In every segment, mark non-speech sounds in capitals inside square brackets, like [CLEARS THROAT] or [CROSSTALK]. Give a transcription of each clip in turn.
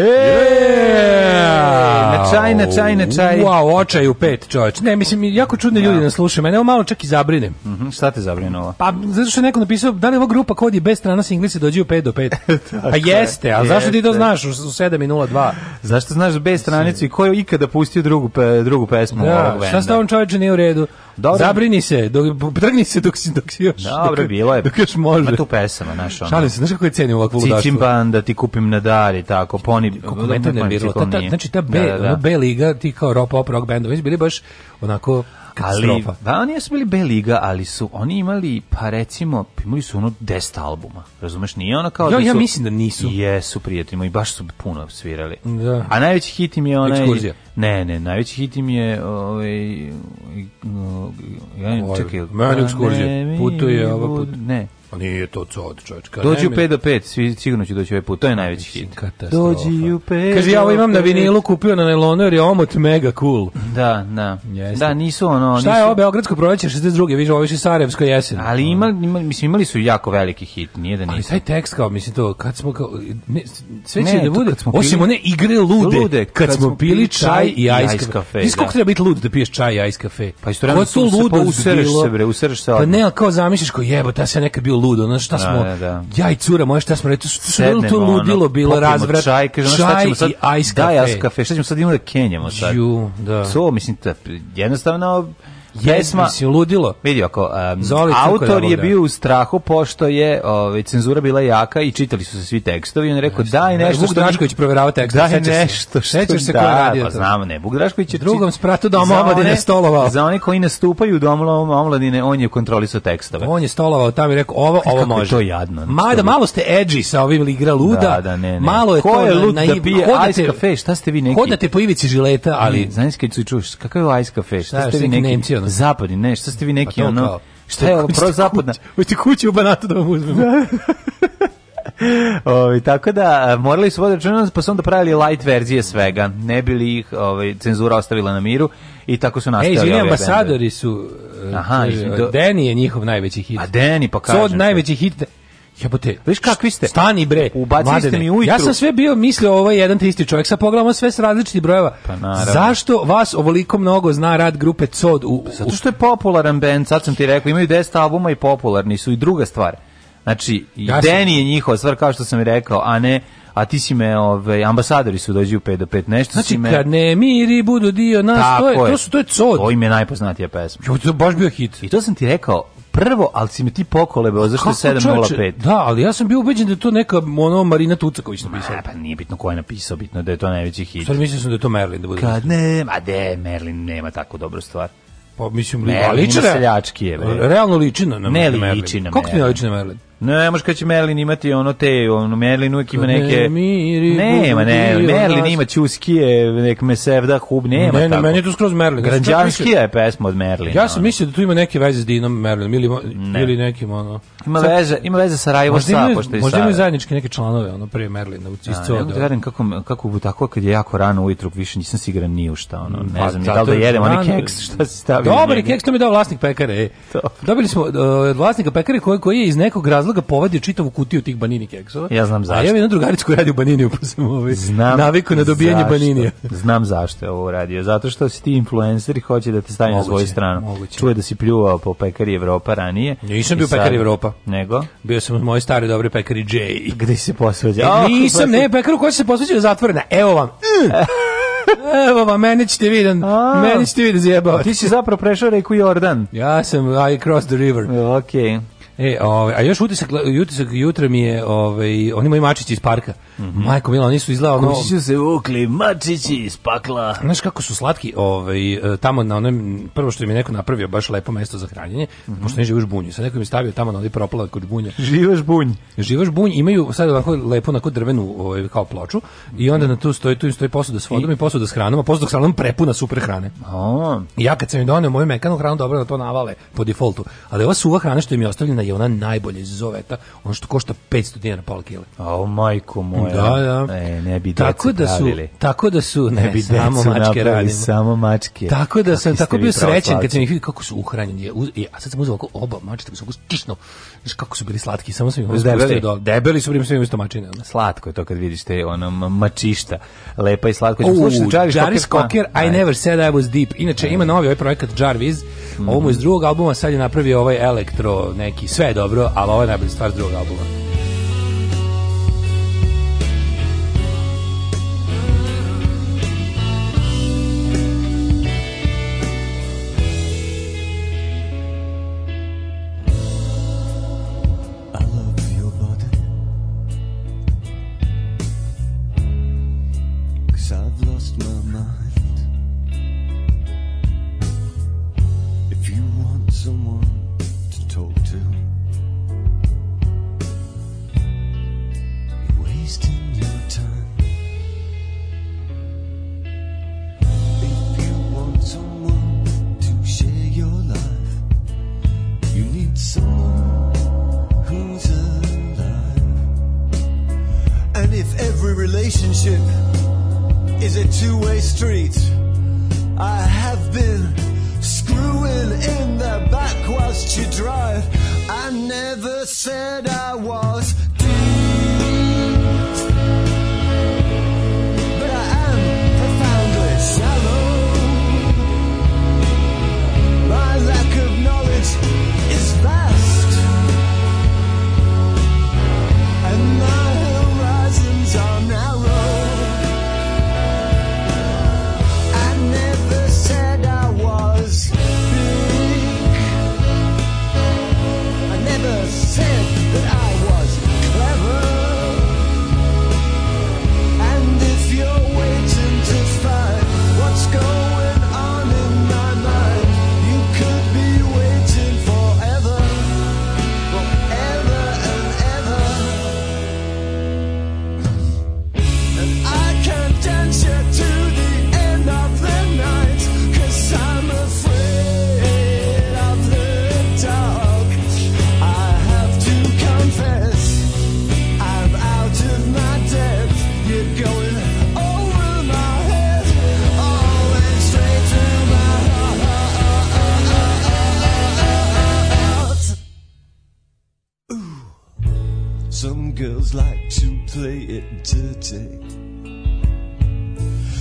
Yeah. Na čaj, na čaj, na čaj. Wow, očaj u pet, čoveč. Ne, mislim, jako čudni da. ljudi nas slušaju. Mene ovo malo čak i zabrinem. Mhm, mm -hmm, šta te zabrinulo? Pa, zato što je neko napisao, da li ova grupa kod je bez strana singlisi dođe u pet do pet? [LAUGHS] pa jeste, ali zašto ti to znaš u, u 7.02? Zašto znaš bez stranicu i ko je ikada pustio drugu, pe, drugu pesmu? Da, šta sta on čoveče nije u redu? Dobro. Zabrini se, dok, trgni se dok si, dok si još. Dobro, bilo je. Dok još može. Ima tu pesama, znaš ono. Šalim se, znaš kako je cenim ovakvu ludaštvo? Cicim da ti kupim na dar i tako, poni, kako me to nerviralo. Ta, ta, znači, ta B, da, da, da. B liga, ti kao rock, pop, rock band, bili baš onako Ali, da, oni jesu bili B liga, ali su oni imali, pa recimo, imali su ono 10 albuma, razumeš? Nije ono kao da ja, da su... Ja mislim da nisu. Jesu, prijateljima, i baš su puno svirali. Da. A najveći hit im je onaj... Ekskurzija. Ne, ne, najveći hit im je ovaj ja ovaj, čekaj. Meni pa ekskurzija. Putuje, ova put. Ne. Pa nije to cod, čovječ. Dođi u 5 do 5, svi sigurno će doći ovaj put, to je najveći hit. Katastrofa. Dođi u 5 Kaže, ja ovo imam na vinilu kupio na nailonu jer je omot mega cool. Da, da. Jeste. Da, nisu ono... Nisu... Šta je ovo Beogradsko proleće 62. Viš, ovo više Sarajevsko jesen. Ali ima, ima, mislim, imali su jako veliki hit, nije da nisu. Ali taj tekst kao, mislim to, kad smo kao... Ne, sve će ne, da bude, pili... osim one igre lude, lude kad, kad smo pili čaj i ajs kafe. Znaš kako treba biti lud da piješ čaj i ajs kafe? Pa isto rano se usereš se, bre, usereš se. Pa ne, kao zamišljaš kao jebo, ta se nekad bio ludo, znaš šta da, smo, da, da. ja i cura moja šta smo rekli, što se bilo to ludilo, bilo razvrat, čaj, kažem, čaj šta ćemo sad, i ice da, cafe. Da, ice cafe, šta ćemo sad imati da kenjamo sad? Ju, da. So, mislim, jednostavno, Jesma, si ludilo. Vidi ako um, Zoli, autor je bio u strahu pošto je ovaj cenzura bila jaka i čitali su se svi tekstovi on je rekao daj nešto Vuk Drašković proverava tekst. Daj nešto što sećaš se ko je da, radio pa to. Znamo ne. Vuk Drašković je drugom spratu da omladine stolovao. Za one koji nastupaju u domu omladine on je kontrolisao tekstove. On je stolovao tamo i rekao ovo ovo može. Kako To jadno. Mada malo ste edgy sa ovim ili igra luda. Da, da, ne, ne. Malo je to na da ice kafe, šta ste vi neki? Hodate po ivici žileta, ali znaš kad se čuješ kakav je ice kafe, šta ste vi neki? ono? Zapadni, ne, što ste vi neki pa ono... Kao, šta je ovo, prozapadna? [LAUGHS] Hoćete kuću u Banatu da vam uzmemo. Da. [LAUGHS] tako da morali su voditi računa, pa su onda pravili light verzije svega, ne bili ih ovaj, cenzura ostavila na miru i tako su e, nastali. Ej, izvini, ambasadori su, e, Aha, Danny je njihov najveći hit. A Danny, pa kaže. So, najveći hit, Jebote, viš kakvi ste? Stani bre. Ubacili ste mi ujutru. Ja sam sve bio mislio ovaj jedan te isti čovjek, sa pogledamo sve s različitih brojeva. Pa naravno. Zašto vas ovoliko mnogo zna rad grupe COD? U, Zato što je popularan bend, sad sam ti rekao, imaju 10 albuma i popularni su i druga stvar. Znači, ja Deni je njihova stvar, kao što sam i rekao, a ne a ti si me ove, ovaj, ambasadori su dođi u 5 do 5 nešto znači, si me kad ne miri budu dio nas to je, je, to su to je cod to im je najpoznatija pesma jo to baš bio hit i to sam ti rekao prvo, ali si mi ti pokolebao, zašto je 705? Da, ali ja sam bio ubeđen da je to neka ono, Marina Tucaković napisala. Ma, pa nije bitno ko je napisao, bitno da je to najveći hit. Stvarno mislio sam da je to Merlin. Da bude Kad ne, ma de, Merlin nema tako dobru stvar. Pa mislim, li, Merlin na seljački je. Bre. Realno liči na Merlin. Ne liči na Merlin. Kako ti ne liči na Merlin? Ne, možeš kaći Merlin imati ono te, ono Merlin uvijek ima neke... ma ne, Merlin ima Čuskije, nek Mesevda, Hub, nema ne, ne, tako. Ne, meni je tu skroz Merlin. Građanskija je pesma od Merlina. Ja sam mislio da tu ima neke veze s Dinom Merlinom ili, ne. ili nekim ono... Ima veze, ima veze sa Rajvo Sa, pošto je Možda imaju zajednički neke članove, ono prije Merlina u da, Cisco. Ja, da vidim kako kako tako kad je jako rano ujutru, više nisam siguran ni u šta, ono, ne pa, znam, da li da jedem onaj keks, šta se stavi. Dobri keks to mi dao vlasnik pekare. Ej. Dobili smo e, od uh, vlasnika pekare koji koji je iz nekog razloga povadio čitavu kutiju tih banini keksova. Ja znam zašto. A ja vidim drugaricu koja radi u baniniju, pa sam ovaj naviku na dobijanje baninija. znam zašto je ovo radio, zato što si ti influencer i hoće da te stavi na svoju stranu. Čuje da si pljuvao po pekari Evropa ranije. Nisam bio pekari Evropa. Nego? Bio sam u mojoj stare dobre pekari Jay. Gde se posvađa? E, nisam, ne, pekaru koja se posvađa je zatvorena. Evo vam. Mm. [LAUGHS] Evo vam, meni ćete vidan, meni ćete vidan zjebao. Ti si zapravo prešao reku Jordan. Ja sam, I cross the river. Okej. Okay. E, ove, ovaj, a još utisak, utisak jutra mi je, ovaj, oni moji mačići iz parka. -hmm. Majko Mila, oni su izgleda ono... su se vukli mačići iz pakla. Znaš kako su slatki, ovaj, e, tamo na onom, prvo što im je neko napravio baš lepo mesto za hranjenje, mm -hmm. pošto ne živiš bunju. Sad neko im je stavio tamo na onaj propala kod bunje. Živaš bunj. Živaš bunj, imaju sad ovako lepo onako drvenu ovaj, kao ploču i onda na tu stoji, tu im stoji posuda s vodom i, i posuda s hranom, a posuda s hranom prepuna super hrane. A. I ja kad sam im donio moju mekanu hranu, dobro da to navale po defaultu, ali ova suva hrana što im je ostavljena je ona najbolja iz zoveta, ono što košta 500 dinara pola kile. A majko moja. Da, da. E, ne bi tako da su, Tako da su, ne, ne bi samo mačke radimo. Samo mačke. Tako da sam tako bio srećan kad sam ih vidio kako su uhranjeni. A sad sam uzeo oko oba mačke, su sam ga stisnuo. kako su bili slatki, samo sam ih debeli. Do, debeli su, primim sam im isto mačine. Slatko je to kad vidiš te ono mačišta. Lepa i slatko. Uh, Slušaj, Jarvis, Jarvis Cocker, I never said I was deep. Inače, ima novi ovaj projekat Jarvis, mm. ovo mu iz drugog albuma, sad je napravio ovaj elektro neki, sve dobro, ali ovo je najbolja stvar drugog albuma. walls Some girls like to play it dirty.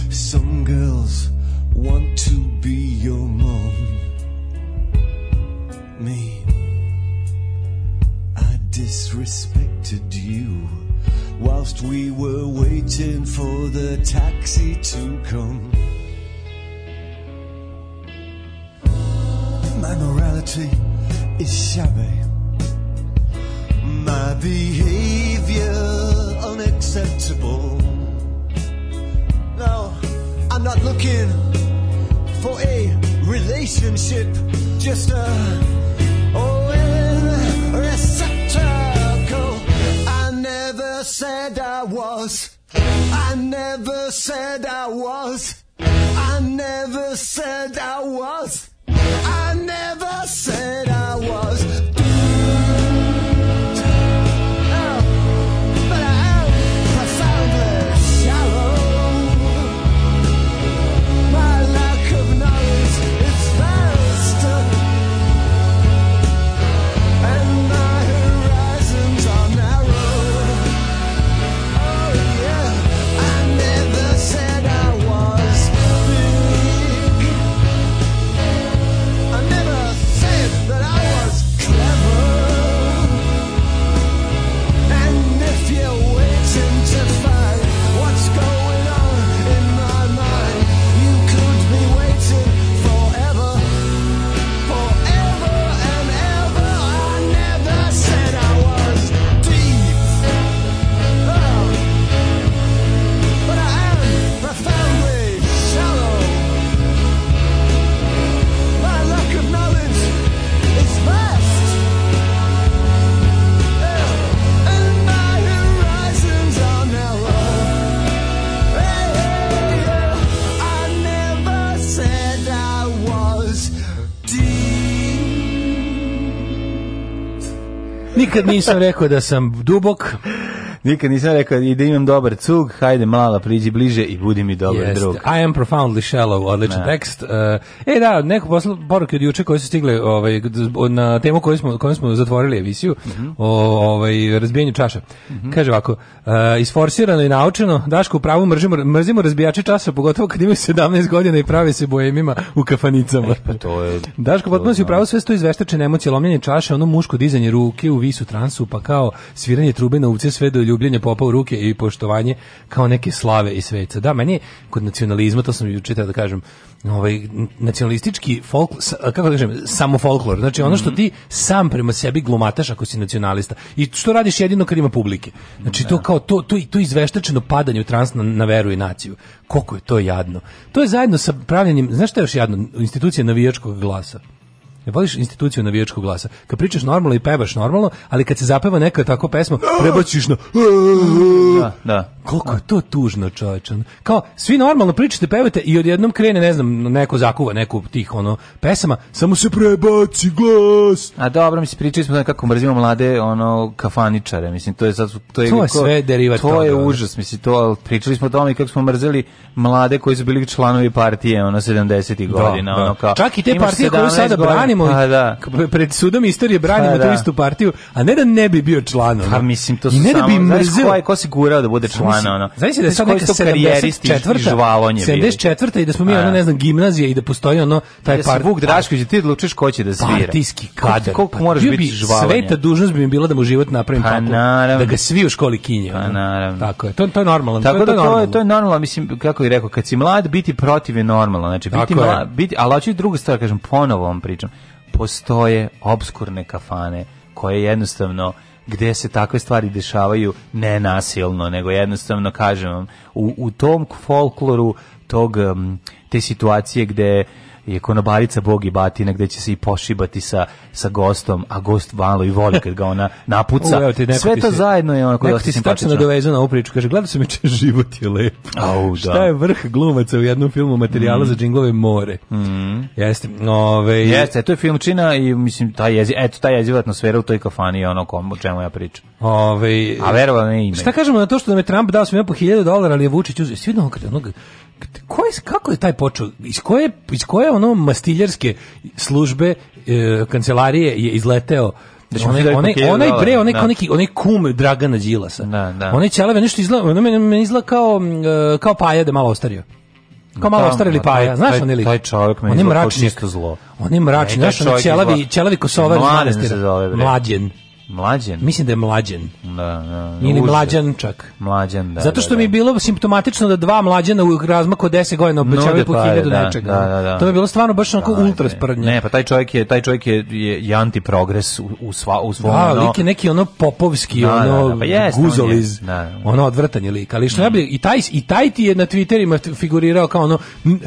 Some girls want to be your mom. Me, I disrespected you whilst we were waiting for the taxi to come. My morality is shabby behavior unacceptable. No, I'm not looking for a relationship, just a Owen receptacle. I never said I was. I never said I was. I never said I was. I never. Nikad nisam rekao da sam dubok. Nikad nisam rekao i da imam dobar cug, hajde mala, priđi bliže i budi mi dobar Jest. drug. I am profoundly shallow, odličan da. tekst. Uh, e da, neko posla poruke od juče koje su stigle ovaj, na temu koju smo, koju smo zatvorili emisiju mm -hmm. o ovaj, razbijanju čaša. Mm -hmm. Kaže ovako, uh, isforsirano i naučeno, Daško u pravu mržimo, mrzimo razbijače časa, pogotovo kad imaju 17 godina i prave se bojemima u kafanicama. E, pa to je... Daško, potpuno si u pravu sve sto izveštačene emocije, lomljenje čaše, ono muško dizanje ruke u visu transu, pa kao sviranje trube na uvce sve do ljubljenje popa u ruke i poštovanje kao neke slave i sveca. Da, meni kod nacionalizma, to sam juče da kažem, ovaj nacionalistički folk kako da kažem samo folklor znači ono što mhm. ti sam prema sebi glumataš ako si nacionalista i što radiš jedino kad ima publike znači to da. kao to to to izveštačeno padanje u trans na, na veru i naciju koliko je to jadno to je zajedno sa pravljenjem znaš šta je još jadno institucije navijačkog glasa voliš instituciju navijačkog glasa. Kad pričaš normalno i pevaš normalno, ali kad se zapeva neka tako pesma, prebaciš na da, da. Koliko je to tužno, čoveče. Kao svi normalno pričate, pevate i odjednom krene, ne znam, neko zakuva neku tih ono pesama, samo se prebaci glas. A dobro, mi se pričali smo kako mrzimo mlade ono kafaničare, mislim to je sad to je, to je kako, sve derivat To je užas, mislim to, al pričali smo o tome kako smo mrzeli mlade koji su bili članovi partije ono 70-ih da, godina, da, ono kao. Čak i te partije koje sada branimo budemo a, pa da. pred sudom istorije branimo a, pa tu da. istu partiju, a ne da ne bi bio član. Pa mislim to I ne samo, da bi mrzeo. Ko je ko se gurao da bude član ono. Znaš da je sad neka 74. žvalonje. 74. i da smo mi pa ono da. ne znam gimnazije i da postoji ono taj par Vuk Drašković ti odlučiš ko će da svira. Partijski kadar. Koliko moraš biti žvalonje. Sveta dužnost bi mi bila da mu život napravim tako da ga svi u školi kinje. Pa naravno. Tako je. To to je normalno. Tako da to je to je normalno, mislim kako bih rekao, kad si mlad biti protiv je normalno. Znači biti mlad, biti, ali hoću druga stvar da kažem ponovo vam pričam postoje obskurne kafane koje jednostavno gde se takve stvari dešavaju ne nasilno, nego jednostavno kažem vam, u, u tom folkloru tog, te situacije gdje i konobarica Bog i Batina gde će se i pošibati sa, sa gostom, a gost valo i voli kad ga ona napuca. [LAUGHS] U, te, Sve to si, zajedno je onako dosta simpatično. Neko ti se na ovu priču, kaže, se mi juče [LAUGHS] život je lep. Au, [LAUGHS] da. Šta je vrh glumaca u jednom filmu materijala mm. za džinglove more? Mm. Jeste. Ove, Jeste, to je filmčina i mislim, taj jezi, eto, taj jeziva atmosfera u toj kafani je ono kom, o čemu ja pričam. Ove, a verovatno ne ime. Šta kažemo na to što da me Trump dao sam po 1000 dolara, ali je Vučić uzeo. Svi onog, onog ko je, kako je taj počeo? Iz koje, iz koje ono mastiljarske službe e, kancelarije je izleteo Znači, onaj, da. onaj, onaj bre, onaj, da. neki, onaj kum Dragana Đilasa. Da, da. Onaj ćelave nešto izgleda, ono meni, meni izgleda kao, e, kao paja da malo ostario. Kao malo ostario ili paja, znaš on je lik? Taj čovjek meni izgleda kao čisto zlo. On je mračni, znaš on ćelavi, ćelavi kosovar iz manastira. Mlađen. Mlađen. Mislim da je mlađen. Da, da. da. Ili mlađančak. Mlađan, da. Zato što da, da. mi je da. bilo simptomatično da dva mlađena u razmaku od 10 godina obećavaju po 1000 da, nečega. Da, da, da. To je bilo stvarno baš onako da, ultra sprdnje. Ne, pa taj čovjek je taj čovjek je, je, je progres u, u sva u svom. Da, ono... lik je neki ono popovski, da, da ono da, da, pa jest, guzoliz. On je, da, da. Ono odvrtanje lika, ali što mm. ja bi i taj i taj ti je na Twitterima figurirao kao ono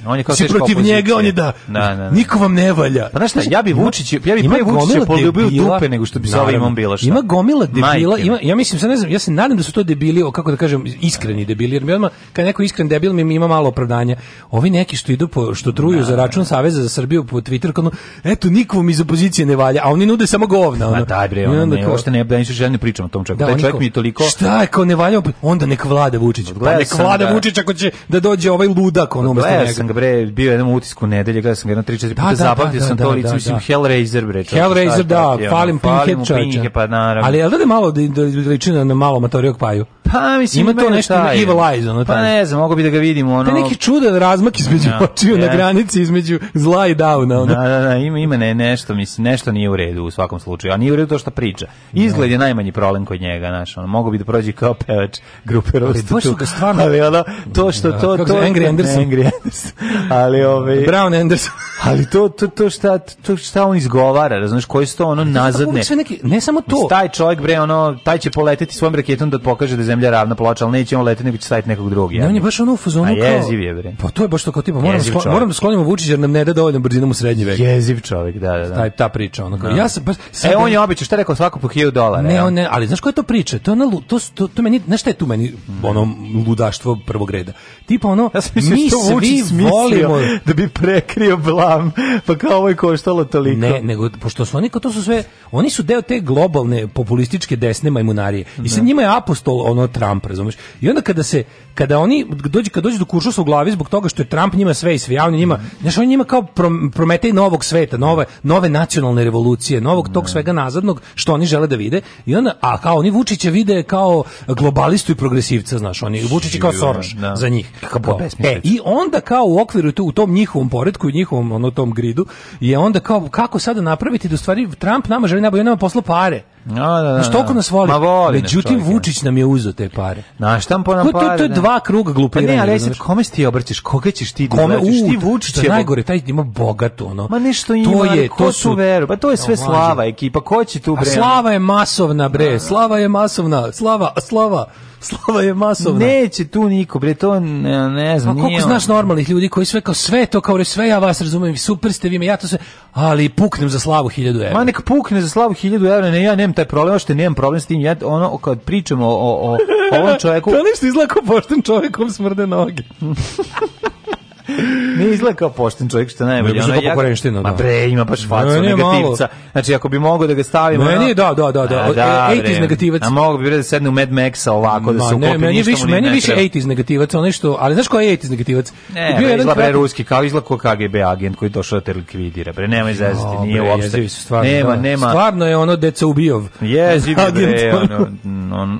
on je kao si protiv njega, on je da. Da, da, da. Niko vam ne valja. Pa znači ja bi Vučić, ja bi pre Vučića poljubio dupe nego što bi sa ovim on bilo bilo šta. Ima gomila debila, ima, ja mislim, sad ne znam, ja se nadam da su to debili, kako da kažem, iskreni debili, jer mi odmah, kad neko iskren debil, mi ima malo opravdanja. Ovi neki što idu, po, što truju da, za da, račun da. Saveza za Srbiju po Twitter, kao, eto, nikom iz opozicije ne valja, a oni nude samo govna. Ono. Ma daj bre, ono, ne, uopšte ne, ja nisu željni da pričam o tom čovjeku. Da, da čovjek mi je toliko... Šta je, kao ne valja, onda nek vlada Vučić. Pa nek vlada da, Vučić ako će da dođe ovaj ludak, ono, umesto njega. sam ga bre, bio jednom utisku nedelje, gledao sam ga jedno 3-4 puta, da, zapamtio sam to lice, mislim, Hellraiser bre. Hellraiser, da, falim Pinhead čovječa. Pa pa naravno. Ali jel da je malo da, da na, na malo Matorijog paju? Pa mislim ima to nešto taj. evil eyes ono pa taj. Pa ne znam, mogu bi da ga vidimo ono. Pa neki čudan razmak između no, očiju yeah. na granici između zla i downa ono. Da, da, da, ima ima ne, nešto, mislim nešto nije u redu u svakom slučaju, a nije u redu to što priča. Izgled je najmanji problem kod njega, znaš, ono mogu bi da prođe kao pevač grupe Rostu. Ali ga stvarno, ali ono, to što da, to to, to Angry Anderson, Angry Anderson. Ali ovaj Brown Anderson. ali to to to šta to šta on izgovara, razumeš, koji su to ono nazadne. Ne samo to... taj čovjek bre ono taj će poleteti svojim raketom da pokaže da je zemlja ravna ploča, al neće on leteti nego će staviti nekog drugog. Ne, on je baš ono u fazonu kao. Jeziv je bre. Pa to je baš to kao tipa moram da sklo, moram da sklonimo Vučića jer nam ne da dovoljno brzinom u srednji vek. Jeziv čovjek, da da da. Taj ta priča ono kao. No. Da. Ja sam baš e, sad, E on je obično šta rekao svako po 1000 dolara. Ne, on ne, ali znaš koja je to priča? To ono to to, to meni, znaš šta je tu meni mm. ono ludaštvo prvog reda. Tipa ono ja mi svi volimo da bi prekrio blam, pa kao ovo je koštalo toliko. Ne, nego pošto su oni kao to su sve, oni su deo te global totalne populističke desne majmunarije. I sad da. njima je apostol ono Trump, razumeš? I onda kada se kada oni dođe kad dođe do kuršusa u glavi zbog toga što je Trump njima sve i sve javni njima, mhm. znači on njima kao prometej novog sveta, nove nove nacionalne revolucije, novog tog da. svega nazadnog što oni žele da vide. I onda a kao oni Vučića vide kao globalistu i progresivca, znaš, oni Vučić kao Soros da. za njih. Kao, e, i onda kao u okviru tu, u tom njihovom poretku u njihovom ono tom gridu je onda kao kako sada napraviti da stvari Trump nama želi nabaviti nama posla pare No, da, da, da, Znaš, toliko da. nas voli. voli Međutim, nas Vučić nam je uzeo te pare. Na šta nam pare? To, to je dva kruga glupiranja. Pa ne, ali znači, kome ti obrćeš? Koga ćeš ti da kome, u, ti Vučić je... Najgore, taj ima bogato, ono. Ma nešto ima, to je, ko to su, veru? Pa to je sve slava ekipa, ko će tu bre? slava je masovna, bre, slava je masovna, slava, slava. Slava je masovna. Neće tu niko, bre, to ne, ne znam. A koliko znaš normalnih ljudi koji sve kao sve to, kao re, sve ja vas razumijem, super ste vi me, ja to sve, ali puknem za slavu 1000 evra. Ma nek pukne za slavu 1000 evra, ne, ja nemam nemam taj problem, što nemam problem s tim. Ja ono kad pričamo o o, o ovom čovjeku, [LAUGHS] to nešto izlako pošten čovjekom smrde noge. [LAUGHS] ne izgleda kao pošten čovjek što najbolje. Ne, ono, da kao pokorenština. Ma da. bre, ima baš facu negativca. Znači, ako bi mogao da ga stavimo... Ne, no, da, da, da. da. da 80's e, negativac. A mogu bi da sedne u Mad Maxa ovako, da se ukopi. Ne, meni više, meni više 80's negativac, onaj što... Ali znaš ko je 80's negativac? Ne, bio izgleda bre ruski, kao izgleda kao KGB agent koji došao da te likvidira. Bre, nema izaziti, nije uopšte. Nema, da. nema. Stvarno je ono deca ubijov. Jezi, bre, ono... [LAUGHS]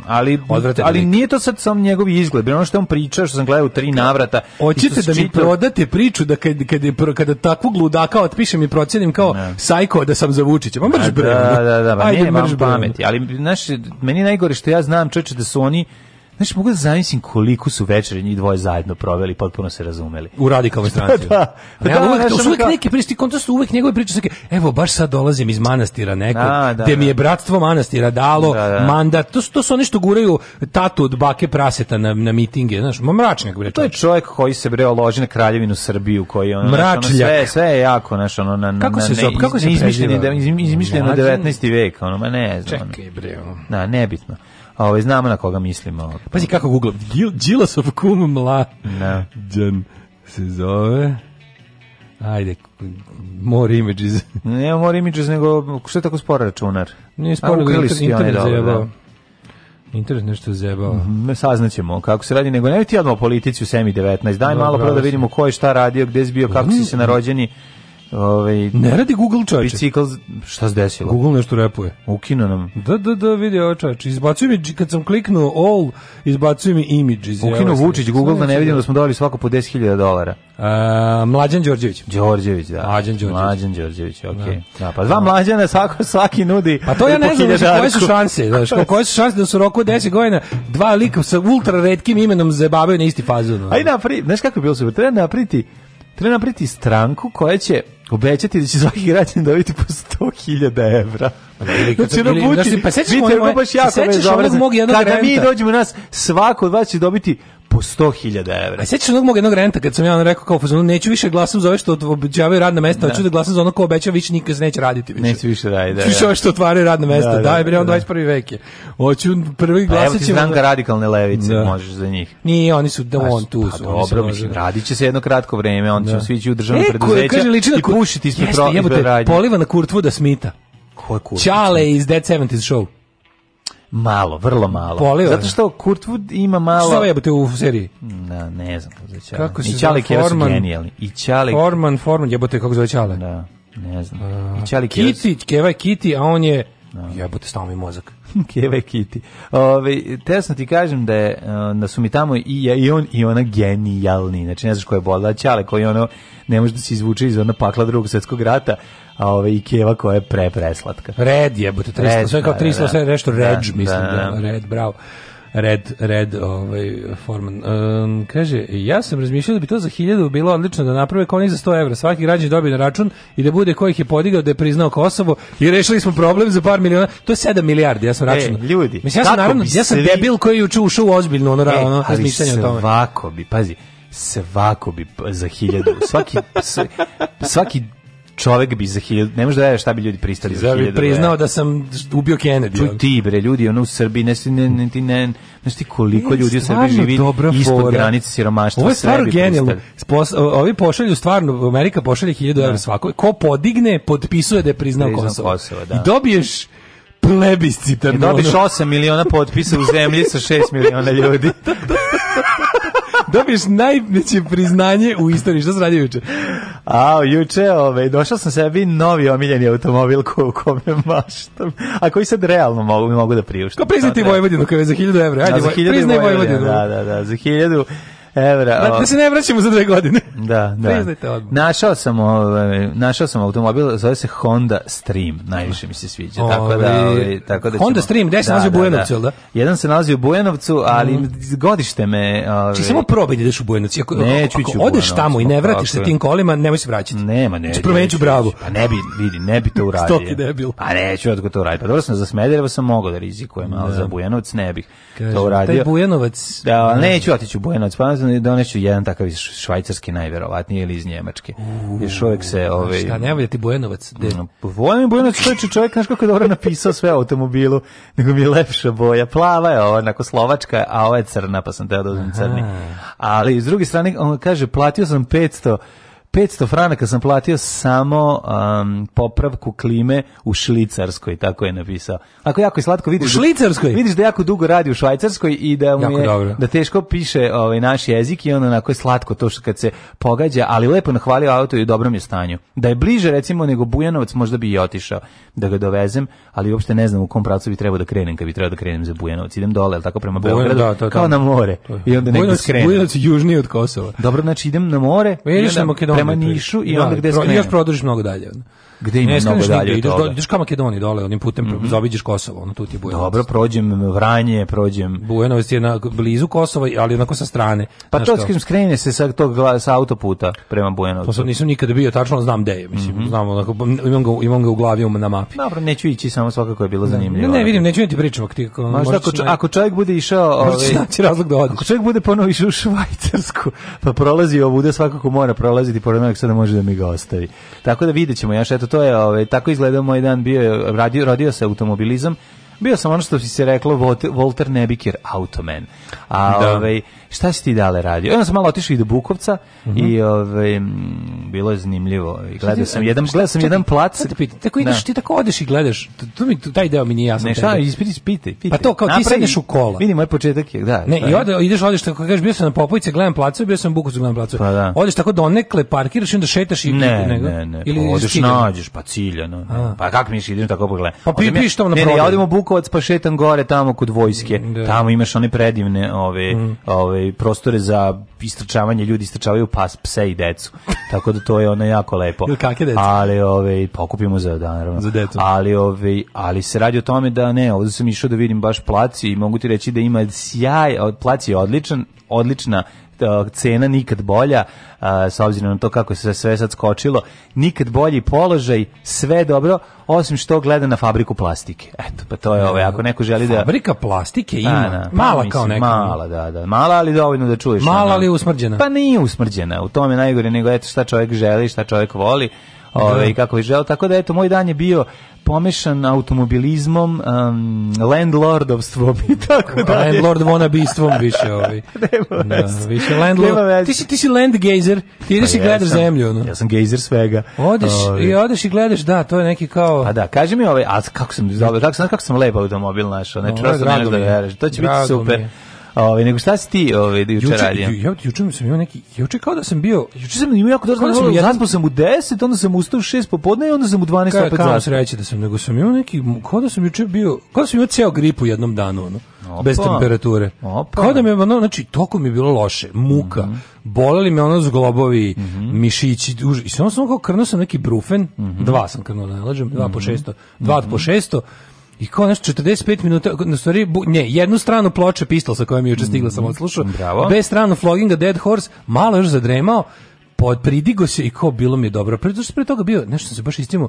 Ali, ali nije to sad sam njegov izgled. Bre, Ono što on priča, što sam gledao u tri navrata. Hoćete da mi prodate priču da kad, kad, kada takvog ludaka otpišem i procenim kao ne. sajko da sam za Vučića. Ma mrš da, bre. Da, da, da, ba, Ajde, ne, mrš pameti. Ali, znaš, meni najgore što ja znam, čeče, da su oni Znaš, mogu da zamislim koliko su večeri njih dvoje zajedno proveli, potpuno se razumeli. U radikalnoj [LAUGHS] da, stranci. da, pa da, ja, da, da, da uvek, da, to su uvek neke pristi kontrast, uvek njegove priče neke, evo, baš sad dolazim iz manastira nekog, da, da, gde mi je bratstvo manastira dalo da, da. mandat. To, to su oni što guraju tatu od bake praseta na, na mitinge, znaš, mračnjak bre. To je čovjek koji se breo loži na kraljevinu Srbiju, koji ono, Mračljak. Znaš, ono, sve, sve je jako, znaš, ono, na, kako se zove, kako se izmišljeno, izmišljeno 19. vek, ono, ma ne znam. Čekaj bre, ono. Na, nebitno. Ovaj znamo na koga mislimo. Pazi kako Google Đilasov kum mla. Da. Đan se zove. Ajde, more images. Ne, more images, nego što je tako spora računar? Nije spora, nego internet, internet zajebao. Da. Internet nešto zebao. Mhm, ne saznaćemo kako se radi, nego ne ti odmah politici u Semi 19. Daj Dobre, malo prvo da vidimo ko je šta radio, gde je bio, kako si se narođeni Ovaj ne radi Google čači. Bicikl šta se desilo? Google nešto repuje. Ukino nam. Da da da vidi ovo čači. Izbacuje mi kad sam kliknuo all izbacuje mi images. Ukino Vučić Google znači da ne vidim da smo dali svako po 10.000 dolara. Uh, Mlađan Đorđević. Đorđević, da. Mlađan Đorđević. Mlađan Đorđević, okej. Okay. Da. da. pa dva mlađana svako, svaki nudi. Pa to ja ne znam, znači, koje su šanse, znaš, da, koje su šanse da su roku 10 godina dva lika sa ultra retkim imenom zabavaju na isti fazon. Ajde, napri, znaš kako je bilo super, treba napriti treba napraviti stranku koja će obećati da će svaki građan dobiti po 100.000 evra. Ili kad znači, znači, pa se sećaš moj, baš jako me mog jednog Kada mi dođemo nas, svako od vas će dobiti po 100.000 evra. A sećaš onog mog jednog renta kad sam ja on rekao kao fazonu neću više glasam za ove što obećavaju radna mesta, da. hoću da glasam za ono ko obećava više nikad neće raditi više. Neće više raditi, da. da [LAUGHS] više da. ove što otvara radna mesta, da, daj bre on 21. vek je. Hoću prvi pa glasaćemo. Evo ti stranka radikalne levice, da. možeš za njih. Ni oni su da pa, on tu pa, su. Pa, dobro, mislim radiće se jedno kratko vreme, on da. će svi ići u državno e, preduzeće i pušiti ispred Poliva na Kurtvu Smitha. Ko je Kurt? Čale iz Dead 70's Show. Malo, vrlo malo. Polio, Zato što Kurt Wood ima malo... Što jebate u seriji? Na, da, ne znam. Za kako se I Čale i su genijalni. I Čale... Forman, Forman, jebate kako zove Čale. Da, ne znam. Uh, I Čale Kjera Kitty, Keva je Kitty, a on je... No. Da. Jebote, stao mi mozak. [LAUGHS] Keva i Kitty. Ove, te sam ti kažem da, je, da su mi tamo i, i on i ona genijalni. Znači, ne znaš ko je bolda Ćale, koji ono ne može da se izvuče iz ona pakla drugog svetskog rata, a ove i keva koja je pre preslatka. Red je, bude 300, sve kao 300, da, da, sve da. nešto red, mislim da, red, bravo. Red, red, ovaj, Forman. Um, kaže, ja sam razmišljao da bi to za hiljadu bilo odlično da naprave kao za 100 evra. Svaki građan dobije na račun i da bude kojih je podigao da je priznao Kosovo i rešili smo problem za par miliona. To je 7 milijardi, ja sam e, računao. E, ljudi, Mislim, ja sam, naravno, ja sam debil koji je učio ušao ozbiljno ono, e, ono razmišljanje o tome. Svako bi, pazi, svako bi za hiljadu, svaki, svaki čovek bi za hiljadu, ne može da veruješ šta bi ljudi pristali za hiljadu. Ja bih priznao da sam ubio Kennedy. Čuj ti bre, ljudi, ono u Srbiji, ne, ne, ne, ti ne, ne, ti koliko ljudi u Srbiji živi ispod granice siromaštva. Ovo je stvarno genijalno. Ovi pošalju stvarno, Amerika pošalje hiljadu evra da. svako. Ko podigne, potpisuje da je priznao Kosovo. Kosovo da. I dobiješ plebiscitarno. I dobiš 8 miliona potpisa u zemlji sa 6 miliona ljudi. [LAUGHS] [LAUGHS] Da, da, Dobiješ najveće priznanje u istoriji. Šta se radi juče? A, juče, ovaj, došao sam sebi novi omiljeni automobil ko, kome maštam, a koji sad realno mogu, mogu da priuštim. Ko priznati da, da. Vojvodinu, kada je za 1000 evra? Ajde, da, za 1000 Vojvodinu. Da, da, da, za 1000 evra. Da, da se ne vraćamo za dve godine. [LAUGHS] Da, da. Priznajte odmah. Našao sam, ovaj, našao sam automobil, zove se Honda Stream, najviše mi se sviđa. Ove, tako da, ovaj, tako da Honda Stream, gde se da, nalazi u da, da. Bujanovcu, da, da. Jedan se nalazi u Bujanovcu, ali mm. godište me... Ovaj, Či samo probaj da ideš u Bujanovcu. Ako, Neću ako, ako odeš tamo i ne vratiš se tim kolima, nemoj se vraćati. Nema, ne. Znači, promenit ću Pa ne bi, vidi, ne bi to [LAUGHS] uradio. Stoki debil. Pa neću odgo to uraditi. Pa dobro sam za Smederevo sam mogao da rizikujem, ali da. za Bujanovac ne bih Kažem, to uradio. Taj Bujanovac... Da, neću otići u Bujanovac, pa doneću jedan takav iz švajcarski najverovatnije ili iz njemačke. Uh, čovjek se ovaj Šta ne valja da ti Bojanovac? De. Volim mm, pa Bojanovac, to je čovjek baš kako je dobro napisao sve o automobilu, nego mi je lepša boja. Plava je ona onako slovačka, a ova je crna, pa sam teo da uzmem crni. Ali s druge strane on kaže platio sam 500 500 franaka sam platio samo um, popravku klime u Švicarskoj, tako je napisao. Ako jako je slatko vidiš. U da- Švicarskoj. Vidiš da jako dugo radi u Švajcarskoj i da mu je, da teško piše ovaj naš jezik i on onako je slatko to što kad se pogađa, ali lepo nahvalio auto i u dobrom je stanju. Da je bliže recimo nego Bujanovac, možda bi i otišao da ga dovezem, ali uopšte ne znam u kom pravcu bi trebao da krenem, kad bi trebao da krenem za Bujanovac. Idem dole, al tako prema Beogradu, da, kao na more. To. I onda negde skrenem. Bujanovac južnije od Kosova. Dobro, znači idem na more. Vidiš na Makedoniju prema Nišu i da, onda gde se smo. Još produži mnogo dalje. Gde ima ne mnogo dalje od toga? Ideš ka Makedoniji dole, onim putem mm -hmm. zaobiđeš Kosovo, ono tu ti Bujanovac. Dobro, prođem Vranje, prođem... Bujanovac je na, blizu Kosova, ali onako sa strane. Pa Znaš to što? skrene se sa, tog, sa autoputa prema Bujanovcu. To sam nisam nikada bio, tačno znam gde je, mislim, mm -hmm. znam, onako, imam, ga, imam ga u glavi um, na mapi. Dobro, neću ići, samo svakako je bilo da. zanimljivo. Ne, ne vidim, neću da ti pričam. Ti, Možda ako, čovjek, ako čovjek bude išao... Ovaj, naći razlog da odi. Ako čovjek bude ponovo išao u Švajcarsku, pa prolazi ovude, svakako mora prolaziti, pored da može da mi ga ostavi. Tako da vidjet ćemo, ja eto, to je, ovaj, tako izgledao moj dan, bio je, radio, radio se automobilizam, bio sam ono što si se reklo Walter Nebikir, automan. A, da. ovaj, Šta si ti dale radio? Onda sam malo otišao i do Bukovca mm -hmm. i ove, ovaj, m, bilo je zanimljivo. I gledao sam e, jedan, gledao sam jedan plac. Te pita, tako da. ideš, da. ti tako odeš i gledaš. Tu mi taj deo mi nije jasno. Ne, šta, ispiti, piti, piti. Pa to kao Napravi, ti sedneš u kola. Vidi moj početak je, da. Ne, i ode, ideš, odeš tako kažeš, bio sam na Popovice, gledam placu, bio sam u Bukovcu, gledam placu. Pa da. Odeš tako donekle, parkiraš i onda šetaš i ne, nego. Ne, ne, Ili pa odeš nađeš, pa ciljano. A. Pa kako misliš, idem tako pogledam. Pa pi, piš tamo na prodaju. Ne, ne, ja odem u Bukovac, pa šetam gore tamo kod vojske. Da. Tamo imaš one predivne ove, mhm. ove ovaj, prostore za istrčavanje, ljudi istrčavaju pas, pse i decu. [LAUGHS] Tako da to je ono jako lepo. kakve decu? Ali, ovaj, pokupimo za, da, naravno. Za decu. Ali, ovaj, ali se radi o tome da ne, ovde sam išao da vidim baš placi i mogu ti reći da ima sjaj, plac je odličan, odlična cena nikad bolja, s obzirom na to kako se sve sad skočilo, nikad bolji položaj, sve dobro, osim što gleda na fabriku plastike. Eto, pa to je ovo, ovaj, ako neko želi da... Fabrika plastike ima, a, na, pa mala mislim, kao neka. Mala, da, da. Mala, ali dovoljno da čuješ. Mala, ali usmrđena. Pa nije usmrđena, u tome najgore, nego eto šta čovjek želi, šta čovjek voli ovaj kako je želeo. Tako da eto moj dan je bio pomešan automobilizmom, um, landlordovstvom [LAUGHS] i tako pa, [LAUGHS] ovaj. da. Landlord wannabeistvom više ovaj. da, više landlord. Ti si, ti si landgazer, ti ideš pa i gledaš ja zemlju. No? Ja sam gejzer svega. Odeš Ovi. i odeš i gledaš, da, to je neki kao... Pa da, kaži mi ovaj, a kako sam, dobro, da. kako sam, kako sam lep automobil našao, znači, ne, čuo sam da veriš, to će biti super. Je. Ovaj nego šta si ti ovaj juče, juče radio? Ju, ja juče sam imao neki juče kao da sam bio juče sam imao jako dobro da sam ja zaspao sam u 10, onda sam ustao u 6 popodne i onda sam u 12 opet zaspao. Kako sreće da sam nego sam imao neki kao da sam juče bio kao da sam imao ceo grip u jednom danu ono. Opa. bez temperature. Opa. Kao da me ono znači toko mi je bilo loše, muka. Mm -hmm. Boleli me ono zglobovi, mm -hmm. mišići, i samo sam kao krnuo sam neki brufen, mm -hmm. dva sam krnuo, da ne lažem, dva mm -hmm. po mhm. šesto, dva mm -hmm. po mhm. šesto, i kao nešto 45 minuta, na stvari, bu, ne, jednu stranu ploče pistol sa kojom je juče stigla mm, sam odslušao, Bravo. bez stranu floginga Dead Horse, malo još zadremao, pod pridigo se i kao bilo mi je dobro. Pre, pre toga bio, nešto se baš istimo,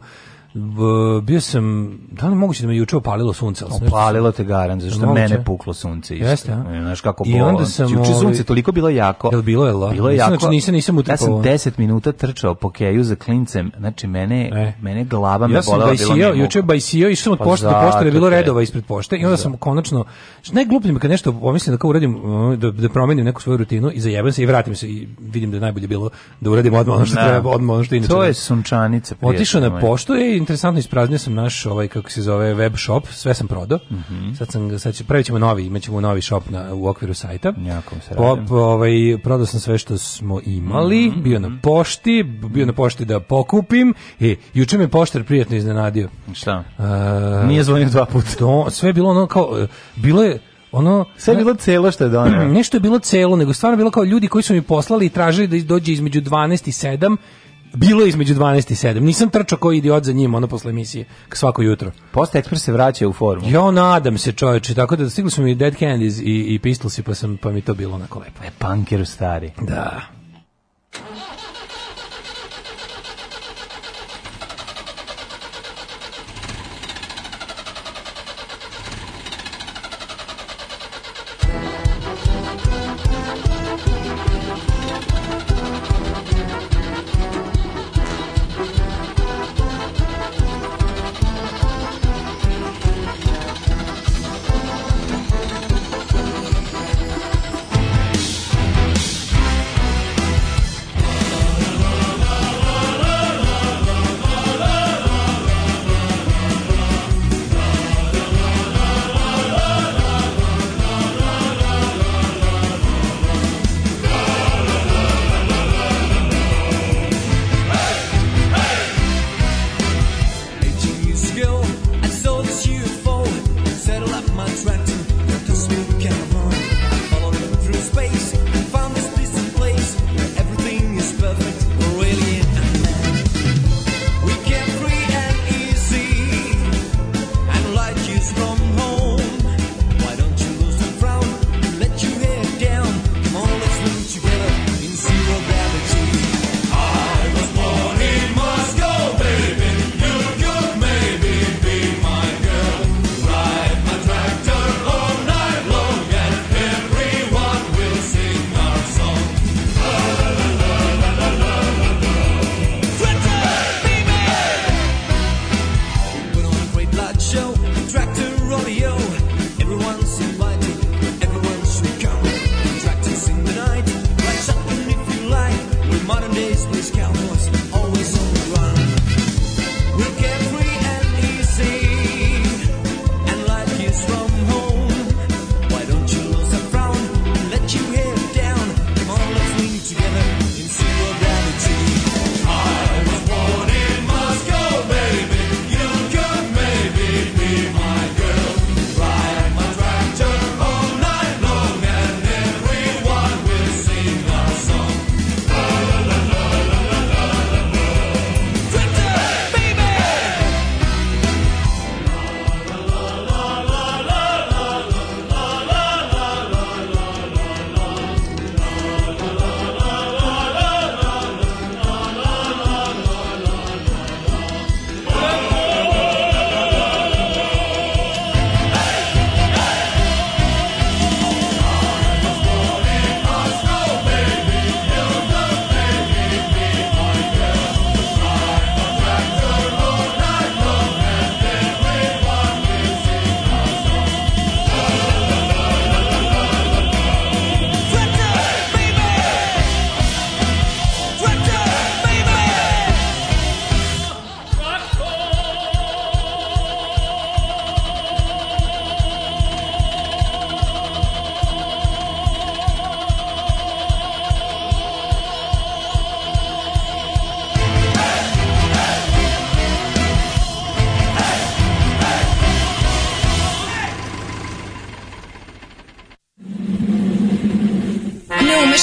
bio sam, da li moguće da me juče opalilo sunce? opalilo te garam, zašto da moguće? mene puklo sunce isto. Jeste, Znaš kako I onda sam... Juče sunce ovaj- toliko bilo jako. Jel bilo, jel? Bilo je jako. Znači, nisam, nisam utrpao. Ja sam 10 minuta trčao po keju za klincem, znači mene, e. mene glava me ja bolela. Ja sam bajsio, juče bajsio, išao sam od pa pošte do pošte, da je bilo redova ispred pošte i onda sam konačno, najgluplje mi kad nešto pomislim da kao uradim, da, da promenim neku svoju rutinu i zajebem se i vratim se i vidim da je najbolje bilo da uradim odmah ono što da. treba, odmah ono što inače. To je sunčanica. Otišao na poštu i interesantno ispraznio sam naš ovaj kako se zove web shop, sve sam prodao. Mm Sad sam sad ćemo pravićemo novi, imaćemo novi shop na u okviru sajta. Jako se radi. Pop, ovaj prodao sam sve što smo imali, mm -hmm. bio na mhm. pošti, bio na pošti da pokupim. i juče me poštar prijatno iznenadio. Šta? A, Nije zvonio dva puta. To, sve bilo ono kao bilo je ono sve je bilo celo što je doneo. [CLEARS THROAT] Nešto je bilo celo, nego stvarno bilo kao ljudi koji su mi poslali i tražili da dođe između 12 i 7 bilo između 12 i 7. Nisam trčao koji idiot za njim, ono posle emisije, svako jutro. Posta Ekspres se vraća u formu. Jo, nadam se, čoveče, tako da stigli smo i Dead Candies i, i Pistolsi, pa, sam, pa mi to bilo onako lepo. E, punker stari. Da.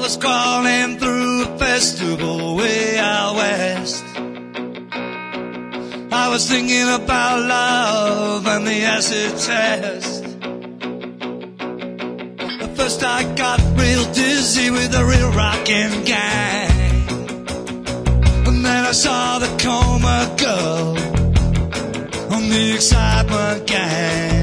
was crawling through a festival way out west. I was thinking about love and the acid test. At first I got real dizzy with a real rockin' gang. And then I saw the coma girl on the excitement gang.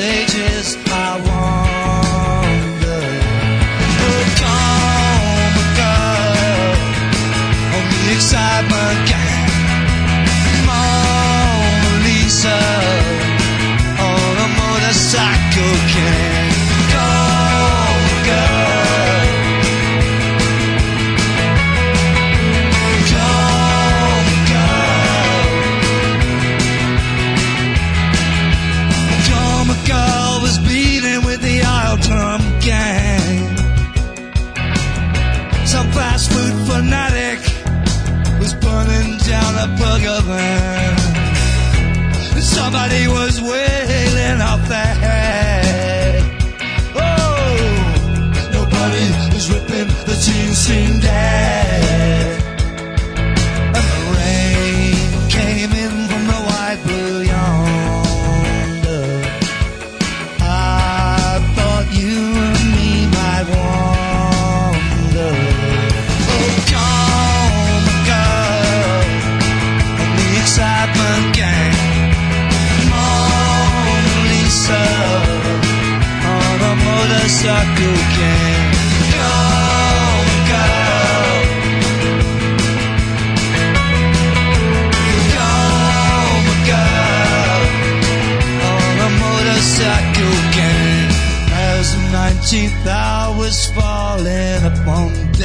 mistake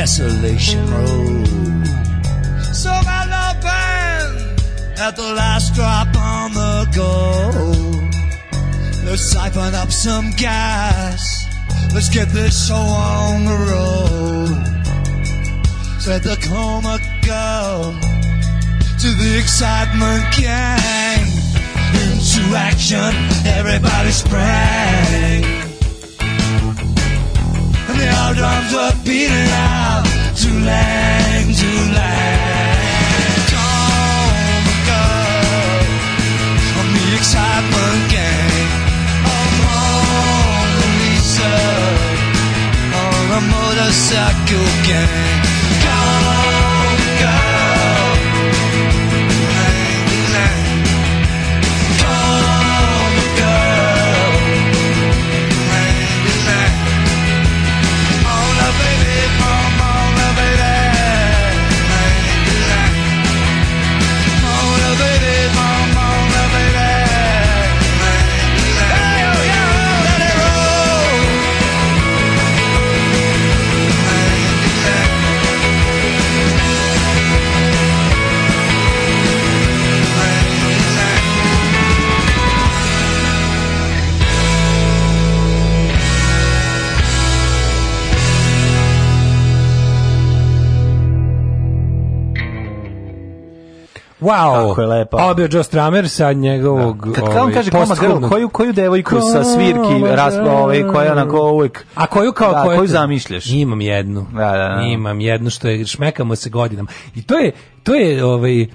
Desolation Road. So my love burned at the last drop on the go. Let's siphon up some gas. Let's get this show on the road. Said the coma girl to the excitement gang. Into action, everybody sprang the drums are beating out to lang, to Come on the excitement Lisa on motorcycle Come Wow. Kako je lepa. Ovo Joe Stramer sa njegovog... Da. Kad ovaj, on kaže Koma Girl, koju, koju devojku sa svirki ras, da. ovaj, koja onako uvek... A koju kao da, koju? koju zamišljaš? Imam jednu. Da, da, da. Imam jednu što je, šmekamo se godinama. I to je, to je ovaj,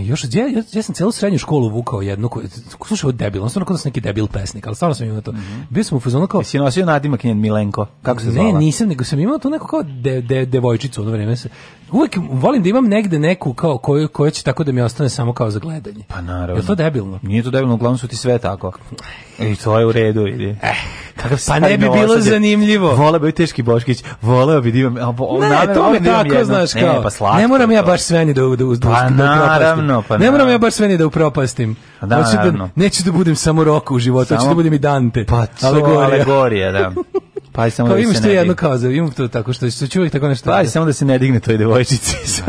još ja, ja, sam celu srednju školu vukao jednu koju slušao debil, on stvarno kod nas neki debil pesnik, ali stvarno sam imao to. Mm -hmm. Bio sam u fazonu kao Jesi nosio nadimak njen Milenko? Kako se zove? Ne, nisam, nego sam imao to neko kao de, de, devojčicu u to vreme se uvek volim da imam negde neku kao koju koja će tako da mi ostane samo kao za gledanje. Pa naravno. Je to debilno? Nije to debilno, uglavnom su ti sve tako. I to je u redu, ili? Eh, Kakav pa ne bi bilo zanimljivo. Voleo bih teški Boškić, voleo bih da imam... Ne, to mi tako, znaš, kao, ne, pa slatko ne moram ja baš sve ni da, da, da, pa naravno, pa Ne moram ja baš sve ni da upropastim. Da, Hoću da, neću da budem samo roku u životu, samo, hoću da budem i Dante. Pa to, alegorija. alegorija, da. Pa samo kao da imaš tu jednu kao za imam to tako što se čuje tako nešto. Pa samo da se ne digne toj devojčici [LAUGHS] sa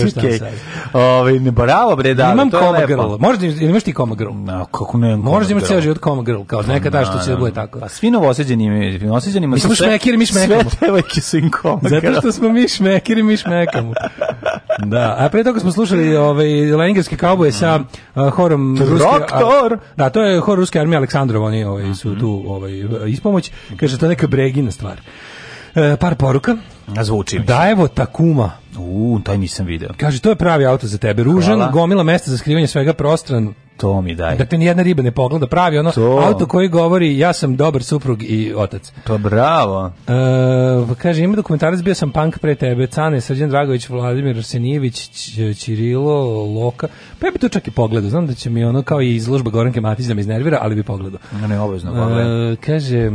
sličice. Ovaj ne bravo bre da. Imam koma girl. Možda imaš ti koma girl. Na no, kako ne. Možda imaš ceo život koma girl kao neka ta što će da bude tako. Pa svi novoseđeni, novoseđeni mi smo šmekiri, mi šmekamo. Sve devojke su im koma girl. Zato što smo mi šmekiri, mi šmekamo. [LAUGHS] da, a pre toga smo slušali ovaj lengerski kauboj sa uh, horom Doktor. Da, to je hor ruske armije Aleksandrov, oni ovaj su mhm. tu ovaj ispomoć. Kaže to neka Bregina stvar. E, par poruka. zvuči mi. Dajevo Takuma. U, taj nisam video. Kaže, to je pravi auto za tebe. Ružan, Hvala. gomila mesta za skrivanje svega prostran, To mi daj. Da te nijedna riba ne pogleda, pravi ono to. auto koji govori ja sam dobar suprug i otac. To bravo. E, pa kaže, ima dokumentarac, bio sam punk pre tebe, Cane, Srđan Dragović, Vladimir Arsenijević, Čirilo, Loka. Pa ja bi to čak i pogledao, znam da će mi ono kao i izložba Goranke Matić da me iznervira, ali bi pogledao. Ne, obavezno pogledao. E, kaže, e,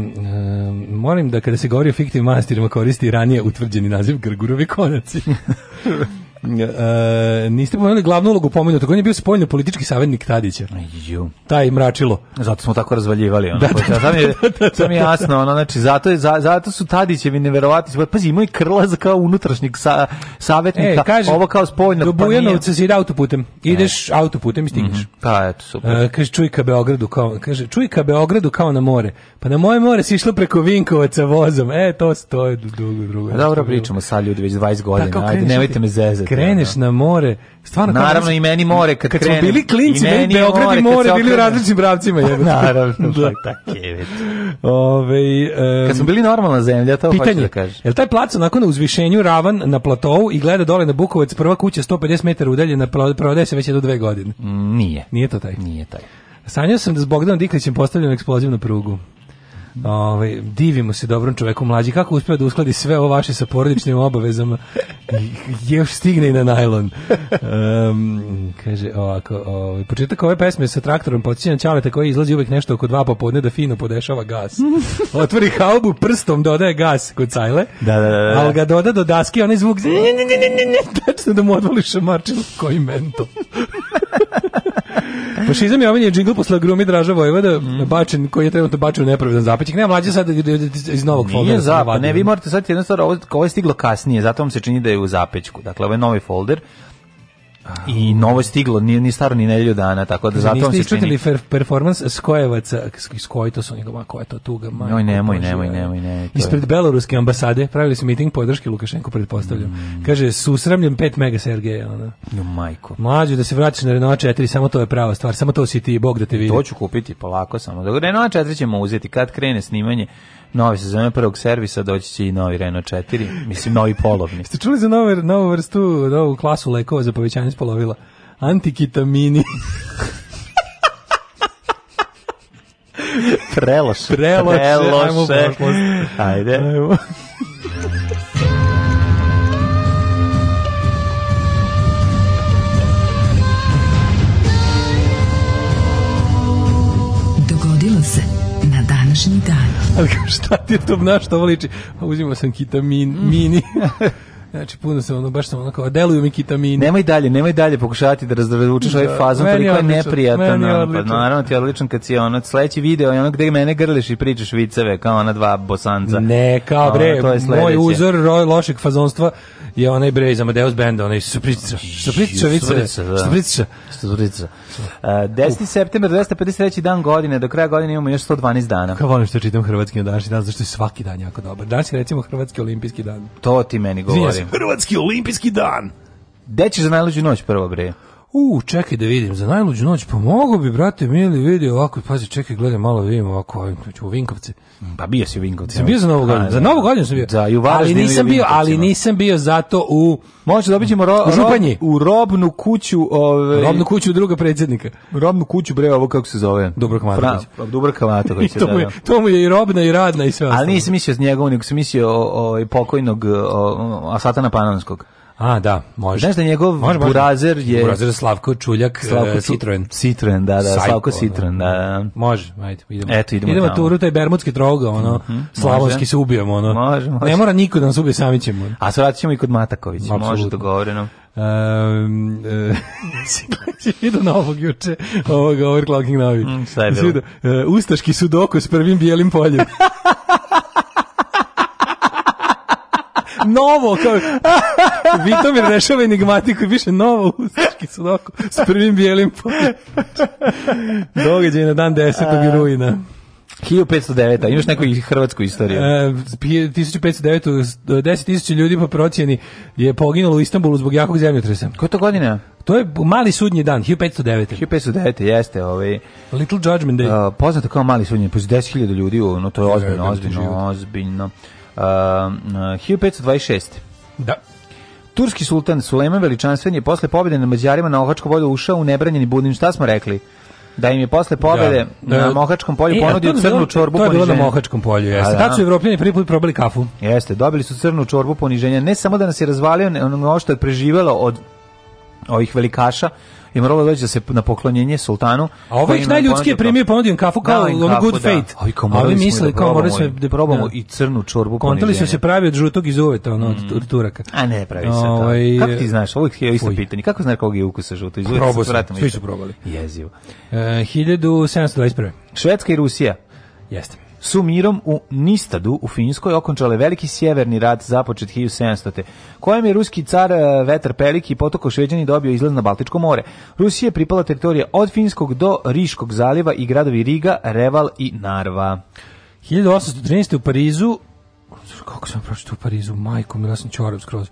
molim da kada se govori o fiktivnim manastirima koristi ranije utvrđeni naziv Grgurovi konaci. [LAUGHS] E, niste pomenuli glavnu ulogu pomenuta, on je bio spoljno politički savjetnik Tadića. Ju. Taj mračilo. Zato smo tako razvaljivali. Ono, da, da, da, je, da, da, da je da. jasno, ono, znači, zato, za, zato su Tadićevi neverovatni. Pazi, imao je krlaz kao unutrašnjeg sa, savjetnika, e, kaže, ovo kao spoljno. Do pa Bujanovca si ide autoputem. E. Ideš e. autoputem i stigneš. Mm -hmm. Pa, eto, super. E, kaže, čuj ka Beogradu kao, kaže, čuj ka Beogradu kao na more. Pa na moje more si išlo preko Vinkovaca vozom. E, to stoje dugo drugo. Dobro, pričamo sa ljudi već 20 godina. Ajde, nemojte me zezati kreneš ono. Da, da. na more, stvarno Naravno i meni more kad, kad krenem. Kad smo bili klinci, meni Beograd more, i more bili u različitim pravcima, [LAUGHS] jebe. Naravno, da. Pa tako je. Ove, um, kad smo bili normalna zemlja, to pitanje, hoću da kažem. Je li taj plac onako na uzvišenju ravan na platovu i gleda dole na Bukovac, prva kuća 150 metara udaljena, prodaje se već do dve godine? Mm, nije. Nije to taj? Nije taj. Sanjao sam da s Bogdanom Diklićem postavljam eksplozivnu prugu. Ovaj divimo se dobrom čoveku mlađi kako uspeva da uskladi sve ovo vaše sa porodičnim obavezama. Još stigne i na najlon. Um, kaže ovako, ovaj početak ove pesme sa traktorom podsećam Ćaleta koji izlazi uvek nešto oko 2 popodne da fino podešava gas. Otvori haubu prstom dodaje gas kod Cajle. Da, da, da, Al ga doda do daske onaj zvuk. Tačno da mu odvoli šamarčin koji mento. Fašizam je ovaj džingl posle grumi Draža Vojvoda, mm. bačen, koji je trenutno bačen u nepravedan zapećik. Nema mlađe sad da iz novog foldera. Nije zap, pa ne, vi morate sad jednostavno, ovo, ovo je stiglo kasnije, zato vam se čini da je u zapećku. Dakle, ovo je novi folder, i novo je stiglo, ni ni staro ni nedelju dana, tako da zato se čini. Niste performans Skojevaca, skoj to su njegova, koja je to tuga, majko. Noj, nemoj, nemoj, nemoj, nemoj. Ispred beloruske ambasade pravili su miting podrške Lukašenku, pretpostavljam. Mm. Kaže, susramljen 5 mega Sergeja, ona. Jo, majko. Mlađu, da se vraćaš na Renault 4, samo to je prava stvar, samo to si ti, Bog da te vidi. To ću kupiti, polako samo. Da, Renault 4 ćemo uzeti, kad krene snimanje, Novi sezone prvog servisa doći će i novi Renault 4, mislim novi polovni. Ste čuli za novu, novu vrstu, novu klasu lekova za povećanje spolovila? Antikitamini. Preloše. Preloše. Preloše. Ajmo, Ajde. Ajmo. [LAUGHS] šta ti je to obnaš, ovo liči? Pa uzimao sam kitamin, mini. [LAUGHS] Znači, puno se ono, baš sam ono kao, deluju mi kitamini. Nemoj dalje, nemoj dalje pokušavati da razvučeš ovaj da, ovaj fazon, toliko je neprijatan. Pa naravno ti je odličan kad si ono, sledeći video je ono gde mene grliš i pričaš viceve, kao ona dva bosanca. Ne, kao bre, ono, je moj uzor roj, lošeg fazonstva je onaj bre iz Amadeus benda, onaj suprica, suprica, viceve, suprica. Suprica. 10. Uh. september, 253. dan godine, do kraja godine imamo još 112 dana. Kao volim što čitam hrvatski na današnji dan, zašto je svaki dan jako dobar. Danas je recimo hrvatski olimpijski dan. To ti meni govori. Hrvatski olimpijski dan. Gde ćeš za najluđu noć prvo, bre? U, čekaj da vidim, za najluđu noć pomogao pa bi, brate, mili, vidi ovako, pazi, čekaj, gledaj malo, da vidim ovako, znači, u Vinkovci. Pa bio si u Vinkovci. Sam bio za Novu godinu, za da, Novu da. godinu sam bio. Da, i u ali nisam bio, ali nisam bio zato u... Može, dobit ćemo ro, u, županji. u robnu kuću... Ove, ovaj- robnu kuću druga predsjednika. Robnu kuću, bre, ovo kako se zove? Dubravka Matović. Dubravka Matović, [LAUGHS] to, mu je, to mu je i robna i radna i sve. Ali nisam mislio s njegovom, nego sam mislio o, o pokojnog o, o, Asatana Panonskog. A, da, može. Znaš da njegov može, burazer je... Burazer Slavko Čuljak, e, Slavko Ču... Citroen. Citroen, da, da, Sajko, Slavko Citroen, da, da. Može, ajde, idemo. Eto, idemo, idemo tamo. turu, taj bermudski troga, ono, mm -hmm. slavonski se ubijamo, ono. Može, može. Ne mora niko da nas ubije, sami ćemo. A svratit ćemo i kod Mataković, Absolutno. može, dogovoreno. Um, uh, vidio na ovog juče, ovog overclocking novi. Mm, e, Ustaški sudoku s prvim bijelim poljem. [LAUGHS] novo, kao, Vitomir rešava enigmatiku i piše novo ustaški sudoku s prvim bijelim popičem. Događaj na dan 10. A... rujna. 1509. Imaš neku hrvatsku istoriju? E, 1509. 10.000 ljudi po procjeni je poginulo u Istanbulu zbog jakog zemljotresa. Koja to godina? To je mali sudnji dan, 1509. 1509. jeste ovaj... Little Judgment Day. Uh, poznato kao mali sudnji, po 10.000 ljudi, no to je ozbiljno, ozbiljno, ozbiljno. ozbiljno. Uh, 1526. Uh, da. Turski sultan Sulejman Veličanstven je posle pobjede na Mađarima na Ohačko polju ušao u nebranjeni Budin. Šta smo rekli? da im je posle pobede da, na Mohačkom polju e, ponudio crnu čorbu poniženja. To je bilo na Mohačkom polju, jeste. Da. Tad su Evropljani prvi put probali kafu. Jeste, dobili su crnu čorbu poniženja. Ne samo da nas je razvalio ono što je preživelo od ovih velikaša, i moralo da doći da se na poklonjenje sultanu. A ovo ih najljudski je primio ponudio kafu kao da, ono kafu, good da. fate. A ovi kao morali misle, da kao morali smo da probamo i crnu čorbu. Kontali su se pravi od žutog iz uveta, ono, mm. od Turaka. A ne, pravi se to. Ovaj, Kako ti znaš, ovo je isto pitanje. Kako znaš kog je ukusa žuto iz uveta? Probao sam, svi su probali. Jezivo. 1721. E, Švedska i Rusija. Jeste su mirom u Nistadu u Finskoj okončale veliki sjeverni rat započet 1700. kojem je ruski car e, Vetar Peliki potoko Šveđani dobio izlaz na Baltičko more. Rusije je pripala teritorija od Finskog do Riškog zaliva i gradovi Riga, Reval i Narva. 1813. u Parizu kako sam pročito u Parizu, majko, mila sam čorav skroz.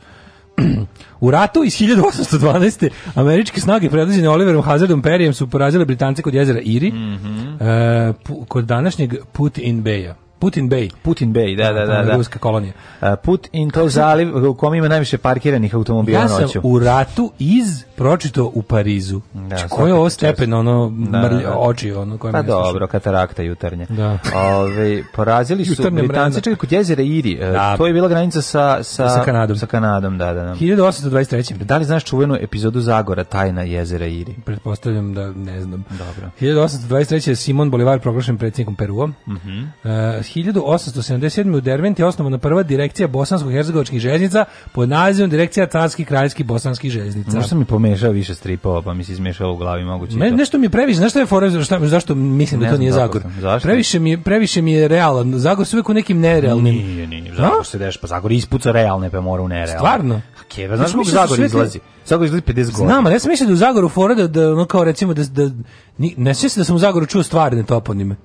U ratu iz 1812. američke snage predvođene Oliverom Hazardom Perijem su porazile Britance kod jezera Iri, mm -hmm. uh, kod današnjeg Put in Beja. Putin Bay. Putin Bay, da, da, da. da. Ruska kolonija. E, put in to zaliv u kom ima najviše parkiranih automobila ja noću. Ja sam u ratu iz pročito u Parizu. Da, Či, znači, koje je ovo stepen, ono, da, mrlj, da. oči, ono, koje Pa dobro, katarakta jutarnje. Da. Ove, porazili su Britanci, čekaj, kod jezera Iri. E, da. To je bila granica sa, sa, sa Kanadom. Sa Kanadom, da, da. da. 1823. Da li znaš čuvenu epizodu Zagora, tajna jezera Iri? Pretpostavljam da ne znam. Dobro. 1823. je Simon Bolivar proglašen predsjednikom Peruom. Mhm. Mm e, -hmm. uh, 1877. u Derventi je osnovana prva direkcija bosansko-hercegovačkih željeznica pod nazivom Direkcija carskih kraljskih bosanskih željeznica. Možda sam mi pomešao više stripova, pa mi se izmešao u glavi moguće. Me, nešto mi je previše, znaš što je fora, zašto mislim da ne da to nije Zagor? Previše mi je, previše mi je realan. Zagor se uvek u nekim nerealnim. Nije, nije. Zagor se deš, pa Zagor ispuca realne, pa mora u nerealne. Stvarno? Keva, znaš kako da Zagor izlazi? Zagor izlazi 50 godina. Znam, ali ja sam mislio da u Zagoru fora da, da ono kao recimo da, da ni, ne sjećam da sam u Zagoru čuo stvarne toponime.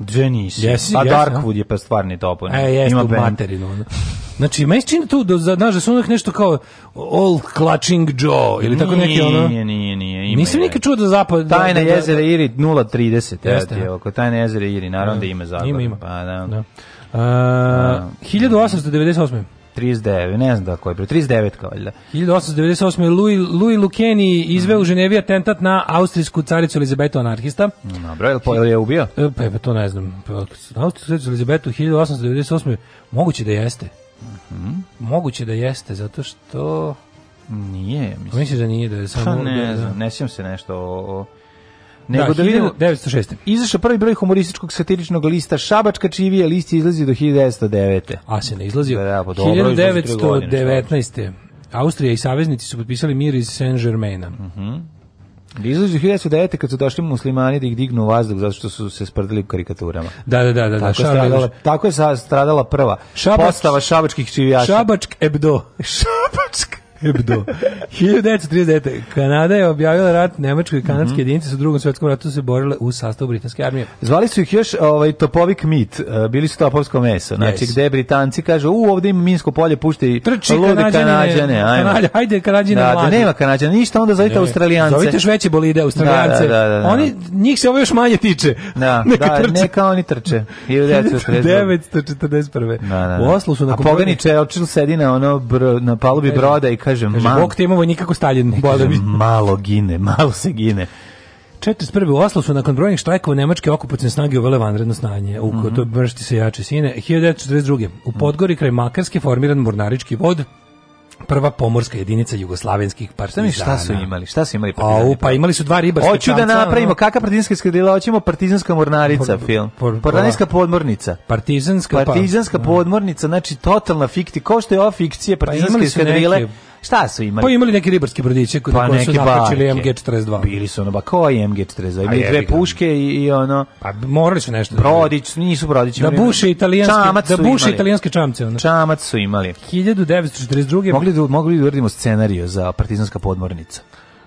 Dve nisi. Yes, pa Darkwood da. no? je pa stvarni topo. E, jeste, Ima u materinu. No. Znači, meni čini tu, da, znaš, da su uvijek nešto kao Old Clutching Joe, ili tako neki ono... Nije, nije, nije. Ima Nisam nikad čuo da zapad... Da- Tajna da, da, jezera Iri 0.30, jeste. Je, oko Tajna jezera Iri, naravno da. da ima zapad. Ima, ima. Pa, da. da. Pa, uh, 1898. 39, ne znam da koji broj, 39 kao valjda. 1898. Louis, Louis Luceni izveo u Ženevi atentat na austrijsku caricu Elizabetu anarhista. Dobro, je li je ubio? E, pa, pa, to ne znam. Pa, austrijsku caricu Elizabetu 1898. Moguće da jeste. Mm -hmm. Moguće da jeste, zato što... Nije, mislim. Misliš da nije, da je samo... Pa ne, da, da. ne se nešto o, o Nego da, da vidimo 1906. Izašao prvi broj humorističkog satiričnog lista Šabačka čivija, list izlazi do 1909. A se ne izlazi. Da, da, pa dobro, 1919. Austrija i saveznici su potpisali mir iz Saint-Germaina. Mhm. Uh da -huh. Izlazi 1909. kad su došli muslimani da ih dignu u vazduh zato što su se sprdili u karikaturama. Da, da, da. da, da tako, da, stradala, tako je stradala prva Šabač, postava šabačkih čivijača. Šabačk ebdo. [LAUGHS] Šabačk Hebdo. 1939. Kanada je objavila rat Nemačkoj i kanadske mm -hmm. jedinice su u drugom svetskom ratu se borile u sastavu britanske armije. Zvali su ih još ovaj, topovik mit, e, bili su topovsko meso. Znači, yes. gde Britanci kažu, u, ovde ima Minsko polje, pušti Trči, lude kanadjane. Kanadjane, ajde, kanadjane da, da, nema kanadjane, ništa, onda zovite ne, australijance. Zovite još veće bolide, australijance. Da, da, da, da, da, Oni, njih se ovo još manje tiče. Da, [LAUGHS] neka da, trče. neka oni trče. 1941. Da, da, da. U Oslu su na A Poganiče, očil sedi na, ono, bro, na palubi broda i kaže, kaže man... Bog te ima vojnika ko Stalin. malo gine, malo se gine. 41. u Oslo su nakon brojnih štrajkova nemačke okupacijne snage uvele vanredno snanje. U mm -hmm. to bršti se jače sine. 1942. U mhm. Podgori kraj Makarske formiran mornarički vod prva pomorska jedinica jugoslavenskih partizana. Šta su imali? Šta su imali pa partizani? Au, pa imali su dva ribarska Hoću da napravimo no. kakva partizanska skadrila, hoćemo partizanska mornarica por, film. Por, partizanska podmornica. Partizanska pa- partizanska pa, podmornica, znači totalna fikti, Ko što je ova fikcija pa partizanske skadrile. Neke Šta su imali? Pa imali neki ribarske brodiće koji pa su nakačili MG42. Bili su ono, ba koji MG42? Imali dve puške i, i ono... Pa morali su nešto. Da- Brodić, nisu brodići. Da buše italijanske, čamac da buše italijanske čamce. Ono. Čamac su imali. 1942. Mogli da, mogli da uradimo scenariju za partizanska podmornica.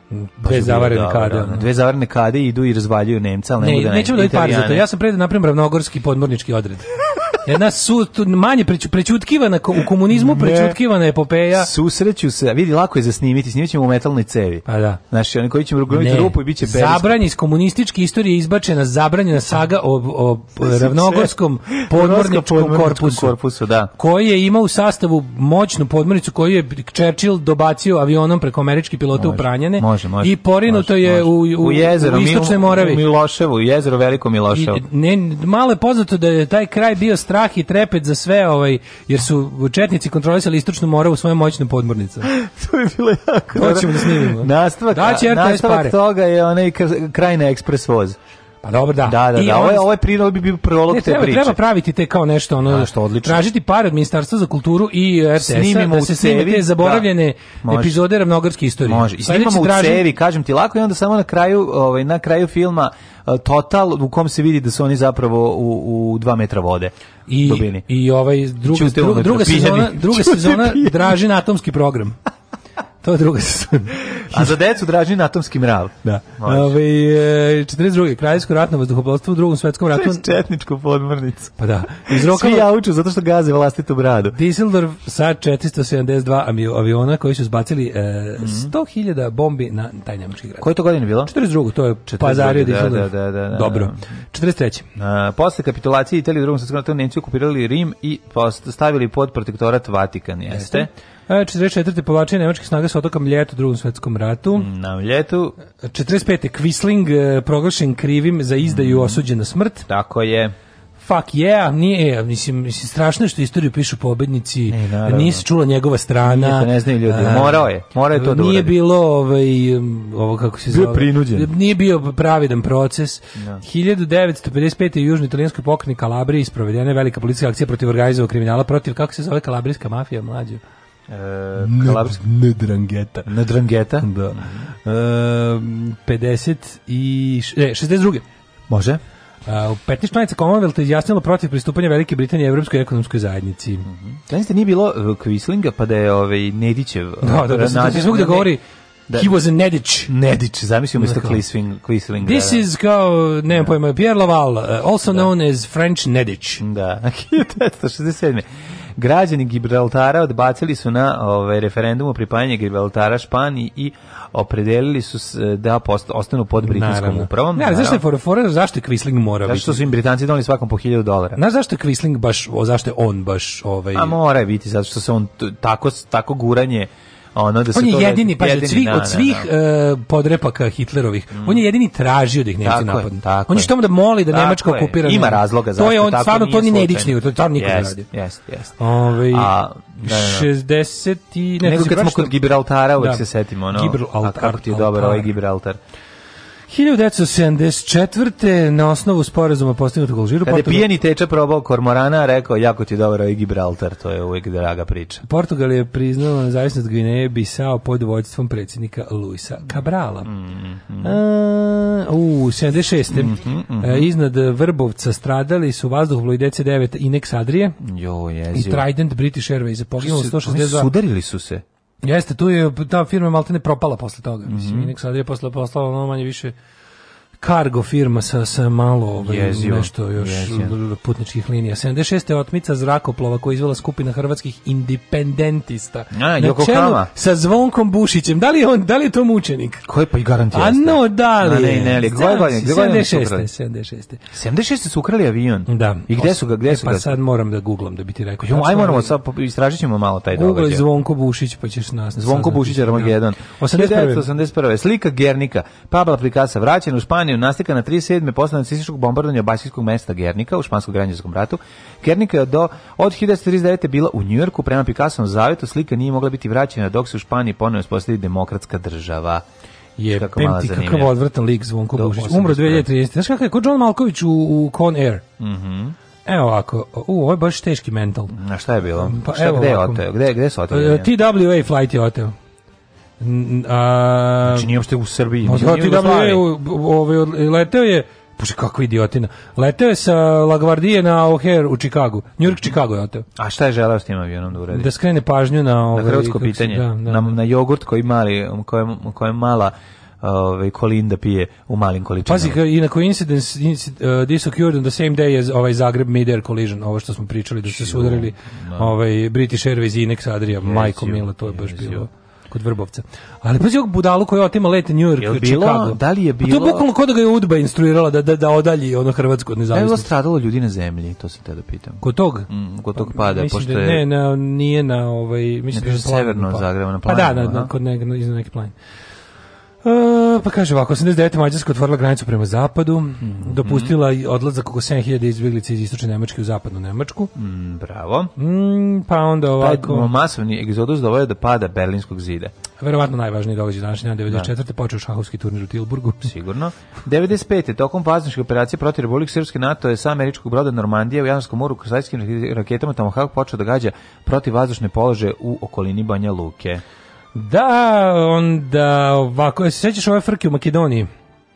Dve pa da zavarene kade. Dve zavarene kade idu i razvaljuju Nemca, ali ne, ne nećemo da ih par za to. Ja sam pred da napravim ravnogorski podmornički odred. [LAUGHS] Jedna su, manje preću, prećutkivana, u komunizmu prećutkivana epopeja. Susreću se, vidi, lako je zasnimiti, snimit ćemo u metalnoj cevi. Pa da. Znaš, oni koji ćemo glumiti rupu i bit će perisko. Zabranje iz komunističke istorije izbačena zabranjena saga o, o [LAUGHS] ravnogorskom podmorničkom korpusu, korpusu da. koji je imao u sastavu moćnu podmornicu koju je Churchill dobacio avionom preko američki pilota može, u Pranjane može, može, i porinuto može, je može. U, u, u, jezero, u Istočnoj Moravi. U Miloševu, u jezero Veliko Miloševo. I, ne, malo je poznato da je taj kraj bio strah i trepet za sve, ovaj, jer su četnici kontrolisali istočnu u svojom moćnom podmornicom. [LAUGHS] to je bilo jako. Hoćemo da snimimo. Nastavak, da će RTS nastavak pare. toga je onaj kraj na ekspres voz. Pa dobro, da. Da, da, I da. Ovo, ovo je prilog bi bio prolog ne, te treba, priče. Treba praviti te kao nešto, ono, da. što odlično. Tražiti pare od Ministarstva za kulturu i RTS-a da se snime te da. zaboravljene da. epizode ravnogarske istorije. Može. I snimamo u traži... cevi, kažem ti lako, i onda samo na kraju, ovaj, na kraju filma eh, total u kom se vidi da su oni zapravo u, u dva metra vode. I, dobini. i ovaj druga, druga, druga sezona, druga sezona draži na atomski program. [LAUGHS] To je druga sezona. A za decu Dražin atomski mrav. Da. Ove, 42. Kraljevsko ratno vazduhoplovstvo u drugom svetskom ratu. To je četničku podmornicu. Pa da. Iz roka... Svi jauču zato što gaze vlastitu bradu. Düsseldorf sa 472 aviona koji su zbacili e, mm -hmm. 100.000 bombi na taj nemački grad. Koje to godine bilo? 42. To je 42. pazario da, da, da, da, Dobro. 43. A, posle kapitulacije Italije u drugom svetskom ratu Nemci okupirali Rim i stavili pod protektorat Vatikan. Jeste? Jeste. 44. E, povlačenje nemačke snage sa otoka Mljetu u drugom svetskom ratu. Na Mljetu. 45. E, Kvisling e, proglašen krivim za izdaju mm. osuđena smrt. Tako je fuck yeah, nije, mislim, mislim strašno što istoriju pišu pobednici, ne, nije se čula njegova strana. Nije, ne znaju ljudi, morao je, morao je to da Nije bilo, ovaj, ovo kako se bio zove, prinuđen. nije bio pravidan proces. No. Da. 1955. u južnoj italijanskoj pokreni Kalabriji isprovedena je velika policijska akcija protiv organizova kriminala, protiv, kako se zove, kalabrijska mafija, mlađe. Uh, e, Kalabrska. Nedrangeta. Nedrangeta. Da. Uh, e, 50 i... E, 62. Može. E, u 15 članica Commonwealtha izjasnilo protiv pristupanja Velike Britanije Evropskoj ekonomskoj zajednici. Mm -hmm. Znači, da nije bilo Kvislinga, pa da je ovaj, Nedićev... Da, da, da, znači, da, da, da govori da, he was a Nedić. Nedić, zamislio isto Kvisling, Kvisling. This da, da. is kao, ne znam pojma, Pierre Laval, uh, also da. known as French Nedić. Da, 1967. [LAUGHS] građani Gibraltara odbacili su na ovaj, referendum o pripajanju Gibraltara Španiji i opredelili su se da ostanu pod britanskom upravom. Ne, zašto je for, for, zašto je Quisling mora zašto biti? Zašto su im Britanci doneli svakom po 1000 dolara? Ne, zašto je Quisling baš, o, zašto je on baš ovaj... A mora biti, zato što se on tako, tako guranje ono da on je jedini pa od svih da, od da, svih uh, da. e, podrepaka e, Hitlerovih mm. on je jedini tražio da ih Nemci napadnu on je što da moli da Nemačka okupira ima razloga za to je on stvarno to nije nedični to je niko ne radi jeste jeste ovaj, A, 60 i ne nego kad smo kod Gibraltara uvek se setimo ono Gibraltar kako ti je dobar ovaj Gibraltar 1974. na osnovu sporazuma postignutog u Alžiru... Kada Portugal... pijeni teča probao kormorana, rekao jako ti dobro i Gibraltar, to je uvijek draga priča. Portugal je priznao nezavisnost Gvineje Bisao pod vođstvom predsjednika Luisa Cabrala. Mm, mm. A, u 76. Mm, mm, a, iznad Vrbovca stradali su vazduhovloj DC-9 Inex Adrije jo, jezio. i Trident British Airways. Poginulo 162... Sudarili su se. Jeste, tu je ta firma maltene propala posle toga. Mislim, mm -hmm. Inex Adria posle postala ono manje više Cargo firma sa, sa malo ovaj, Jezio. nešto još Jezio. putničkih linija. 76. otmica zrakoplova koja izvela skupina hrvatskih independentista. A, Kama. sa Zvonkom Bušićem. Da li je on, da li je to mučenik? Ko je pa i garantija? A no, da li je? Ne, ne, ne, koje godine? 76. 76. 76. su ukrali avion. Da. I gde su ga, gde e, su pa ga? E, pa sad moram da googlam da bi ti rekao. Jo, aj moramo sad istražit ćemo malo taj događaj. Google Zvonko Bušić pa ćeš nas. Zvonko Bušić Armageddon. 81. 81. Slika Gernika. Pabla Picasso vraćen u Španiju Španiju nastika na 37. posle nacističkog bombardovanja basijskog mesta Gernika u špansko-granđanskom ratu. Gernika je do, od 1939. bila u Njujorku prema Picassovom zavetu, slika nije mogla biti vraćena dok se u Španiji ponovno uspostavi demokratska država. Je, kako pem ti kakav odvrtan lik Zvonko Božić. Umro 2013. Znaš kakav je, ko John Malković u, u Con Air. Mhm. Mm Evo ovako, u, ovo je baš teški mental. Na šta je bilo? Pa, šta, gde je Gde, gde su oteo? E, TWA flight je oteo. A, znači nije uopšte u Srbiji. Pa, da, ti da, ovaj, leteo je Puši, kakva idiotina. Leteo je sa Lagvardije na O'Hare u Čikagu. New York, Čikago je oteo. A šta je želeo s tim avionom da uredi? Da skrene pažnju na... Ovaj, na hrvatsko pitanje. Da, da, na, na jogurt koji mali, kojem, kojem mala ovaj Kolinda pije u malim količinama. Pazi, i na coincidence uh, this occurred on the same day as ovaj Zagreb Midair collision, ovo što smo pričali da su se sudarili no. Da. ovaj British Airways i Inex Adria, yes, Majko Mila, to je baš yes, bilo kod Vrbovca. Ali pazi ovog budalu koji otima lete New York, bilo, Chicago. Da li je bilo? A pa to je bukvalno kod da ga je Udba instruirala da, da, da odalji ono Hrvatsko od da nezavisnosti. Da stradalo ljudi na zemlji, to se te da pitam. Kod tog? Mm, kod tog pada, pa, mislim pošto da je... Da ne, na, nije na ovaj... Mislim ne, da je severno pa- Zagreba, na planinu. Pa da, na, na, kod neke, iznad neke planine. E, pa kaže ovako, 89. Mađarska otvorila granicu prema zapadu, mm -hmm. dopustila i odlazak oko 7000 izbjeglica iz istočne Nemačke u zapadnu Nemačku. Mm, bravo. Mm, pa onda ovako... Taj masovni egzodus dovoje da pada Berlinskog zida. Verovatno najvažniji događaj današnji dan 94. Da. počeo šahovski turnir u Tilburgu. [LAUGHS] [LAUGHS] Sigurno. 95. tokom vazničke operacije protiv Republik Srpske NATO je sa američkog broda Normandije u Jadranskom moru sajskim raketama Tomahawk počeo da gađa protiv vazdušne polože u okolini Banja Luke. Da, onda ovako, se sećaš ove frke u Makedoniji?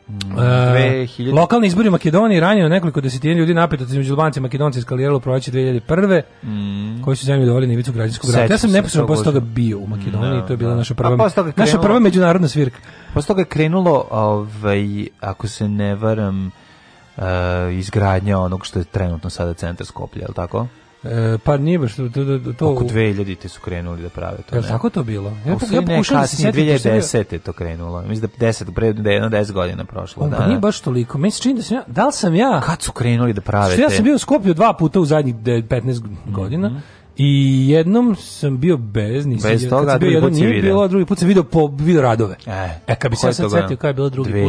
Uh, mm, 2000... lokalni izbori u Makedoniji ranjeno nekoliko desetina ljudi napet od između Albanci i Makedonci eskaliralo u proleće 2001. Mm. koji su zemlju doveli na ivicu građanskog rata. Ja sam neposredno posle toga bio u Makedoniji, no. Da, to je bila da. naša prva, krenulo, naša prva međunarodna svirka. Posle toga je krenulo, ovaj, ako se ne varam, uh, izgradnja onog što je trenutno sada centar Skoplja, je li tako? E, pa nije baš to, to, to, Oko 2000-te su krenuli da prave to. Ne? li tako to bilo? Ja, pa- ja pokušam da se 2010. je to krenulo. Mislim da 10, pre, da jedno 10 godina prošlo. da, pa nije da. baš toliko. Mislim čini da sam ja, da li sam ja... Kad su krenuli da prave to? Ja sam bio u Skopju dva puta u zadnjih 15 mhm. godina. Mm -hmm. I jednom sam bio bez, nisam bez toga, kad bio jedan nije video. bilo, a drugi put sam video po video radove. E, e kad bi se ja sad setio kada je bilo drugi 2010,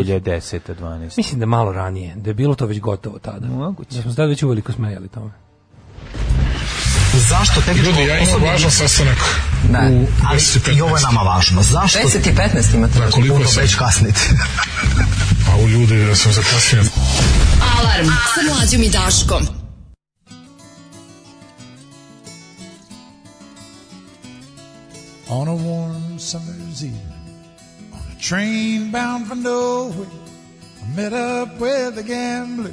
put. 2010. 12. Mislim da malo ranije, da je bilo to već gotovo tada. Moguće. Da smo tada već uveliko smejali tome. Zašto tehničko Ljudi, ja imam važan sastanak da. u Ali 10 i ovo je nama važno. Zašto? 10 i 15 imate. Da, koliko se Već kasniti. pa u ljudi, da sam zakasnio. Alarm sa mlađom i Daškom. On a warm summer's evening, on a train bound for nowhere, I met up with a gambler.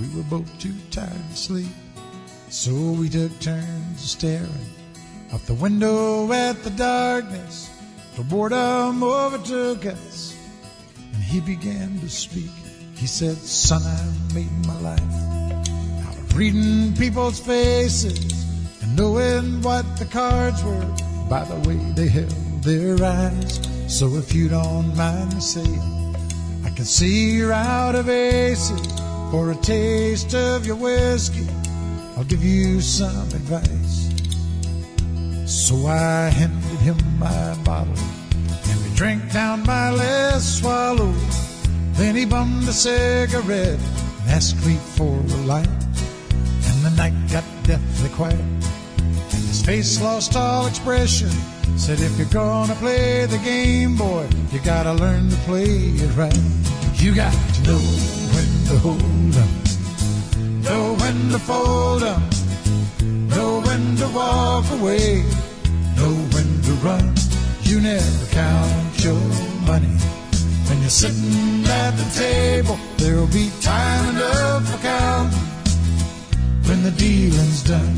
We were both too tired to sleep. So we took turns staring out the window at the darkness till boredom overtook us. And he began to speak. He said, Son, I've made my life out of reading people's faces and knowing what the cards were by the way they held their eyes. So if you don't mind me saying, I can see you're out of aces for a taste of your whiskey. I'll give you some advice. So I handed him my bottle, and we drank down my last swallow. Then he bummed a cigarette and asked me for a light. And the night got deathly quiet, and his face lost all expression. Said, if you're gonna play the game, boy, you gotta learn to play it right. You got to know when to hold up know when to fold up, know when to walk away, know when to run. You never count your money. When you're sitting at the table, there'll be time enough for counting when the dealing's done.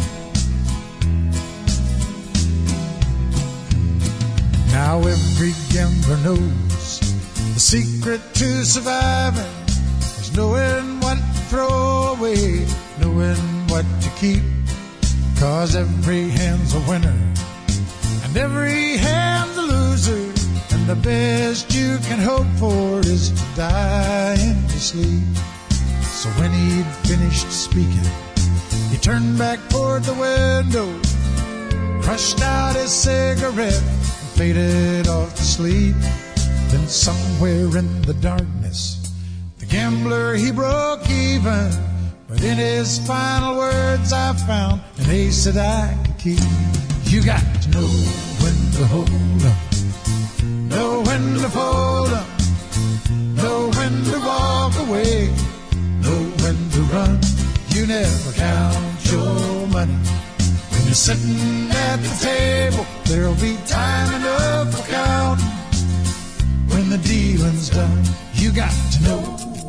Now every gambler knows the secret to surviving is knowing throw away, knowing what to keep. Cause every hand's a winner, and every hand's a loser. And the best you can hope for is to die in your sleep. So when he'd finished speaking, he turned back toward the window, crushed out his cigarette, and faded off to sleep. Then somewhere in the darkness, gambler, he broke even. But in his final words, I found an ace that I could keep. You got to know when to hold up, know when to fold up, know when to walk away, know when to run. You never count your money. When you're sitting at the table, there'll be time enough for counting when the dealing's done. You got to know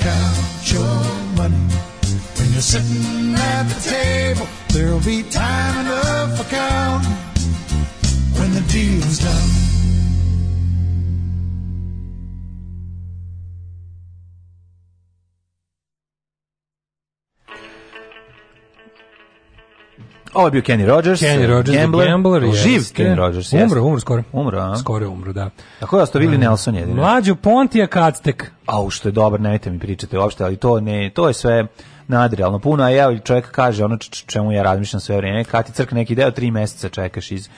count your money. When you're sitting at the table, there'll be time enough for counting when the deal's done. Ovo je bio Kenny Rogers. Kenny Rogers, Gambler. Gambler Živ jeste. Kenny Rogers, jeste. Umro, umro skoro. Umro, a? Skoro umro, da. Tako je da ostavili um, mm. Nelson jedin. Mlađu Pontija Kactek. Au, što je dobar, nemojte mi pričati uopšte, ali to, ne, to je sve nadrealno puno, a ja čovjek kaže ono čemu ja razmišljam sve vrijeme, kad ti crkne neki deo, tri meseca čekaš iz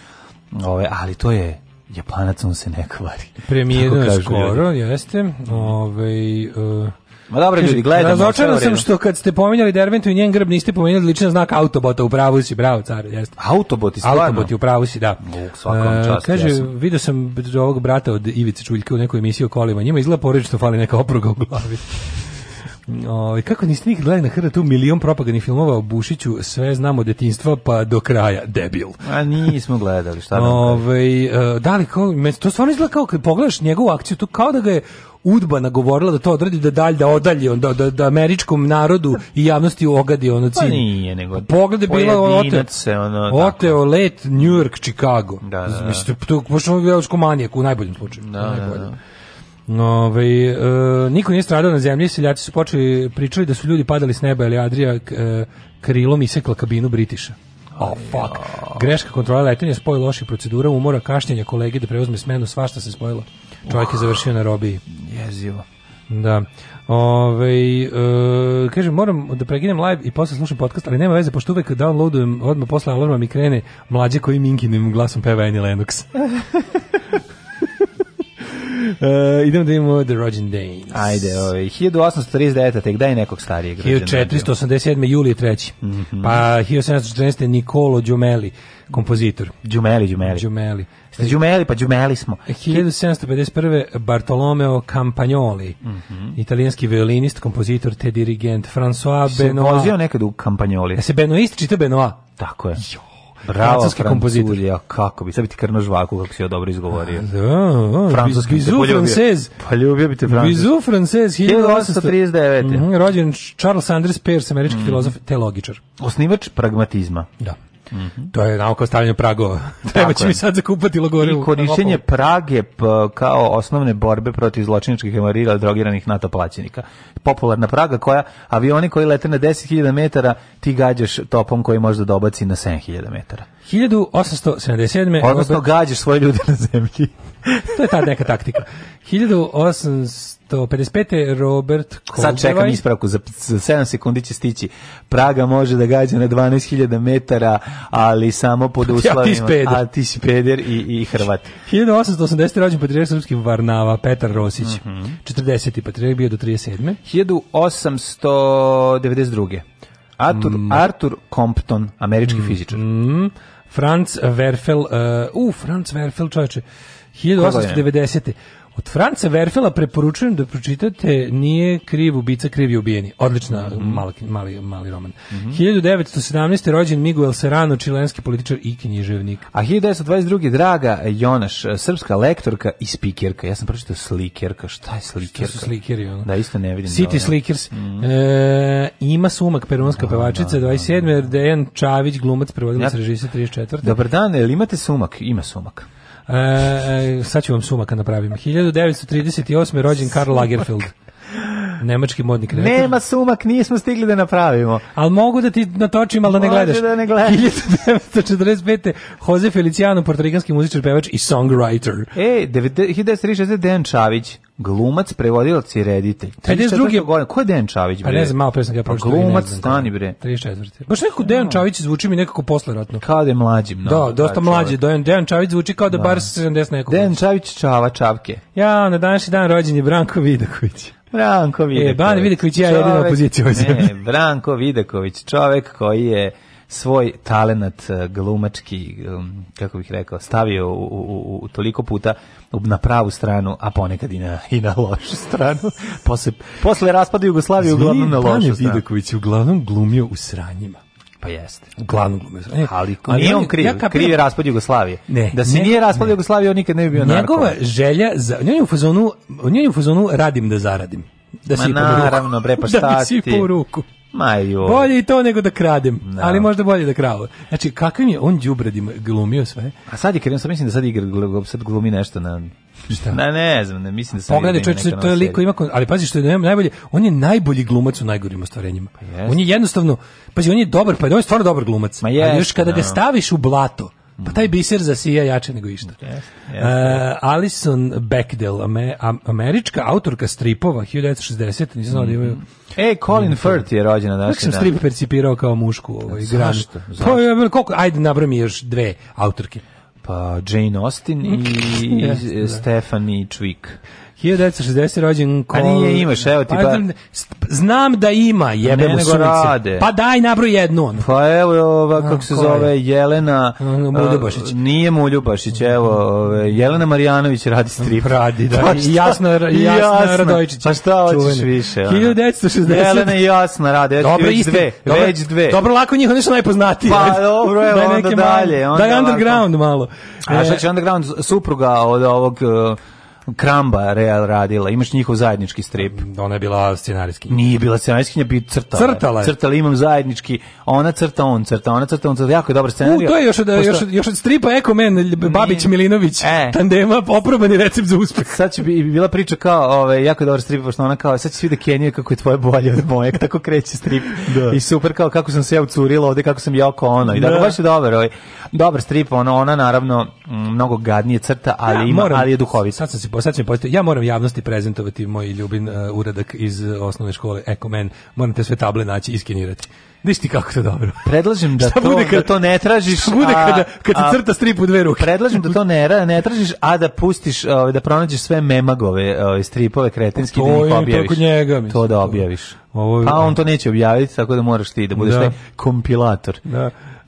ove, ali to je Japanac on se ne kvari. Premijerno je skoro, ljudi. jeste. Ove, ovaj, uh, Ma dobro ljudi, gledamo. Razočaran sam što kad ste pominjali Derventu i njen grb niste pominjali ličan znak Autobota upravo pravu si, bravo car, jeste. Autoboti stvarno. Autoboti upravo si, da. U svakom e, čast. Kaže, ja sam. video sam ovog brata od Ivice Čuljka u nekoj emisiji o kolima. Njima izgleda porodično fali neka opruga u glavi. [LAUGHS] O, ovaj, kako niste nikad gledali na hrtu milion propagandnih filmova o Bušiću, sve znamo od detinstva pa do kraja, debil. A nismo gledali, šta nam da Ove, ovaj, da li, kao, to stvarno izgleda kao kad pogledaš njegovu akciju, to kao da ga je Udba nagovorila da to odradi da dalje da odalji on da, da, da američkom narodu i javnosti ogadi ono pa cilj. Pa nije nego. Pa pogled je bilo oteo. Se ono, oteo let New York Chicago. Da, da, da. Mislim to možemo veličko manijaku u najboljem slučaju. Da, da, da. Nove, ovaj, e, niko nije stradao na zemlji, seljaci su počeli pričali da su ljudi padali s neba, ali Adria e, krilom isekla kabinu Britiša. Oh, fuck. Greška kontrola letenja, spoj loših procedura, umora, kašnjenja kolege da preuzme smenu, svašta se spojilo. Čovjek je završio na robiji. Jezivo. Da. Ove, e, kažem, moram da preginem live i posle slušam podcast, ali nema veze, pošto uvek downloadujem, odmah posle alarma mi krene mlađe koji minkinim glasom peva Annie Lennox. Uh, [LAUGHS] e, idemo da imamo The Rođen Danes. Ajde, ovaj, 1839. tek da je nekog starijeg 1487. Julije 3. Mm -hmm. Pa 1714. Nikolo Đumeli, kompozitor. Đumeli, Đumeli. Đumeli. Ste džumeli, pa džumeli smo. 1751. E, Bartolomeo Campagnoli, mm -hmm. italijanski violinist, kompozitor te dirigent François se Benoit. Se vozio nekad u Campagnoli. Ja e, se Benoist čita Benoit. Tako je. Jo. Bravo, francuski kompozitor. Ja, kako bi, sad bi ti krno žvaku kako si joj dobro izgovorio. Da, francuski pa bizu francez. Poljubio bi te francuski. Bizu francez, 1839. Mm -hmm, rođen Charles Anders Peirce, američki mm -hmm. filozof, te logičar. Osnivač pragmatizma. Da. Mm -hmm. To je nauka o stavljanju pragova. [LAUGHS] Treba će mi sad zakupati logorilu. I korišćenje prage kao osnovne borbe protiv zločinačkih hemarila drogiranih NATO plaćenika. Popularna praga koja avioni koji lete na 10.000 metara ti gađaš topom koji možda dobaci na 7.000 metara. 1877. Odnosno Robert... gađaš svoje ljude na zemlji. to je ta neka taktika. 1855. Robert Koldevaj. Sad čekam ispravku, za 7 sekundi će stići. Praga može da gađa na 12.000 metara, ali samo pod uslovima. [LAUGHS] Ja, ti A ti si i, i Hrvat. 1880. rođen patrijarh srpskim Varnava, Petar Rosić. Mm -hmm. 40. patrijarh bio do 37. 1892. Arthur, mm. Arthur Compton, američki mm. fizičar. Mm. Franz Werfel, uh, u, Franz Werfel, čovječe, 1890. Od Franca Werfela preporučujem da pročitate Nije kriv ubica, kriv je ubijeni. Odlična, mm -hmm. mali, mali, mali roman. Mm -hmm. 1917. rođen Miguel Serrano, čilenski političar i književnik. A 1922. Draga Jonaš, srpska lektorka i spikerka. Ja sam pročitao slikerka. Šta je slikerka? Šta su slikeri? Ono? Da, isto ne vidim. City da, Slikers. Mm -hmm. e, ima sumak, perunska da, pevačica, 27. Da da, da, da, Dejan Čavić, glumac, prevodilac, ja, režisa, 34. Dobar dan, jel imate sumak? Ima sumak. E, e, sad ću vam sumaka napravim. 1938. rođen Karl Lagerfeld. Nemački modni kreator. Nema sumak, nismo stigli da napravimo. Ali mogu da ti natočim, ali da ne Može gledaš. da ne gledaš. 1945. Jose Feliciano, portorikanski muzičar, pevač i songwriter. E, 1936. Dejan Čavić, glumac, prevodilac i reditelj. 52. godine. Ko je Dejan Čavić? Bre? ne znam, malo pre sam ga pa pročito. Glumac, stani bre. 34. Baš nekako Dejan Čavić zvuči mi nekako posleratno. Kao da je mlađi mnogo. Da, dosta mlađi. Dejan, Dejan Čavić zvuči kao da, da. bar 70 nekako. Dejan Čavić Čava Čavke. Ja, na današnji dan rođen je Branko Vidaković. Branko e, Vidaković. E, Branko Vidaković je jedina opozicija ovoj zemlji. Branko Vidaković, čovek koji je svoj talenat e, glumački, um, kako bih rekao, stavio u, u, u toliko puta na pravu stranu, a ponekad i na, i na lošu stranu. Posle, posle raspada Jugoslavije uglavnom na lošu stranu. Vidaković je uglavnom glumio u sranjima. Pa jeste. Uglavnom glumio sranje. Ali, ali on kriv, ja kriv je raspad Jugoslavije. Ne, da se nije raspad Jugoslavije, on nikad ne bi bio narko. Njegova želja, za, on, je u fazonu, on je u fazonu radim da zaradim. Da Ma naravno, bre, pa [LAUGHS] da šta da mi si po ruku. Ma jo. Bolje i to nego da kradem, no. Da. ali možda bolje da kravo. Znači, kakvim je on đubredima glumio sve? A sad je krenuo, sad mislim da sad igra, sad glumi nešto na Šta? Na ne znam, ne mislim da sam Pogledaj, čovječe, to je liko ima, ali pazi što je najbolje, on je najbolji glumac u najgorim ostvarenjima. Yes. Pa on je jednostavno, pazi, on je dobar, pa on je stvarno dobar glumac. Ma yes, ali još kada no. ga da. staviš u blato, pa taj mm. biser zasija jače nego išta. Yes, yes. Uh, eh, Alison Bechdel, američka autorka stripova 1960, nisam znao da imaju... Mm. E, Colin Firth je rođena danas. Kako sam strip percipirao kao mušku ovaj, granu. Pa, Zašto? Zašto? Pa, koliko, ajde, mi još dve autorke. Pa Jane Austen i, i Stefani Čvik. 1960 rođen Kol... A nije imaš, evo ti pa... pa... Znam da ima, jebe mu sunce. Pa daj nabroj jednu. Ono. Pa evo ova, kako se zove, Jelena... Muljubašić. Nije Muljubašić, evo, ove, Jelena Marjanović radi strip. Radi, da. [LAUGHS] Pa I jasno, jasno, jasno. Radojčić. Pa šta hoćeš više? Ono. 1960. Jelena i jasna radi, već, dobro, već dve. Dobro, već dve. Dobro, lako njih, oni su najpoznatiji. Pa dobro, evo, [LAUGHS] onda dalje. Onda daj underground lako. malo. A šta će e. underground supruga od ovog... Uh, Kramba Real radila, imaš njihov zajednički strip. Ona je bila scenarijskinja. Nije bila scenarijskinja, bi crtala. Crtala je. Crtala, imam zajednički, ona crta, on crta, ona crta, on crta, jako je dobar scenarij. U, to je još od, Pošto... još, još od stripa Eko Man, Babić Nije. Milinović, e. tandema, oprobani recept za uspeh. Sad će bi, bila priča kao, ove, ovaj, jako je dobar strip, pošto ona kao, sad će svi da kenjuje kako je tvoje bolje od moje, tako kreće strip. [LAUGHS] da. I super kao kako sam se ja ucurila ovde, kako sam jako ona. I da, da. baš je dobar, ovaj, dobar strip, ono, ona naravno, mnogo gadnije crta, ali ja, ima, moram, ali je duhovit. Sad sam se posaćen, ja moram javnosti prezentovati moj ljubin uh, uradak iz e, osnovne škole Ekomen. Moram te sve table naći i skenirati. Viš ti kako to dobro. Predlažem da, [LAUGHS] šta to, bude kad, da to ne tražiš. Šta bude a, kada, kad se crta strip u dve ruke. Predlažem da to ne, ne tražiš, a da pustiš, e, ovaj, da pronađeš sve memagove o, ovaj, stripove kretinski to pa da ih objaviš. To njega. Mislim, to da objaviš. Ovo, pa on to neće objaviti, tako da moraš ti da budeš da. kompilator. Da.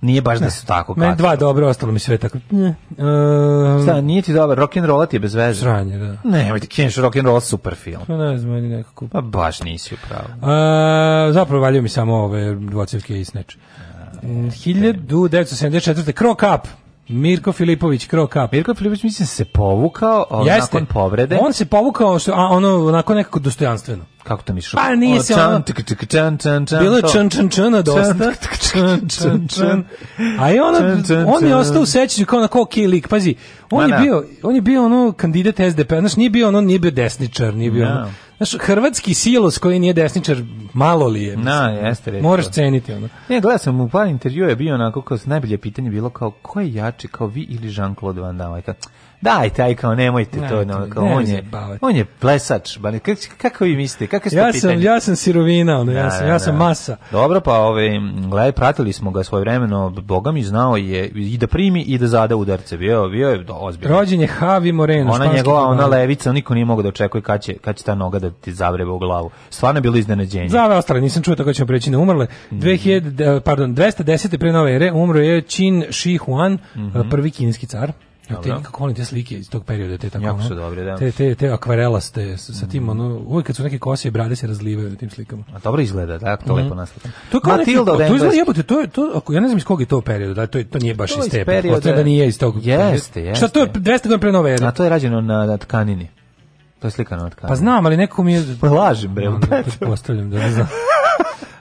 nije baš da su tako Meni dva dobro, ostalo mi sve tako. Ne. Um, Šta, nije ti dobar, rock and roll ti je bez veze. Sranje, da. Ne, nemoj ti kineš rock and roll super film. Pa ne znam, meni nekako. Pa baš nisi upravo. Uh, ehm, ehm, zapravo valjaju mi samo ove dvocevke i sneč. Uh, 1974. Krok up. Mirko Filipović krok up. Mirko Filipović mislim se povukao on, nakon povrede. On se povukao, a ono onako nekako dostojanstveno kako to misliš? Pa nije se ono... Bilo je čan čan čana dosta. [LAUGHS] A je ono, on je ostao u sećanju kao na kao okej lik. Pazi, on je da. bio, on je bio ono kandidat SDP, p-a. znaš, nije bio ono, nije bio desničar, nije bio da. ono. Znaš, hrvatski silos koji nije desničar, malo li je. Na, da, jeste reći. Moraš ceniti ono. Ne, gledao sam u par intervjua je bio onako kao najbolje pitanje bilo kao ko je jači, kao vi ili Jean-Claude Van Damme. Daj, taj kao nemojte to, no, kao, on, je, on je plesač, ba, kako vi mislite, kako ste ja sam, pitanje? Ja sam sirovina, ono, da, da, ja, sam, ja da. sam masa. Dobro, pa ove, ovaj, gledaj, pratili smo ga svoje vremeno, Boga mi znao je i da primi i da zada udarce, bio, bio je ozbiljno. Rođenje je Javi Moreno. Ona njegova, ona levica, niko nije mogao da očekuje kad će, kad će ta noga da ti zavrebe u glavu. Stvarno bilo iznenađenje. Zave ostale, nisam čuo tako ćemo preći na umrle. 2000, mm. pardon, 210. pre nove ere umro je Qin Shi Huang, mm -hmm. prvi kineski car. Ja, te, kako volim te slike iz tog perioda, te tako, jako su dobre, da. Te, te, te akvarelaste, sa tim, mm. ono, uvijek kad su neke kose i brade se razlivaju na tim slikama. A dobro izgleda, da, to mm. lepo naslika. To je kao Matilda, neki, to izgleda jebote, to je, to, ako, ja ne znam iz kog je to perioda, da, to, je, to nije baš to iz te, perioda, da nije iz tog. Jeste, jeste. Šta to je 200 godina pre nove A to je rađeno na, na tkanini. To je slikano na tkanini. Pa znam, ali neko mi je... Pa lažem, bre, Postavljam da ne znam.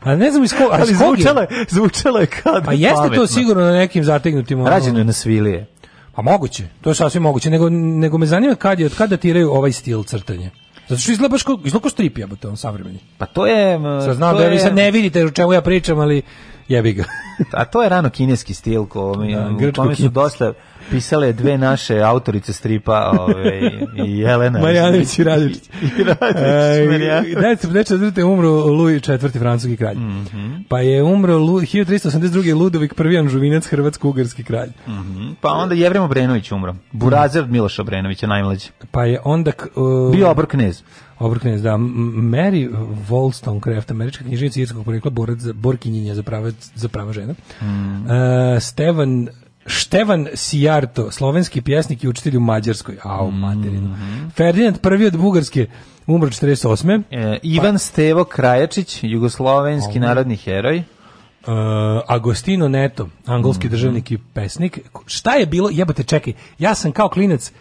A ne znam iz kog, ali zvučala je, zvučala je kad. Da pa jeste to sigurno na nekim zategnutim. Rađeno je na svilije. A pa moguće, to je sasvim moguće, nego, nego me zanima kad je, od kada datiraju ovaj stil crtanja. Zato što izgleda baš kao, izgleda kao strip jebote, on savremeni. Pa to je... Sad znam to da vi sad ne vidite o čemu ja pričam, ali Jebi ga. [LAUGHS] A to je rano kineski stil koji da, kome su dosta pisale dve naše autorice stripa, ove, i Jelena [LAUGHS] Marjanović i Radić. [LAUGHS] I Radić. E, da umro Louis IV francuski kralj. Mm -hmm. Pa je umro 1382 Ludovik prvi Anžuvinac hrvatsko-ugarski kralj. Mm -hmm. Pa onda Jevrem Obrenović umro. Burazer Miloš Obrenović je najmlađi. Pa je onda uh, bio obor knez obrknez, da, Mary Wollstonecraft, američka knjižnica irskog porekla, borac, za, borkinjenja za prava, za prava žena. Mm. Uh, Stevan Števan Sijarto, slovenski pjesnik i učitelj u Mađarskoj. Au, mm-hmm. materinu. Mm -hmm. Ferdinand prvi od Bugarske, umro 48. E, Ivan pa, Stevo Krajačić, jugoslovenski ovaj. narodni heroj. Uh, Agostino Neto, angolski mm -hmm. državnik i pesnik. Šta je bilo? Jebate, čekaj, ja sam kao klinac,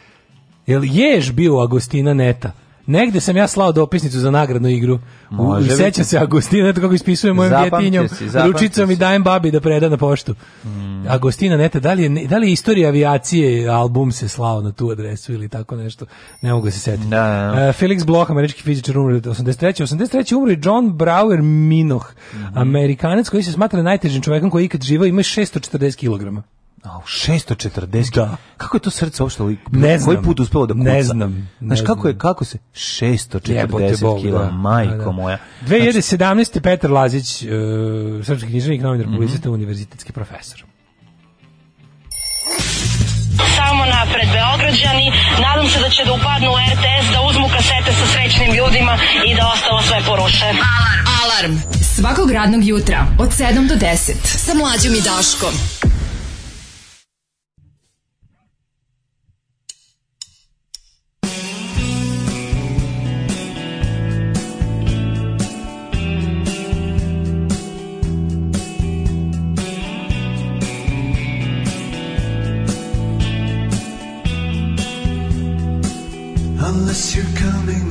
jel ješ bio Agostina Neta? negde sam ja slao dopisnicu za nagradnu igru. U, sećam se Agustina, eto kako ispisuje mojim djetinjom, ručicom i dajem babi da preda na poštu. Mm. Agustina, nete, da li, je, da li je istorija avijacije album se slao na tu adresu ili tako nešto? Ne mogu da se setiti. Da, e, da, Uh, Felix Bloch, američki fizičar, umre 83. 83. umri John Brower Minoh, mm -hmm. amerikanac koji se smatra najtežim čovekom koji je ikad živao, ima 640 kilograma. Au, 640. Da. Kako je to srce uopšte ovaj- ne znam, koji put uspelo da kuca? Ne znam. Ne Znaš kako je kako se 640 kg, da. majko da, da. moja. 2017 znači, Petar Lazić, uh, srpski književnik, novinar, mm -hmm. publicista, univerzitetski profesor. Samo napred Beograđani, nadam se da će da upadnu u RTS, da uzmu kasete sa srećnim ljudima i da ostalo sve poruše. Alarm! Alarm! Svakog radnog jutra od 7 do 10 sa mlađom i Daškom. Unless you're coming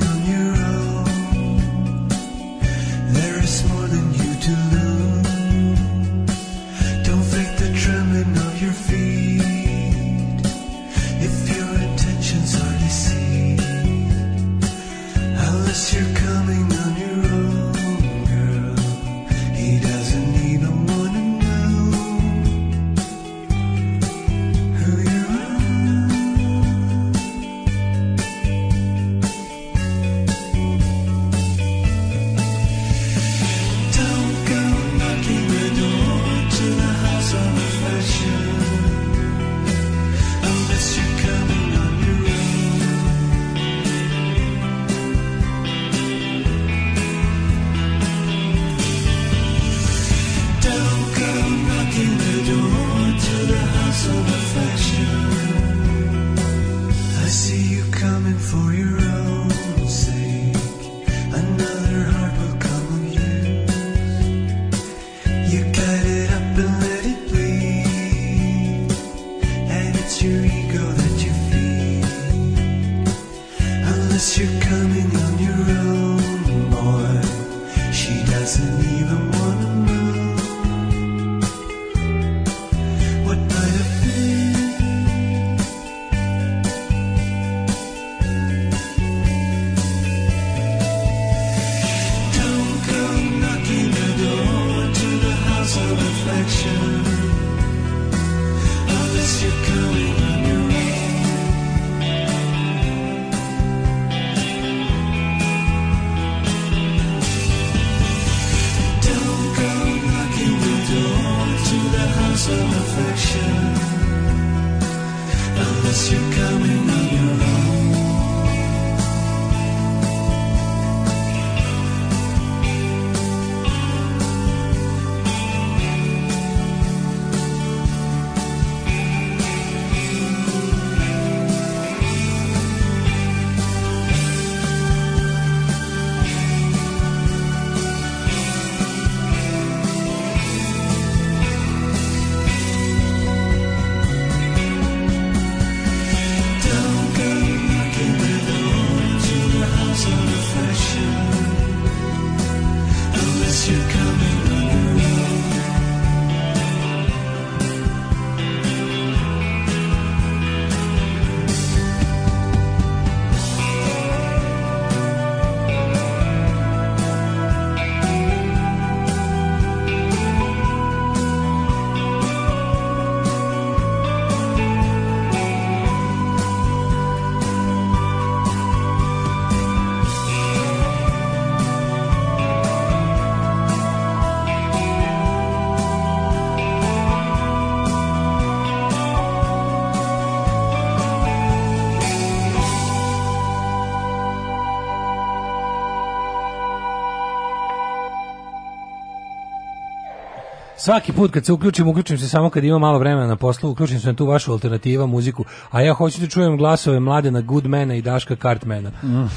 Svaki put kad se uključim, uključim se samo kad ima malo vremena na poslu, uključim se na tu vašu alternativa muziku, a ja hoću da čujem glasove mlade na Goodmana i Daška Kartmana. Mm. [LAUGHS]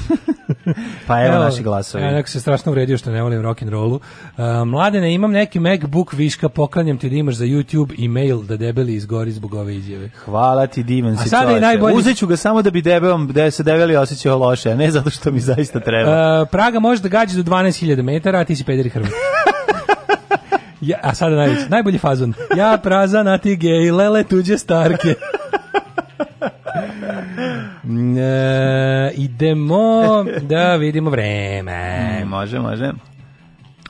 pa evo, evo naši glasovi. Ja neko se strašno uvredio što ne volim rock and rollu. Uh, mladene, imam neki MacBook viška, poklanjam ti da imaš za YouTube i mail da debeli izgori zbog ove izjave. Hvala ti, divan si sada čoveče. Najbolji... Uzet ga samo da bi debelom, da se debeli osjećao loše, a ne zato što mi zaista treba. Uh, Praga može da gađe do 12.000 metara, a ti si pederi Hrvat. [LAUGHS] Ja, a sada najveći, najbolji fazon. Ja prazan, a ti gej, lele tuđe starke. E, idemo da vidimo vreme. E, može, može.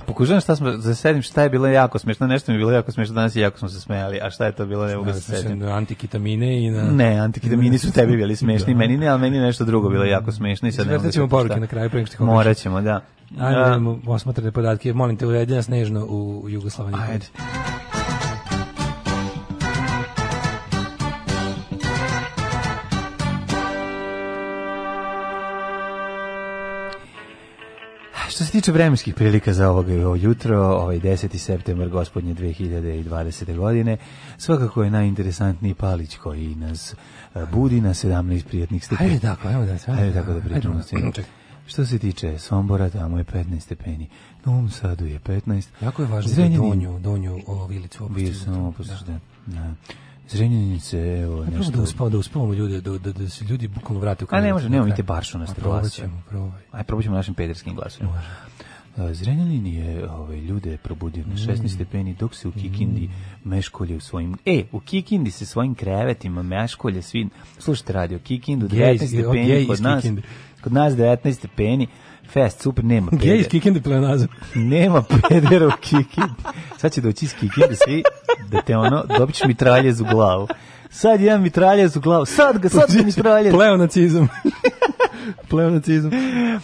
Pokušavam šta smo za da sedim šta je bilo jako smešno, nešto mi je bilo jako smešno danas i jako smo se smejali. A šta je to bilo, ne mogu da, da se setiti. Na antikitamine i na Ne, antikitamini su tebi bili smešni, meni ne, ali meni nešto drugo bilo jako smešno i sad ne. Vrtaćemo poruke na kraju pre što hoćemo. Moraćemo, da. Ajmo, da. uh, osmatrate podatke. Molim te, uredi nas nežno u, u Jugoslaviji. Ajde. Što se tiče vremenskih prilika za ovog jutro, ovaj 10. septembar gospodnje 2020. godine, svakako je najinteresantniji palić koji nas eh, budi na 17 prijatnih stepeni. Ajde tako, ajmo da se. Ajde tako da pričamo. Što se tiče Sombora, tamo je 15 stepeni. Novom Sadu je 15. Jako je važno Zrenjanin... da donju, donju o Vilicu opustiti. Da. Da. da. Zrenjanice, evo, ne nešto. Da uspavamo, da uspavamo ljude, da, da, da se ljudi bukvalno vrate u kanal. A ne može, nemoj mi te baršu na ste glasu. Probaj. Aj, probaj ćemo našim pederskim glasom. Može. Zrenjanin je ove, ovaj, ljude probudio na 16 mm. stepeni, dok se u Kikindi mm. meškolje u svojim... E, u Kikindi se svojim krevetima meškolje svi... Slušajte radio, Kikindu, 19 stepeni kod nas. Kikindi. Kod nas 19 stepeni, fest, super, nema pedera. Gdje iz Kikinde pleonazam? Nema pedera u Kikinde. Sad će doći iz Kikinde svi, da te ono, dobit ćeš mitraljez u glavu. Sad jedan mitraljez u glavu, sad ga, sad ga mitraljez. Pleonacizam. [LAUGHS] Pleonacizam.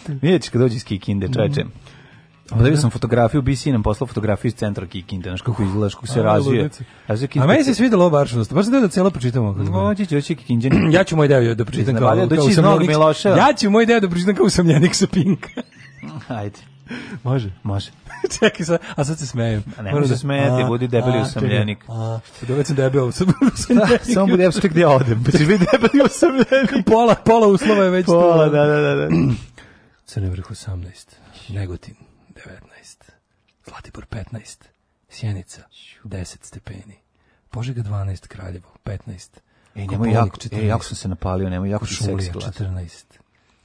Vidjet ćeš kad dođe iz Kikinde, čoveče. Odavio sam fotografiju, BC nam poslao fotografiju iz centra Kikinde, znaš kako izgledaš, kako se razvije. A meni se svidelo ova baršnost, baš da da celo pročitamo. Moći ću oći Kikindjan. Ja ću moj deo da pročitam kao, kao, kao usamljenik. Ja ću moj deo da pročitam kao usamljenik sa Pinka. [LAUGHS] Ajde. Može? Može. [LAUGHS] Čekaj sad, a sad se smejem. A ne može se da- da smejati, budi debeli usamljenik. A, debeli sam debel usamljenik. [LAUGHS] Samo budi, ja čekaj gdje odem, pa ćeš biti debeli usamljenik. Pola, pola uslova je već. Pola, da, da, da. da. [CLEARS THROAT] Crne vrh 18, Negotin. 19, Zlatibor 15, Sjenica 10 stepeni, Požega 12, Kraljevo 15, E, nemoj jako, 14, e, jako sam se napalio, nemoj jako Košulija 14,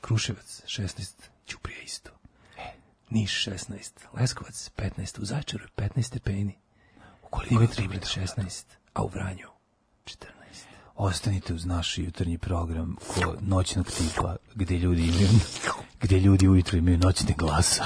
Kruševac 16, Ćuprija isto, e. Niš 16, Leskovac 15, u Začaru 15 stepeni, Dimitrovgrad 16, a u Vranju 14. Ostanite uz naš jutarnji program ko noćnog tipa, gdje ljudi imaju, gdje ljudi ujutro imaju noćne glasa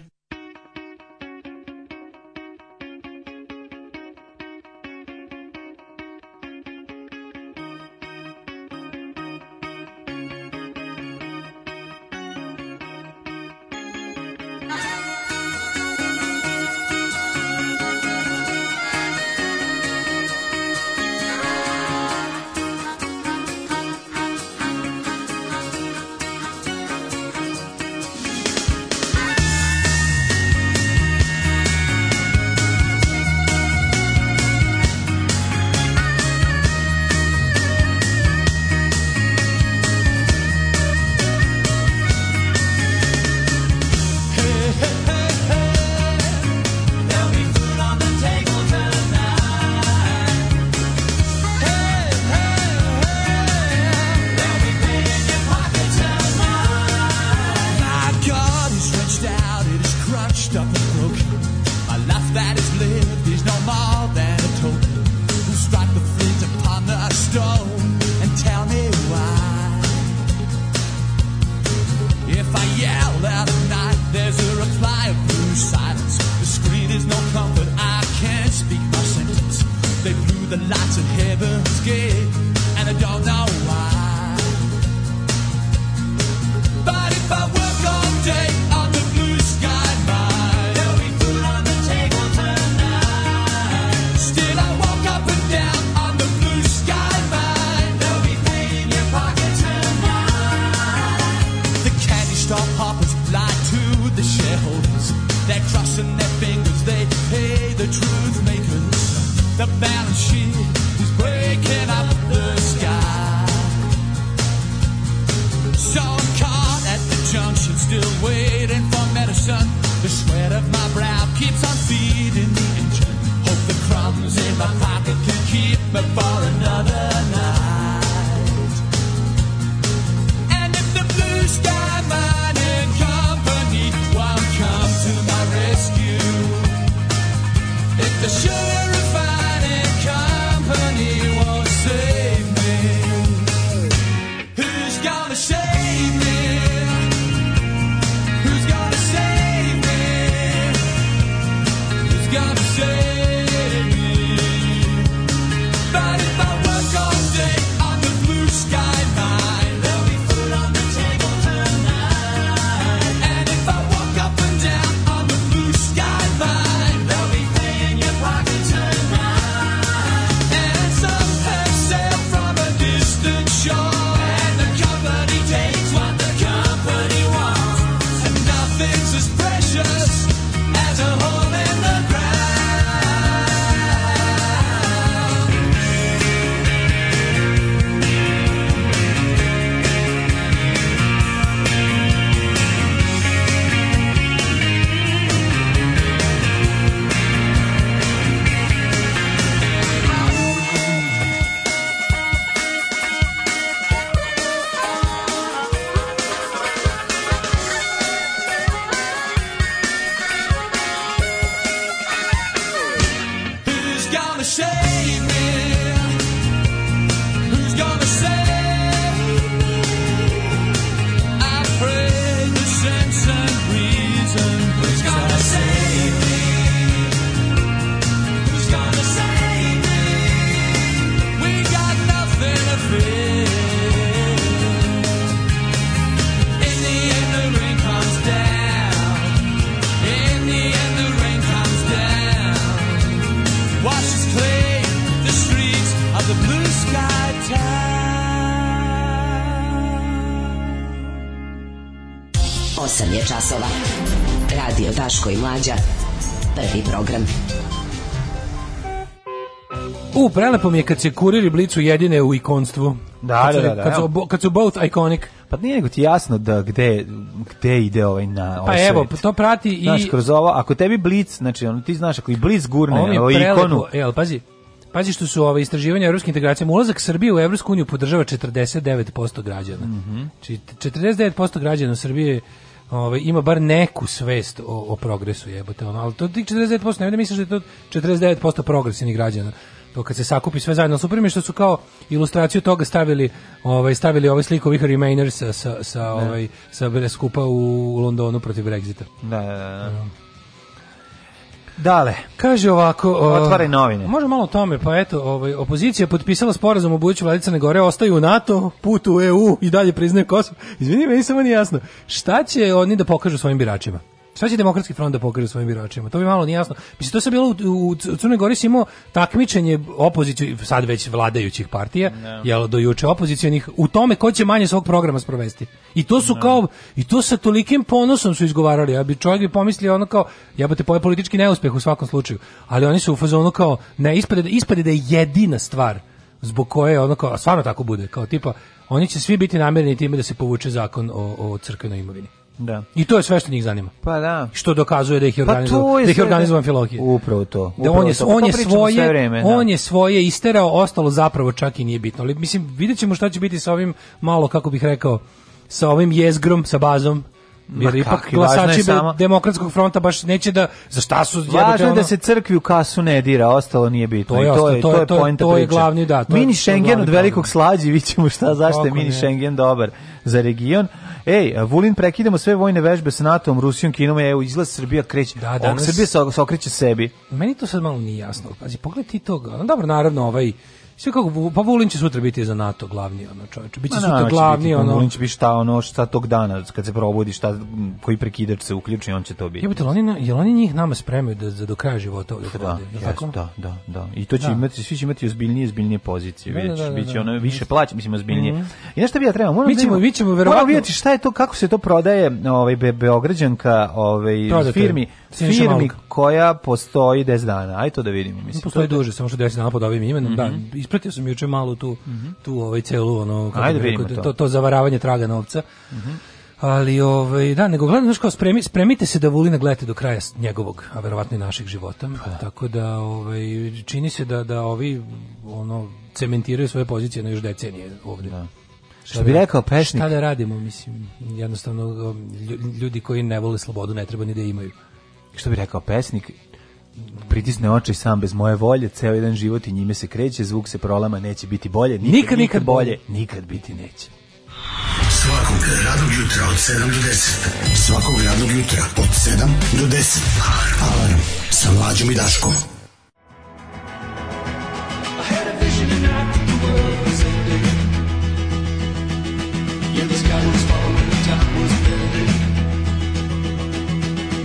prelepo mi je kad se kuriri blicu jedine u ikonstvu. Da, kad da, da, da. Kad su, kad su both iconic. Pa nije nego ti jasno da gde, gde ide ovaj na pa ovaj Pa evo, svet. to prati i... Znaš, kroz ovo, ako tebi blic, znači, ono, ti znaš, ako i blic gurne ovo ovaj ikonu... Jel, pazi, Pazi što su ove istraživanja evropskih integracija, ulazak Srbije u Evropsku uniju podržava 49% građana. Mm -hmm. 49% građana Srbije Ove, ovaj, ima bar neku svest o, o progresu jebote ono, ali to tih 49% ne da misliš da je to 49% progresivnih građana to kad se sakupi sve zajedno su primili što su kao ilustraciju toga stavili ovaj stavili ovaj sliku ovih Remainers sa sa, sa da. ovaj sa skupa u Londonu protiv Brexita. Da, da, da. da. Dale. Kaže ovako, otvaraj novine. Može malo o tome, pa eto, ovaj opozicija potpisala sporazum o budućoj vladi Crne Gore, ostaju u NATO, put u EU i dalje priznaje Kosovo. Izvinite, meni samo nije jasno. Šta će oni da pokažu svojim biračima? Šta će demokratski front da pokaže svojim biračima? To mi malo nije jasno. Mislim, to se bilo u, u Crnoj Gori si imao takmičenje opoziciju, sad već vladajućih partija, no. jel, do juče opozicijonih, u tome ko će manje svog programa sprovesti. I to su no. kao, i to sa tolikim ponosom su izgovarali. Ja bi čovjek bi pomislio ono kao, jebate, poje politički neuspeh u svakom slučaju. Ali oni su u fazonu kao, ne, ispade, ispade da je jedina stvar zbog koje ono kao, stvarno tako bude, kao tipa, oni će svi biti namereni time da se povuče zakon o, o crkvenoj imovini. Da. I to je sve što njih zanima. Pa da. Što dokazuje da ih je organizovan, pa da ih je organizovan Filohije. Upravo to. Upravo da on je pa on je svoje vreme, da. on je svoje isterao, ostalo zapravo čak i nije bitno. Ali mislim videćemo šta će biti sa ovim malo kako bih rekao sa ovim jezgrom, sa bazom Jer ipak kak, glasači je demokratskog fronta baš neće da za šta su Važno je da se crkvi u kasu ne dira, ostalo nije bitno. To je, to je, to je, to je, to je glavni da. To mini Schengen od velikog slađi, vidimo šta zašto je mini ne. Schengen dobar za region. Ej, Vulin prekidamo sve vojne vežbe sa NATO-om, Rusijom, Kinom, evo izlaz Srbija kreće. Da, danas... Srbija se okreće sebi. Meni to sad malo nije jasno. Pazi, pogledaj ti toga. dobro, naravno, ovaj Sve kako, pa Vulin će sutra biti za NATO glavni, ono čovjek. Biće Ma, sutra da glavni, biti, pa ono... Vulin će biti šta, ono, šta tog dana, kad se probudi, šta, koji prekidač se uključi, on će to biti. Jebote, oni, jel oni njih nama spremaju da, za do kraja života ovdje da, ovdje, jes, da, da, da. I to će da. imati, svi će imati ozbiljnije, ozbiljnije pozicije, da, da, da, da biće da. ono više plaća, mislim, ozbiljnije. Mm -hmm. I nešto bi ja trebao, moramo, mi da ćemo, mi ćemo verovatno... vidjeti šta je to, kako se to prodaje ovaj, Be Beograđanka ovaj, firmi, firmi koja postoji 10 dana. Ajde to da vidimo, mislim. Postoji to duže, samo što 10 dana pod ovim imenom. Mm -hmm. Da, mhm. ispratio sam juče malo tu mm -hmm. tu ovaj celu ono kako Ajde, rekao, to. to. to zavaravanje traga novca. Mm -hmm. Ali ovaj da, nego gledam znači spremi, spremite se da Vulina gledate do kraja njegovog, a verovatno i naših života. Pa. Da. Tako da ovaj čini se da da ovi ono cementiraju svoje pozicije na još decenije ovde. Da. Šta da bi rekao pešnik? Šta da radimo, mislim, jednostavno ljudi koji ne vole slobodu ne treba ni da imaju što bi rekao pesnik, pritisne oči sam bez moje volje, ceo jedan život i njime se kreće, zvuk se prolama, neće biti bolje, nikad, nikad, nikad bolje, nikad biti neće. Svakog radnog jutra od 7 do 10. Svakog radnog jutra od 7 do 10. Alarm sa mlađom i Daškom. was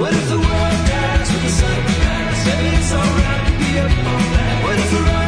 What if the world dies with the sun? Maybe it's alright to be up on that. What if the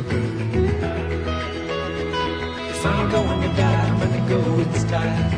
If I'm going to die, I'm gonna go with style.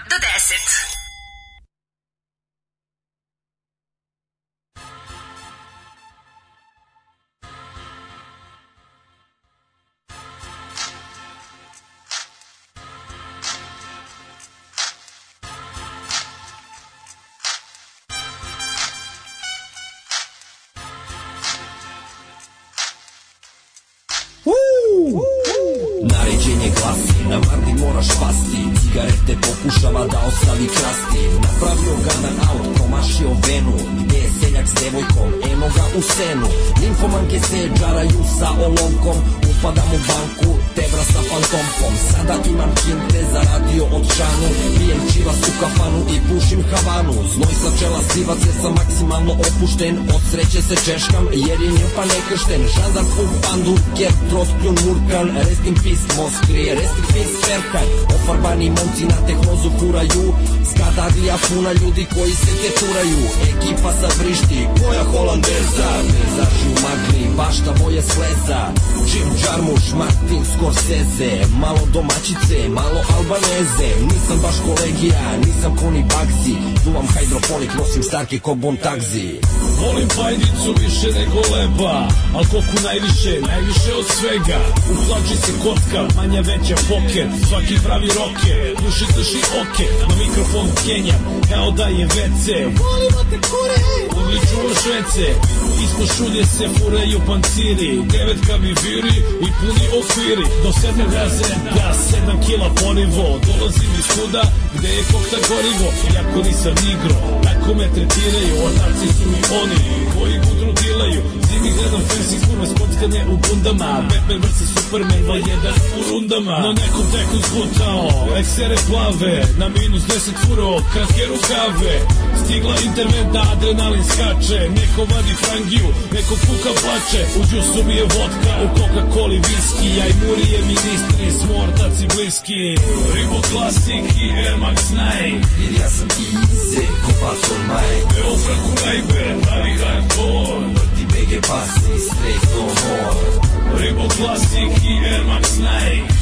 se češkam jer je njupa nekršten Žandar u pandu, ket, trospljun, murkan Rest in peace, Moskri, rest in peace, Ferkaj Ofarbani momci na tehnozu furaju Skadavija puna ljudi koji se teturaju Ekipa sa vrišti, koja holandeza Mezaši u magli, bašta moje sleza Jim Jarmuš, Martin Scorsese Malo domaćice, malo albaneze Nisam baš kolegija, nisam koni bagzi Duvam hydroponik, nosim starke ko bon tagzi Volim pajdicu više nego leba Al koku najviše, najviše od svega Uhlači se kocka, manja veća poker Svaki pravi roke, duši drži oke Na mikrofon kenjam, kao da je WC Volimo te kure, uliču u švece Ispod šulje se furaju panciri Devet kamiviri i puni okviri Do sedme sedmog razreda, sedam kila ponivo Dolazim iz kuda, gde je kokta gorivo Jako nisam igro, tako me tretiraju Otaci su mi oni oni koji budru guraju Svi mi gledam fancy kurve spotkanje u bundama Batman vs Superman 2 jedan u rundama Na nekom teku zgutao Eksere plave Na minus 10 furo Kratke rukave Stigla interventa Adrenalin skače Neko vadi frangiju Neko kuka plače U džusu mi je vodka U Coca-Coli viski Ja i murije ministri Smortac i bliski Ribo klasik i Air Max 9 Jer ja sam easy Kupator Mike Beograd Kurajbe Navi Hardcore knjige basi, straight no more Rimbo Classic i Air Max 9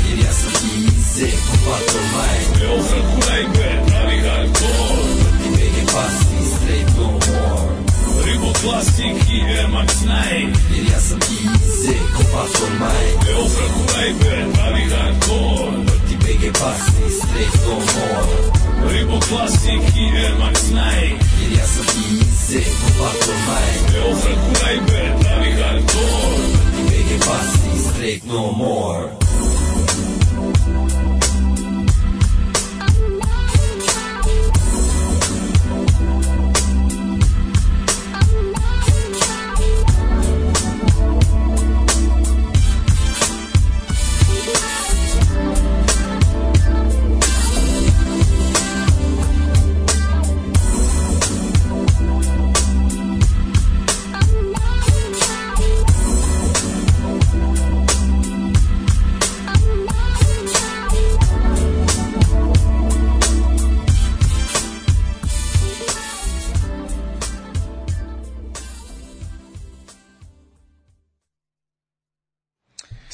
Jer ja sam i Zeko Pato Mike Beograd Kurajbe, pravi hardcore Vrti BG basi, straight no more Primo Classic i Air Max 9 Jer ja sam Ize, ko pastor Maj Evo preko najpe, pravi hardcore Vrti BG pasni, straight on more Primo Classic i Air Max 9 Jer ja sam Ize, ko pastor Maj Evo preko najpe, pravi hardcore Vrti BG pasni, straight no more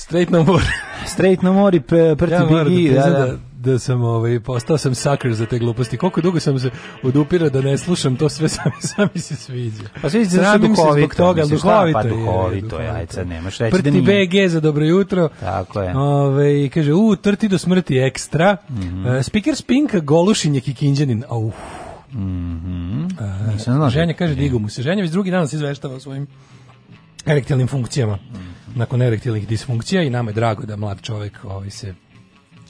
Straight no more. [LAUGHS] Straight no more i prti ja, da Biggie. Da, da, da, da sam ovaj postao sam sucker za te gluposti. Koliko dugo sam se odupirao da ne slušam to sve [LAUGHS] sami sami se sviđa. Pa sve se duhovito, zbog toga misliš, duhovito, pa duhovito je, ajde nemaš reći da Prti da nije. BG za dobro jutro. Tako je. Ovaj kaže u trti do smrti ekstra. Mm -hmm. E, uh, speaker Spinka Golušin je Kikinđanin. Au. Mhm. Mm -hmm. uh, ženja kaže digu mu se. Ženja već drugi dan se izveštava o svojim erektilnim funkcijama. Mm nakon erektilnih disfunkcija i nama je drago da mlad čovjek ovaj se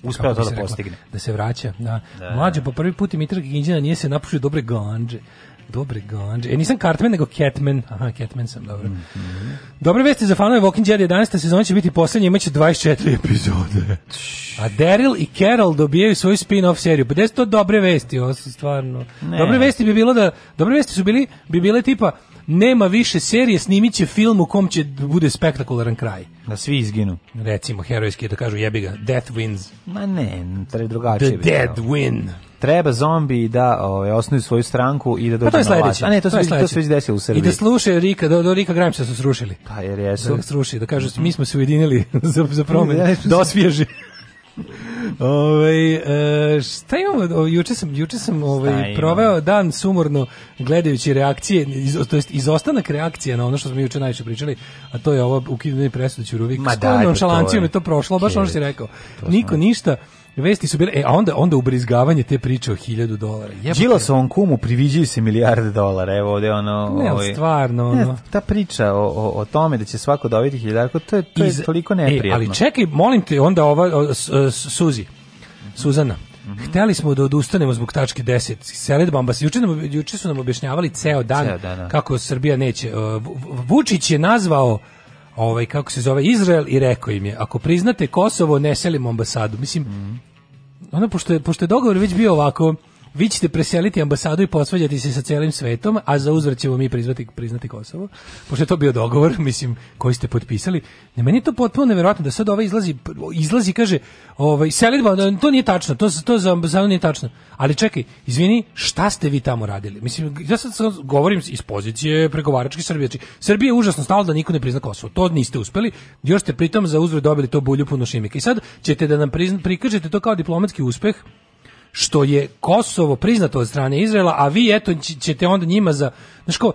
uspeo to da rekla, postigne. Da se vraća, da. da. Mlađe, po prvi put i Mitra Ginđana nije se napušio dobre ganđe. Dobre ganđe. E, nisam Cartman, nego Catman. Aha, Catman sam, dobro. Mm -hmm. Dobre vesti za fanove Walking Dead 11. sezona će biti poslednja, imaće 24 epizode. A Daryl i Carol dobijaju svoju spin-off seriju. Pa gde su to dobre vesti? Ovo su stvarno... Ne. Dobre vesti bi bilo da... Dobre vesti su bili, bi bile tipa nema više serije, snimit će film u kom će da bude spektakularan kraj. Da svi izginu. Recimo, herojski da kažu jebi ga, death wins. Ma ne, treba drugačije. The dead win. Treba zombi da ovaj osnuju svoju stranku i da dođe pa to je na vlast. A ne, to, to, se, to se već desilo u Srbiji. I da slušaju Rika, da, da Rika Gramsa su srušili. Pa jer jesu. Da sruši, da kažu mi smo se ujedinili [LAUGHS] za, za promenu. [LAUGHS] Dosvježi. [LAUGHS] Ove, ovaj, e, šta imamo? O, juče sam, juče sam ovaj, proveo dan sumorno gledajući reakcije, iz, to jest izostanak reakcije na ono što smo juče najviše pričali, a to je ovo ukidanje presude Ćuruvik. Ma da, to je. je to prošlo, baš ono što si rekao. Niko ništa, Vesti su bile, e, a onda, onda ubrizgavanje te priče o hiljadu dolara. sa Đilasovom kumu priviđaju se milijarde dolara, evo ovde ono... Ne, ovaj, stvarno, ono. Ne, ta priča o, o, o, tome da će svako dobiti hiljarko, to je, to je Iz, toliko e, neprijatno. E, ali čekaj, molim te, onda ova, o, s, e, s, Suzi, Suzana, Mm -hmm. Hteli smo da odustanemo zbog tačke 10. Selidba ambasade. Juče, nam, juče su nam objašnjavali ceo dan, ceo dan da. kako Srbija neće. E, Vučić je nazvao ovaj, kako se zove, Izrael i rekao im je, ako priznate Kosovo, ne selimo ambasadu. Mislim, mm ono, pošto je, pošto je dogovor već bio ovako, vi ćete preseliti ambasadu i posvađati se sa celim svetom, a za uzvrat ćemo mi priznati, priznati Kosovo, pošto je to bio dogovor, [LAUGHS] mislim, koji ste potpisali. Ne, meni je to potpuno neverovatno da sad ovaj izlazi, izlazi kaže, ovaj, selitba, da, to nije tačno, to, to za ambasadu nije tačno. Ali čekaj, izvini, šta ste vi tamo radili? Mislim, ja sad govorim iz pozicije pregovaračke Srbije. Znači, Srbije je užasno stalo da niko ne prizna Kosovo. To niste uspeli, još ste pritom za uzvrat dobili to bulju puno šimika. I sad ćete da nam prizna, prikažete to kao diplomatski uspeh, što je Kosovo priznato od strane Izraela, a vi eto ćete onda njima za znači kao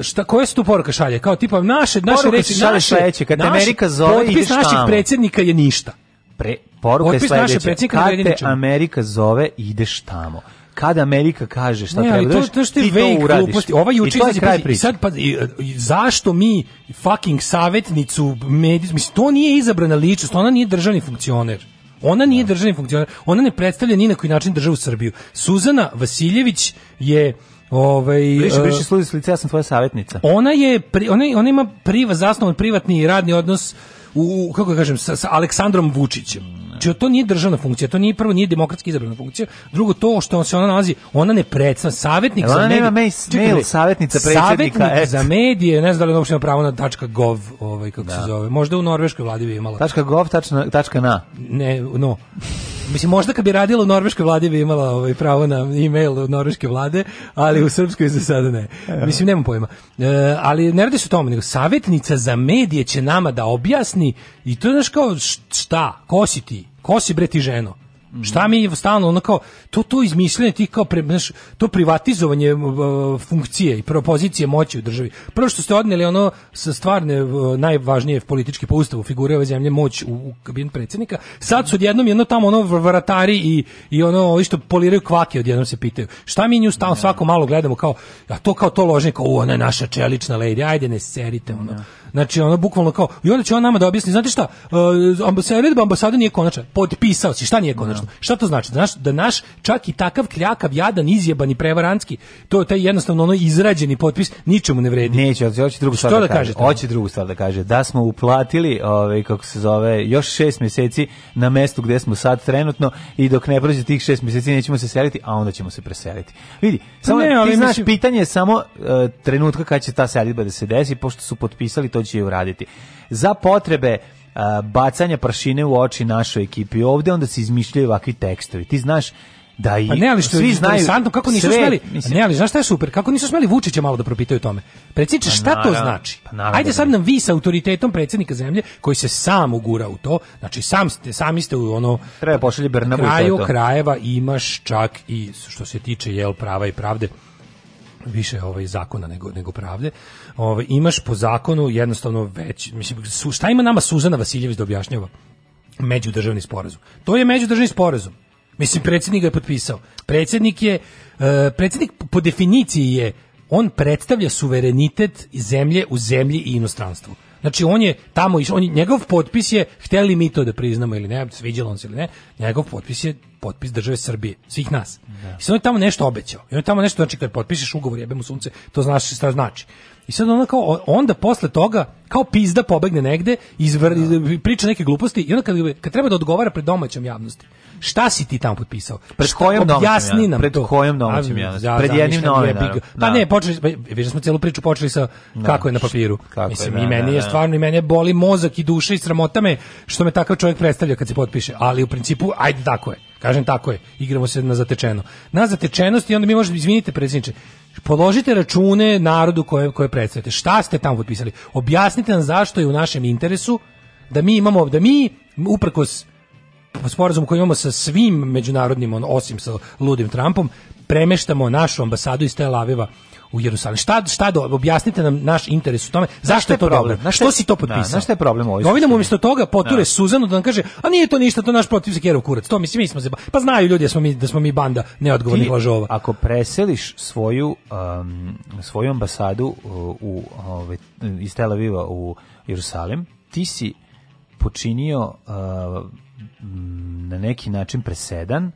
e, šta koje su tu poruka šalje? Kao tipa naše naše reči naše, sledeće, kad naš, Amerika zove ideš tamo. naših predsjednika je ništa. Pre, poruka potpis je sledeća. Kad te Amerika zove ideš tamo kada Amerika kaže šta ne, treba da to, što ti to uradiš. Ova juče I sad pa zašto mi fucking savetnicu medij, mislim to nije izabrana ličnost, ona nije državni funkcioner. Ona nije da. državni funkcioner, ona ne predstavlja ni na koji način državu Srbiju. Suzana Vasiljević je Ovaj Briši, e, briši služi lice, ja sam tvoja savetnica. Ona je pri, ona, ona ima priva zasnovan privatni radni odnos u kako da kažem sa, sa Aleksandrom Vučićem. Znači, to nije državna funkcija, to nije prvo nije demokratski izabrana funkcija, drugo to što on se ona nalazi, ona ne predstavlja savjetnik za medije. Ona nema mail, savjetnica predsjednika. Savjetnik za medije, ne znam da li ona uopšte ima pravo na .gov, ovaj, kako da. se zove. Možda u norveškoj vladi bi imala. .gov, tačna, tačka na. Ne, no. Mislim, možda kad bi radila u norveškoj vladi bi imala ovaj, pravo na e-mail od norveške vlade, ali u srpskoj za sada ne. Mislim, nemam pojma. E, ali ne radi se o tome, nego savjetnica za medije će nama da objasni i to je znaš kao šta, ko si ti? Ko si bre ti ženo? Mm Šta mi stalno ono kao to to izmišljanje ti kao pre, znaš, to privatizovanje uh, funkcije i propozicije moći u državi. Prvo što ste odneli ono sa stvarne uh, najvažnije politički po ustavu figure ove zemlje moć u, u kabinet predsjednika, sad su odjednom jedno tamo ono vratari i i ono ovi što poliraju kvake odjednom se pitaju. Šta mi nju stalno da. svako malo gledamo kao a to kao to ložnik, o ona je naša čelična lady, ajde ne serite ono. Ne da. Znači, ono bukvalno kao, i onda će on nama da objasni, znate šta, uh, ambasada, ambasada nije konačna, potpisao si, šta nije konačno? No. Da. Šta to znači? Znaš, da naš čak i takav kljakav, jadan, izjebani prevarantski, to taj jednostavno onaj izrađeni potpis ničemu ne vredi. Neće, hoće drugu stvar da, da kaže. Hoće drugu stvar da kaže. Da smo uplatili, ovaj, kako se zove, još 6 meseci na mestu gde smo sad trenutno i dok ne prođe tih 6 meseci nećemo se seliti, a onda ćemo se preseliti. Vidi, pa samo ne, ali ti znaš, mislim... pitanje je samo uh, trenutka kad će ta selitba da se desi, pošto su potpisali to će uraditi. Za potrebe bacanja pršine u oči našoj ekipi ovde, onda se izmišljaju ovakvi tekstovi. Ti znaš da i pa ne, ali što svi znaju kako nisu sve, smeli ne ali znaš šta je super kako nisu smeli Vučića malo da propitaju tome predsjedniče pa, šta naravno, to znači pa, naravno, ajde da sad nam vi sa autoritetom predsjednika zemlje koji se sam ugura u to znači sam ste sami ste u ono treba pošalje Bernabu kraju to. krajeva imaš čak i što se tiče jel prava i pravde više ovaj zakona nego nego pravde ovaj, imaš po zakonu jednostavno već, mislim, su, šta ima nama Suzana Vasiljević da objašnjava? Međudržavni sporazum. To je međudržavni sporazum. Mislim, predsjednik ga je potpisao. Predsjednik je, uh, e, predsjednik po definiciji je, on predstavlja suverenitet zemlje u zemlji i inostranstvu. Znači on je tamo išao, on njegov potpis je hteli mi to da priznamo ili ne, sviđalo on se ili ne, njegov potpis je potpis države Srbije, svih nas. Da. I sad on je tamo nešto obećao. I on je tamo nešto znači kad potpišeš ugovor, jebe mu sunce, to znaš šta znači. I sad ona kao, onda posle toga, kao pizda pobegne negde, izvr, no. Da. priča neke gluposti i onda kad, kad treba da odgovara pred domaćom javnosti. Šta si ti tamo potpisao? Pred šta, kojom objasni nam pred to. kojom domaćom javnosti? Ja, pred jednim novinarom. Pa da. ne, počeli, pa, smo celu priču počeli sa no. Da. kako je na papiru. Kako Mislim, je, i meni je stvarno, i mene boli mozak i duša i sramota me što me takav čovjek predstavlja kad se potpiše. Ali u principu, ajde tako je. Kažem tako je. Igramo se na zatečeno. Na zatečenosti onda mi možemo, izvinite predsjedniče, Položite račune narodu koje, koje predstavite. Šta ste tamo potpisali? Objasnite nam zašto je u našem interesu da mi imamo, da mi uprkos sporazum koji imamo sa svim međunarodnim, on, osim sa ludim Trumpom, premeštamo našu ambasadu iz Tel Aviva u Jerusalim. Šta, šta do, objasnite nam naš interes u tome. Zašto je to problem? dobro? Što si to potpisao? Da, šta je problem ovo? ovdje? Novinam umesto toga poture da. Suzanu da nam kaže, a nije to ništa, to naš protiv Sekerov kurac. To mislim, mi smo se, pa znaju ljudi da smo mi, da smo mi banda neodgovornih lažova. Ako preseliš svoju, um, svoju ambasadu uh, u, u, ove, ovaj, iz Tel Aviva u Jerusalim, ti si počinio uh, na neki način presedan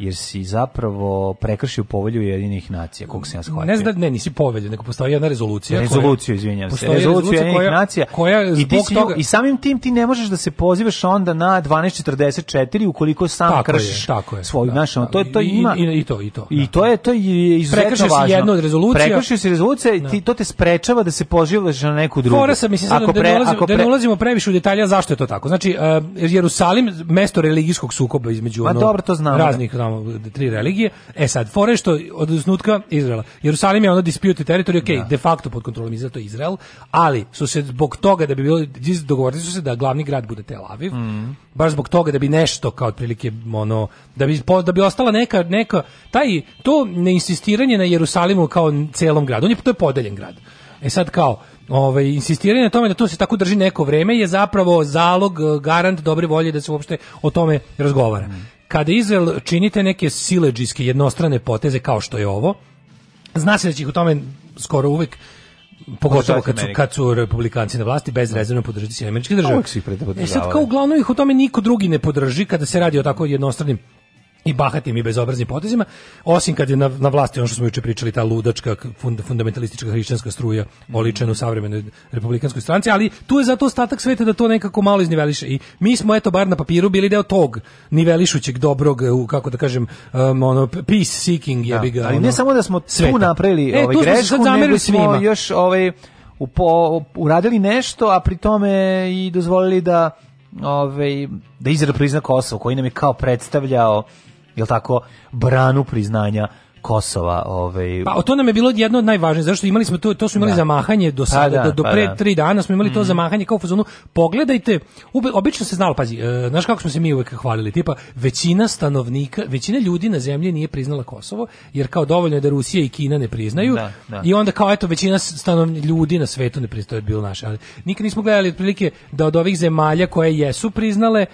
jer si zapravo prekršio povelju jedinih nacija, kako se ja shvatio. Ne znam, ne, nisi povelju, nego postoji jedna rezolucija. Rezoluciju, izvinjam se. Rezoluciju jedinih nacija. Koja, i, ti si, toga... I samim tim ti ne možeš da se pozivaš onda na 1244 ukoliko sam tako kršiš je, tako je, svoju da, našu. Da. to, to ima, i, i, to, i to. I da. to je, to je izuzetno prekršio važno. Prekršio si jednu od rezolucija. Prekršio si rezolucije, ti, da. to te sprečava da se pozivaš na neku drugu. Fora sam, mislim, ako pre, da, ne ulazimo, pre... da ne ulazimo previše u detalje, zašto je to tako. Znači, uh, Jerusalim, mesto religijskog sukoba između ono, dobro, to znamo, da. raznih tamo tri religije. E sad, fore što od osnutka Izraela. Jerusalim je ono dispute territory, ok, da. de facto pod kontrolom Izraela, to je Izrael, ali su se zbog toga da bi bilo, dogovorili su se da glavni grad bude Tel Aviv, mm. baš zbog toga da bi nešto kao otprilike ono, da bi, da bi ostala neka, neka, taj, to neinsistiranje na Jerusalimu kao celom gradu, on je, to je podeljen grad. E sad kao, ovaj insistiranje na tome da to se tako drži neko vreme je zapravo zalog eh, garant dobre volje da se uopšte o tome razgovara. Mm kada Izrael činite neke sileđijske jednostrane poteze kao što je ovo, zna se da će ih u tome skoro uvek pogotovo kad su, kad su republikanci na vlasti bez bezrezervno da. podržati Sjedinjene američke države. Uvijek su ih E sad kao uglavnom ih u tome niko drugi ne podrži kada se radi o tako jednostranim i bahatim i bezobraznim potezima, osim kad je na, na vlasti ono što smo juče pričali, ta ludačka, fund, fundamentalistička hrišćanska struja mhm. oličena u savremenoj republikanskoj stranci, ali tu je zato ostatak sveta da to nekako malo izniveliše. I mi smo, eto, bar na papiru bili deo tog nivelišućeg dobrog, u, kako da kažem, um, ono, peace seeking da, je bi ga, Ali ono, ne samo da smo sveta. tu napravili e, ovaj tu grešku, nego smo još ovaj, upo, uradili nešto, a pri tome i dozvolili da ovaj, da Izrael prizna Kosovo, koji nam je kao predstavljao jel tako, branu priznanja Kosova, ovaj Pa to nam je bilo jedno od najvažnijih, zašto imali smo to to su imali da. zamahanje do pa sada pa, da, do, do 3 pa, da. dana smo imali mm. to zamahanje mhm. kao fazonu pogledajte, ube, obično se znalo, pazi, e, znaš kako smo se mi uvek hvalili, tipa većina stanovnika, većina ljudi na zemlji nije priznala Kosovo, jer kao dovoljno je da Rusija i Kina ne priznaju. Da, da. I onda kao eto većina stanovnika ljudi na svetu ne priznaje bilo naše, ali nikad nismo gledali otprilike da od ovih zemalja koje jesu priznale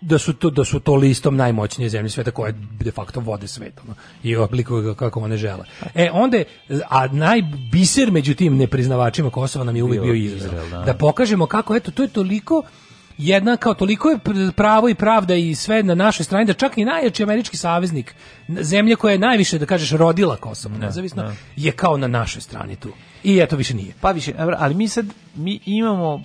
da su to da su to listom najmoćnije zemlje sveta koje de facto vode svetom i oblikuju ga kako one žele. E onda a najbiser među tim nepriznavačima Kosova nam je uvijek bio Izrael. Da. da pokažemo kako eto to je toliko jedna kao toliko je pravo i pravda i sve na našoj strani da čak i najjači američki saveznik zemlja koja je najviše da kažeš rodila Kosovo da, nezavisno ne, da. ne. je kao na našoj strani tu i eto više nije pa više ali mi sad mi imamo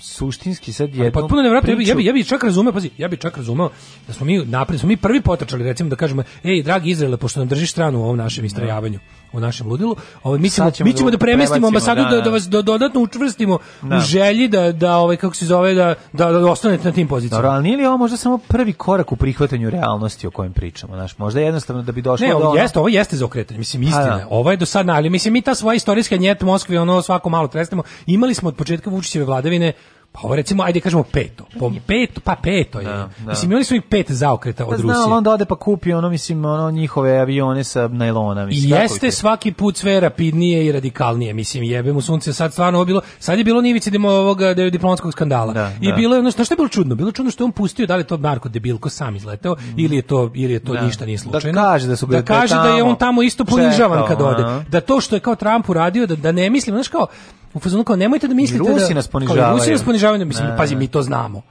suštinski sad jedno potpuno nevratno ja ja bi ja bih čak razumeo pazi ja bih čak razumeo da smo mi napred da smo mi prvi potrčali recimo da kažemo ej dragi Izraele pošto nam držiš stranu u ovom našem istrajavanju da u našem ludilu. Ovo, ovaj, mi, ćemo, ćemo mi da ćemo da, da premestimo ambasadu, da, da, da. da vas da dodatno učvrstimo da. u želji da, da ovaj, kako se zove, da, da, da ostanete na tim pozicijama. Dobro, ali nije li ovo možda samo prvi korak u prihvatanju realnosti o kojem pričamo? Znaš, možda jednostavno da bi došlo ne, do... Ne, jeste, ovo jeste za okretanje, mislim, pa istina. A, ovo je do sad, ali mislim, mi ta svoja istorijska njet Moskve ono svako malo trestimo. Imali smo od početka Vučićeve vladavine Pa ovo recimo, ajde kažemo peto. Po peto, pa peto je. Da, da. Mislim, oni su i pet zaokreta od da, Rusije. Znao, onda ode pa kupi ono, mislim, ono, njihove avione sa najlona. Mislim, I jeste je svaki put sve rapidnije i radikalnije. Mislim, jebe mu sunce, sad stvarno bilo, sad je bilo nivici dimo ovoga diplomatskog skandala. Da, I da. bilo je, ono, što je bilo čudno? Bilo čudno što je on pustio, da li je to Marko Debilko sam izleteo, mm. ili je to, ili je to da. ništa nije da slučajno. Da kaže da su da kaže da je on tamo isto ponižavan kad ode. Da to što je kao Trump uradio, da, da ne mislim, znaš kao, u fazonu kao nemojte da mislite da- Rusi da nas ponižavaju. Kao, Rusi nas ponižavaju, mislim, ne. pazi, mi to znamo.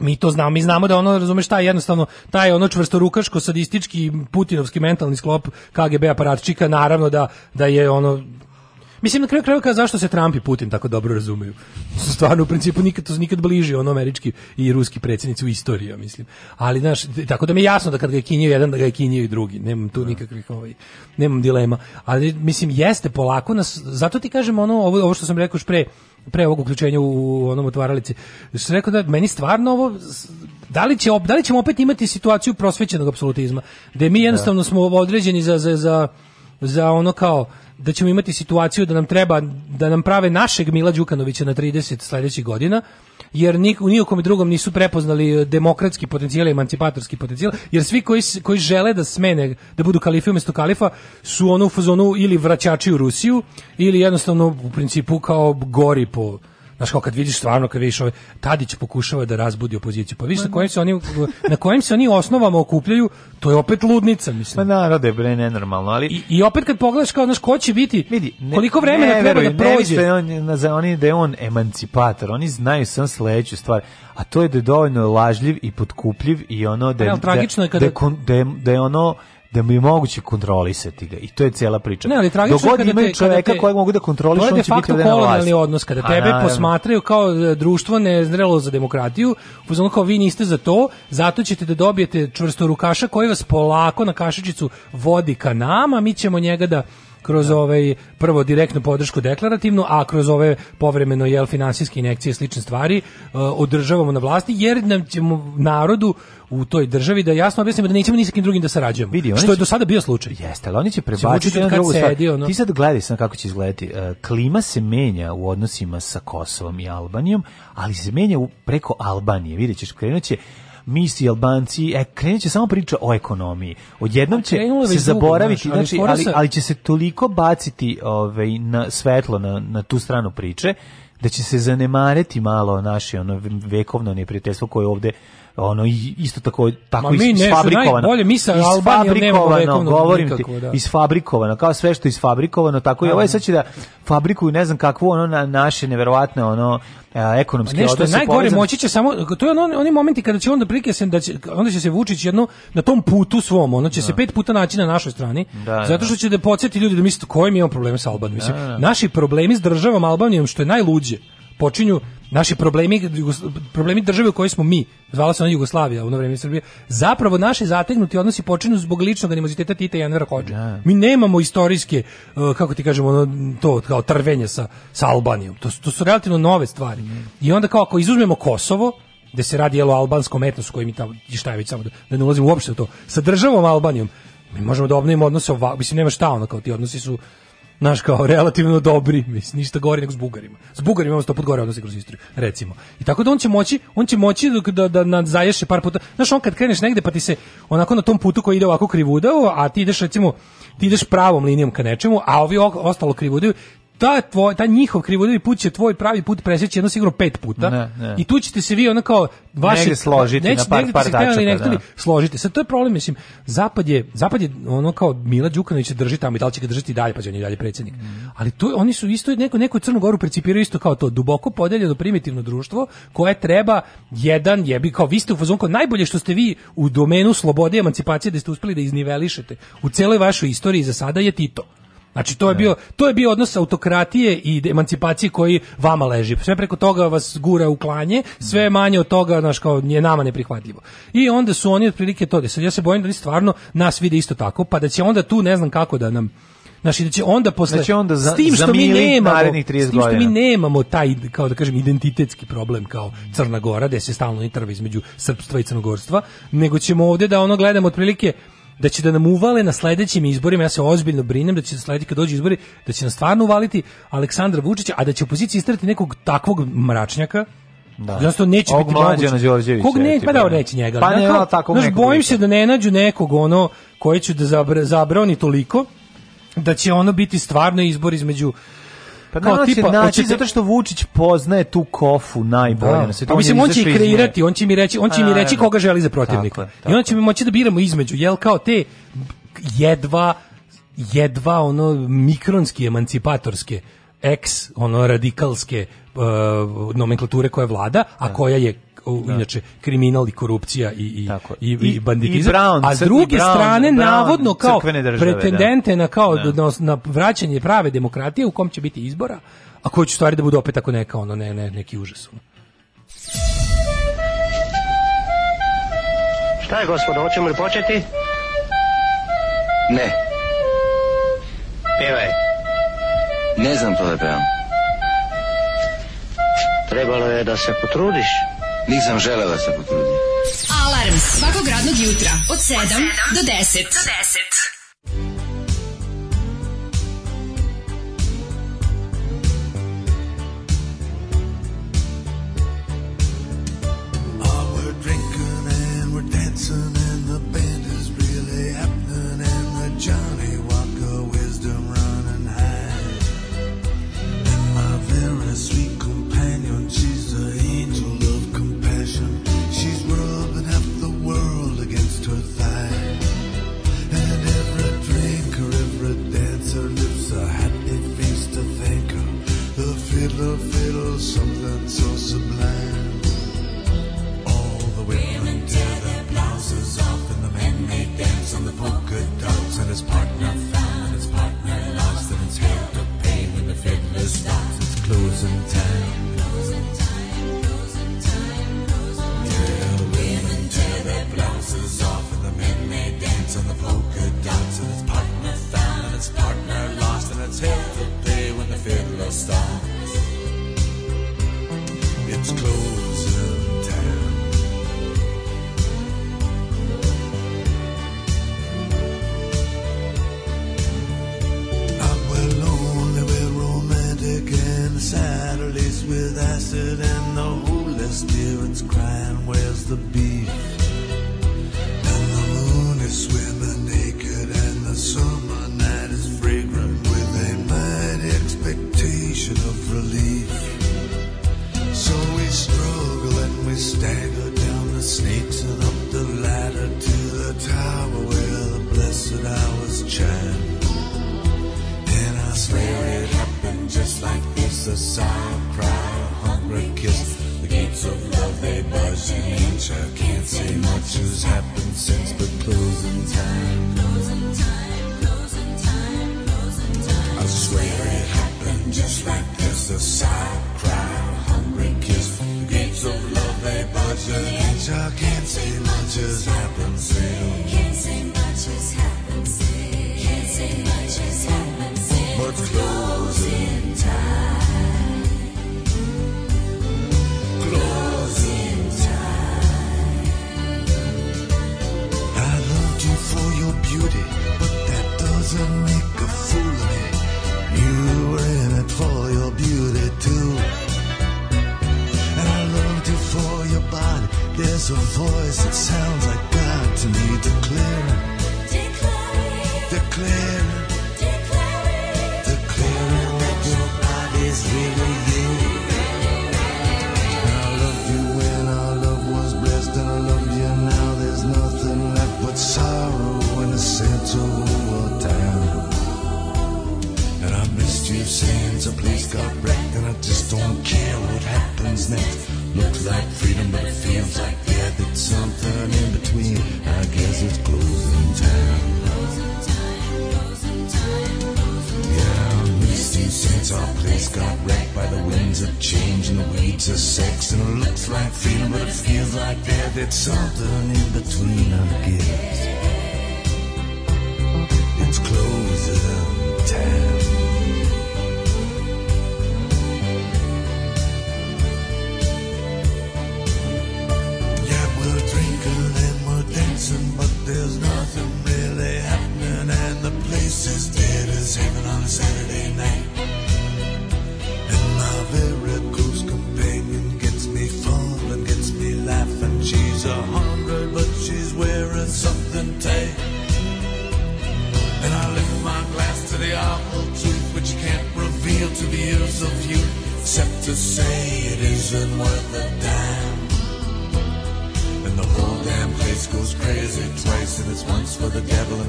Mi to znamo, mi znamo da ono, razumeš, taj jednostavno, taj ono rukaško, sadistički, putinovski mentalni sklop KGB aparatčika, naravno da, da je ono, Mislim, na kraju krajeva kao zašto se Trump i Putin tako dobro razumeju. Su stvarno, u principu, nikad, to su nikad bliži ono američki i ruski predsjednici u istoriji, mislim. Ali, znaš, tako da mi je jasno da kad ga je kinio jedan, da ga je kinio i drugi. Nemam tu da. nikakvih, ovaj, nemam dilema. Ali, mislim, jeste polako nas, zato ti kažem ono, ovo, ovo što sam rekao pre, pre ovog uključenja u onom otvaralici. Što rekao da meni stvarno ovo da li će da li ćemo opet imati situaciju prosvećenog apsolutizma, Gde mi da. jednostavno smo određeni za za za za ono kao da ćemo imati situaciju da nam treba da nam prave našeg Mila Đukanovića na 30 sljedećih godina jer ni u nikom drugom nisu prepoznali demokratski potencijal i emancipatorski potencijal jer svi koji, koji žele da smene da budu kalifi umesto kalifa su ono u fazonu ili vraćači u Rusiju ili jednostavno u principu kao gori po Znaš, kao kad vidiš stvarno, kad vidiš ove, Tadić pokušava da razbudi opoziciju. Pa vi na kojim se oni, na kojim se oni osnovama okupljaju, to je opet ludnica, mislim. Pa narode, bre, nenormalno, ali... I, I, opet kad pogledaš kao, znaš, ko će biti, vidi, ne, koliko vremena ne, treba da veruj, da prođe. Ne on, za oni da je on emancipator, oni znaju sam sledeću stvar, a to je da je dovoljno lažljiv i potkupljiv i ono da, je, pa da-, da, je kada... da, je, da je ono da bi moguće kontrolisati ga. I to je cela priča. Ne, ali tragično Dogod imaju čoveka kojeg mogu da kontrolišu, on će biti na je de facto odnos, kada pa tebe A, posmatraju kao e, društvo nezrelo za demokratiju, uzmano kao vi niste za to, zato ćete da dobijete čvrsto rukaša koji vas polako na kašičicu vodi ka nama, mi ćemo njega da kroz da. ovaj prvo direktnu podršku deklarativnu, a kroz ove povremeno jel finansijske injekcije i slične stvari e, održavamo na vlasti jer nam ćemo narodu u toj državi da jasno objasnimo da nećemo ni sa kim drugim da sarađujemo. Vidi, što će, je do sada bio slučaj. Jeste, ali oni će prebaciti na drugu stvar. Ono. Ti sad gledaj sam kako će izgledati. E, klima se menja u odnosima sa Kosovom i Albanijom, ali se menja u, preko Albanije. Vidjet ćeš, krenut će misi Albanci, e, krenut će samo priča o ekonomiji. Odjednom će se zaboraviti, znači, ali, ali, ali, će se toliko baciti ovaj, na svetlo, na, na tu stranu priče, da će se zanemariti malo naše ono vekovno neprijateljstvo koje ovde ono isto tako tako Ma mi isfabrikovano. Bolje mi sa isfabrikovano, govorim nikako, ti, da. isfabrikovano, kao sve što je isfabrikovano, tako i ovo je sad će da fabrikuju ne znam kakvo ono na naše neverovatne ono a, ekonomske pa odnose. Nešto najgore moći će samo to je on, oni momenti kada će onda prilike se da će onda će se Vučić jedno na tom putu svom, ono će da. se pet puta naći na našoj strani, da, da. zato što će da podsjeti ljudi da misle koji mi imamo probleme sa Albanijom. Da, da, naši problemi s državom Albanijom što je najluđe počinju naši problemi, problemi države u kojoj smo mi, zvala se ona Jugoslavija u ono vreme Srbije, zapravo naši zategnuti odnosi počinju zbog ličnog animoziteta Tita i Anvera Hođe. Ja. Da. Mi nemamo istorijske, uh, kako ti kažemo, to kao trvenje sa, sa Albanijom. To, to su relativno nove stvari. Mm. I onda kao ako izuzmemo Kosovo, gde se radi jelo albanskom etnosu koji mi tamo, šta je već samo, da, da ne ulazimo uopšte u to, sa državom Albanijom, mi možemo da obnovimo odnose, ovako, mislim, nema šta ono, kao ti odnosi su Naš kao relativno dobri, mislim, ništa gore nego s Bugarima. S Bugarima imamo sto stoput gore odnose kroz istoriju, recimo. I tako da on će moći, on će moći da, da, da zaješe par puta. Znaš, on kad kreneš negde pa ti se onako na tom putu koji ide ovako krivudao, a ti ideš recimo ti ideš pravom linijom ka nečemu, a ovi ostalo krivudaju ta tvoj ta njihov krivodevi put će tvoj pravi put presjeći jedno sigurno pet puta. Ne, ne. I tu ćete se vi onda kao vaše složiti neći, na par par dačaka, nekde, da. složite. Sad to je problem, mislim, zapad je zapad je ono kao Mila Đukanović drži tamo i da li će ga držati dalje, pa će on i dalje predsjednik. Mm. Ali tu oni su isto neko neko Crnu Goru precipiraju isto kao to duboko podeljeno primitivno društvo koje treba jedan jebi kao vi ste u fazonku najbolje što ste vi u domenu slobode i emancipacije da ste uspeli da iznivelišete u celoj vašoj istoriji za sada je Tito. Znači to je da. bio to je bio odnos autokratije i emancipacije koji vama leži. Sve preko toga vas gura u klanje, sve da. manje od toga naš kao je nama neprihvatljivo. I onda su oni otprilike to. Sad ja se bojim da oni stvarno nas vide isto tako, pa da će onda tu ne znam kako da nam Znači da će onda posle znači onda za, s tim što mi nemamo s tim što mi nemamo taj kao da kažem identitetski problem kao Crna Gora gde se stalno intervi između srpstva i crnogorstva, nego ćemo ovde da ono gledamo otprilike da će da nam uvale na sledećim izborima, ja se ozbiljno brinem da će da sledeći kad dođu izbori, da će nam stvarno uvaliti Aleksandra Vučića, a da će opozicija istrati nekog takvog mračnjaka, da. Zato neće Ovog biti mlađana Đorđevića. Kog ne, pa da reći njega. Pa ne, tako znaš, bojim se da ne nađu nekog ono koji će da zabra, zabrani toliko da će ono biti stvarno izbor između Pa kao tipa, naći, očete... zato što Vučić poznaje tu kofu najbolje. Da. Pa mislim, on će i kreirati, on će mi reći, on će mi reći da, koga želi za protivnika. Tako, tako. I onda će mi moći da biramo između, jel kao te jedva jedva ono mikronski emancipatorske ex ono radikalske uh, nomenklature koja vlada, a da. koja je u, da. inače kriminal i korupcija i i Tako. i, i banditizam. I Brown, a s druge Brown, strane Brown, navodno kao države, da. pretendente da. na kao da. na, na vraćanje prave demokratije u kom će biti izbora, a koji će stvari da bude opet ako neka ono ne ne neki užas. Šta je, gospodo, hoćemo li početi? Ne. Pevaj. Ne znam to da pevam. Trebalo je da se potrudiš. Nisam želela da se potrudim. Alarm svakog radnog jutra od 7 do 10. Do 10. we're drinking and dancing something so sublime.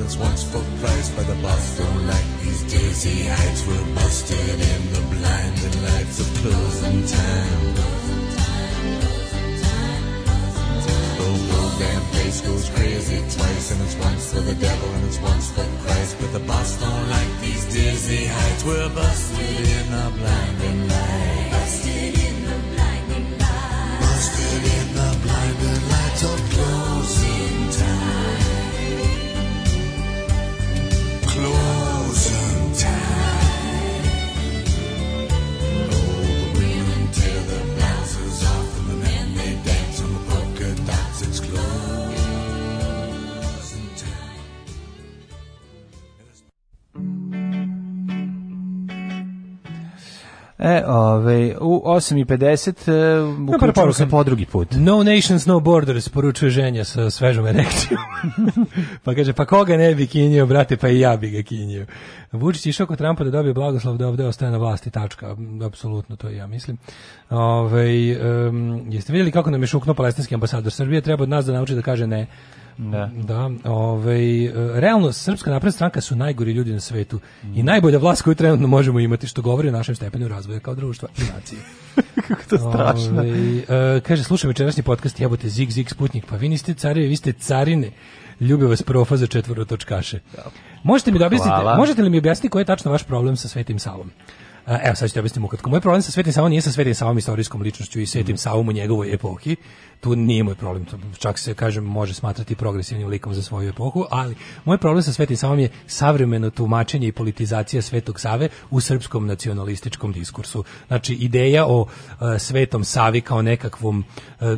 was once for Christ, by the boss. Don't like these dizzy heights. We're busted in the blinding lights of closing time. The whole damn place goes crazy twice, and it's once for the devil and it's once for Christ. But the boss don't like these dizzy heights. We're busted. 8.50 e, uključujem se po drugi put. No Nations, No Borders, poručuje ženja sa svežom erekcijom. [LAUGHS] pa kaže, pa koga ne bi kinio, brate, pa i ja bi ga kinio. Vučić išao kod Trumpa da dobije blagoslov da ovde ostaje na vlasti, tačka. Apsolutno, to ja mislim. Ove, ovaj, um, jeste vidjeli kako nam je šukno palestinski ambasador Srbije? Treba od nas da nauči da kaže ne. Da. da ovaj, realno, Srpska napredna stranka su najgori ljudi na svetu mm. i najbolja vlast koju trenutno možemo imati, što govori o našem stepenu razvoja kao društva i nacije. [LAUGHS] Kako to strašno. Ove, ovaj, kaže, slušam večerašnji podcast, jebote, zig, zig, sputnik, pa vi niste carine, vi ste carine. Ljube vas profa za četvorotočkaše. Da. Možete mi da objasnite, možete li mi objasniti koji je tačno vaš problem sa Svetim Savom? Evo sad ću te objasniti ukratko. Moj problem sa Svetim Savom nije sa Svetim Savom istorijskom ličnošću i mhm. Svetim Savom u njegovoj epohi. Tu nije moj problem. čak se, kažem, može smatrati progresivnim likom za svoju epohu, ali moj problem sa Svetim Savom je savremeno tumačenje i politizacija Svetog Save u srpskom nacionalističkom diskursu. Znači, ideja o a, e, Svetom Savi kao nekakvom a, e,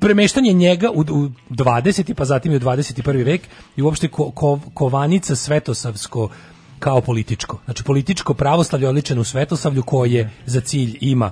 premeštanje njega u, u 20. pa zatim i u 21. vek i uopšte ko, ko, kovanica svetosavsko kao političko. Znači političko pravoslavlje odličeno u svetosavlju koje za cilj ima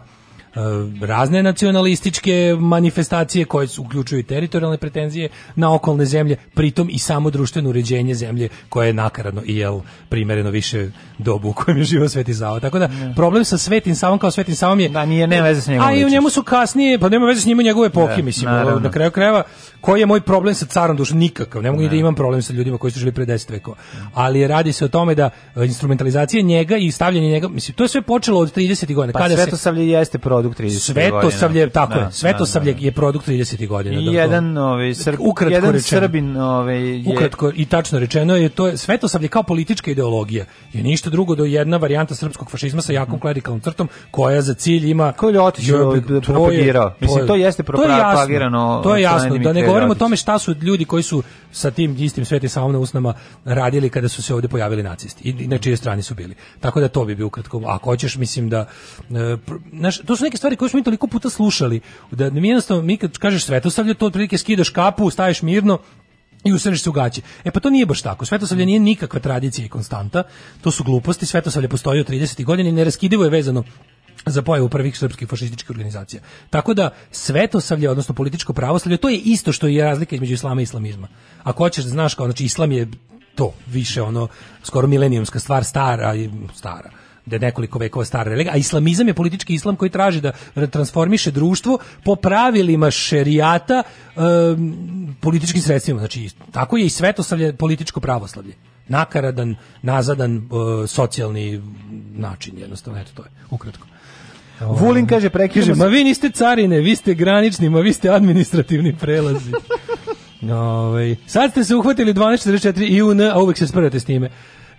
Eh, razne nacionalističke manifestacije koje uključuju teritorijalne pretenzije na okolne zemlje, pritom i samo društveno uređenje zemlje koje je nakaradno i jel primereno više dobu u kojem je živio Sveti Sava. Tako da problem sa Svetim Savom kao Svetim Savom je da nije nema veze s njim. A i u njemu su kasnije, pa nema veze s njim u njegove epohi, ne, mislim, naravno. na kraju krajeva koji je moj problem sa carom dušom nikakav. Ne mogu ni da imam problem sa ljudima koji su živeli pre 10 vekova. Ali radi se o tome da instrumentalizacija njega i stavljanje njega, mislim, to je sve počelo od 30. godina pa kada se Svetosavlje jeste pro produkt 30. Svetosavlje, tako da, je. Svetosavlje da, da, da. je produkt 30. godina. I da, da, jedan, ovaj, srb, ukratko jedan rečeno, srbin, ovaj, je... Ukratko i tačno rečeno je to Svetosavlje kao politička ideologija. Je ništa drugo do jedna varijanta srpskog fašizma sa jakom mm. klerikalnom crtom koja za cilj ima Ko Ljotić propagirao. Mislim to jeste propagirano. To je jasno, da ne govorimo o tome šta su ljudi koji su sa tim istim Sveti Savom na usnama radili kada su se ovde pojavili nacisti i na čije strani su bili. Tako da to bi bio ukratko. Ako hoćeš mislim da e, Znaš, to su neke stvari koje smo mi toliko puta slušali, da mi jednostavno, mi kad kažeš svetosavlje, to otprilike skidaš kapu, staješ mirno, i usreš se u gaće. E pa to nije baš tako. Svetosavlje nije nikakva tradicija i konstanta. To su gluposti. Svetosavlje postoji od 30. godina i neraskidivo je vezano za pojavu prvih srpskih fašističkih organizacija. Tako da svetosavlje, odnosno političko pravoslavlje, to je isto što je razlika između islama i islamizma. Ako hoćeš da znaš kao, znači islam je to, više ono, skoro milenijumska stvar, stara i stara da je nekoliko vekova stara religija, a islamizam je politički islam koji traži da transformiše društvo po pravilima šerijata um, političkim sredstvima. Znači, tako je i svetoslavlje političko pravoslavlje. Nakaradan, nazadan, uh, socijalni način, jednostavno, eto to je, ukratko. Um, Vulin kaže, prekižemo... Ma vi niste carine, vi ste granični, ma vi ste administrativni prelazi. [LAUGHS] Ove, ovaj, sad ste se uhvatili 12.44 i UN, a uvek se sprate s time.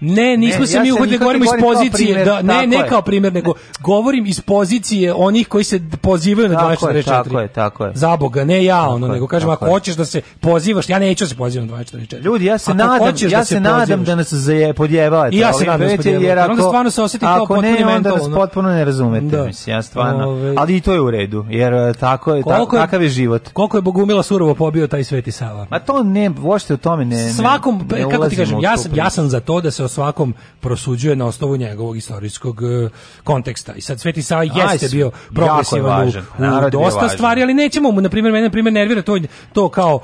Ne, nismo ne, se ja mi uhvatili, govorimo iz pozicije, primjer, da, ne, ne kao primjer, nego govorim iz pozicije onih koji se pozivaju na 1244. Tako je, tako je. Za Boga, ne ja, ono, nego kažem, ako hoćeš da se pozivaš, ja neću da se pozivam na 1244. Ljudi, ja se nadam, da da ja se nadam da nas podjevate. I ja se nadam da se podjevate. Onda stvarno se osjeti kao potpuno mentalno. Ako ne, onda nas potpuno ne razumete, da. mislim, ja stvarno. Ali i to je u redu, jer e, tako je, tako, takav je život. Koliko je Bogumila Surovo pobio taj Sveti Sava? Ma to ne, uopšte o tome ne Svakom, kako ti kažem, ja sam za to da se se o svakom prosuđuje na osnovu njegovog istorijskog e, konteksta. I sad Sveti Sava jeste bio progresivan u, u dosta stvari, ali nećemo mu, na primjer, mene na primjer nervira to, to kao uh,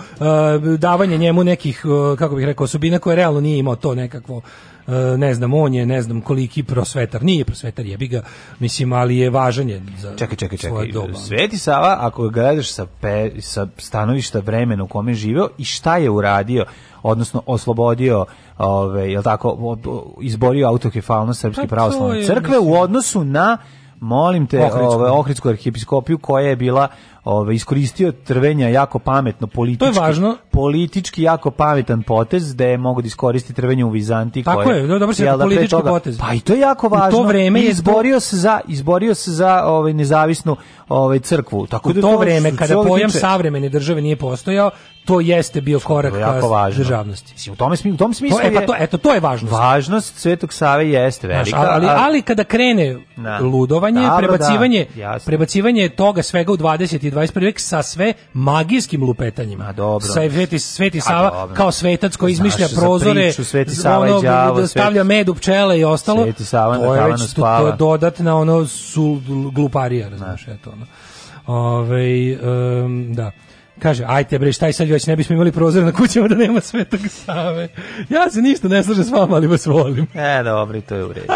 davanje njemu nekih, uh, kako bih rekao, osobina koje realno nije imao to nekakvo E, ne znam, on je, ne znam, koliki prosvetar, nije prosvetar, jebi ga, mislim, ali je važan je za čekaj, čekaj, čekaj. Doba. Sveti Sava, ako ga gledaš sa, pe, sa stanovišta vremena u kome je živeo i šta je uradio, odnosno oslobodio ove, ovaj, jel tako, izborio autokefalno Srpske pa pravoslavne crkve mislim. u odnosu na molim te, Ohridsku. ove ovaj, Ohridsku arhipiskopiju koja je bila ovaj iskoristio trvenja jako pametno politički. To je važno. Politički jako pametan potez da je mogao da iskoristi trvenje u Vizantiji Tako koje, je, da, dobro se da politički toga, potez. Pa i to je jako važno. U to vreme je izborio se za izborio se za ovaj nezavisnu ovaj crkvu. Tako u da to, to vreme kada pojam tiče, savremene države nije postojao, to jeste bio znači, korak je ka državnosti. Mislim, u tome smislu, u tom smislu to, je, pa to, eto, to je važnost. Važnost Svetog Save jeste velika. Znaš, ali, ali kada krene na, da. ludovanje, da, prebacivanje, da, prebacivanje toga svega u 20 i 21. vek sa sve magijskim lupetanjima. A dobro. Sa Sveti, Sveti Sava kao svetac koji izmišlja Znaš, prozore, priču, Sveti Sava ono, i đavo, da stavlja med u pčele i ostalo. Sveti Sava to je već to, to je dodatna ono sul, gluparija, razumiješ, da. eto ono. Ove, um, da. Kaže, ajte bre, šta je sad već, ne bismo imali prozor na kućama da nema svetog Save. Ja se ništa ne slažem s vama, ali vas volim. E, dobro, i to je u redu.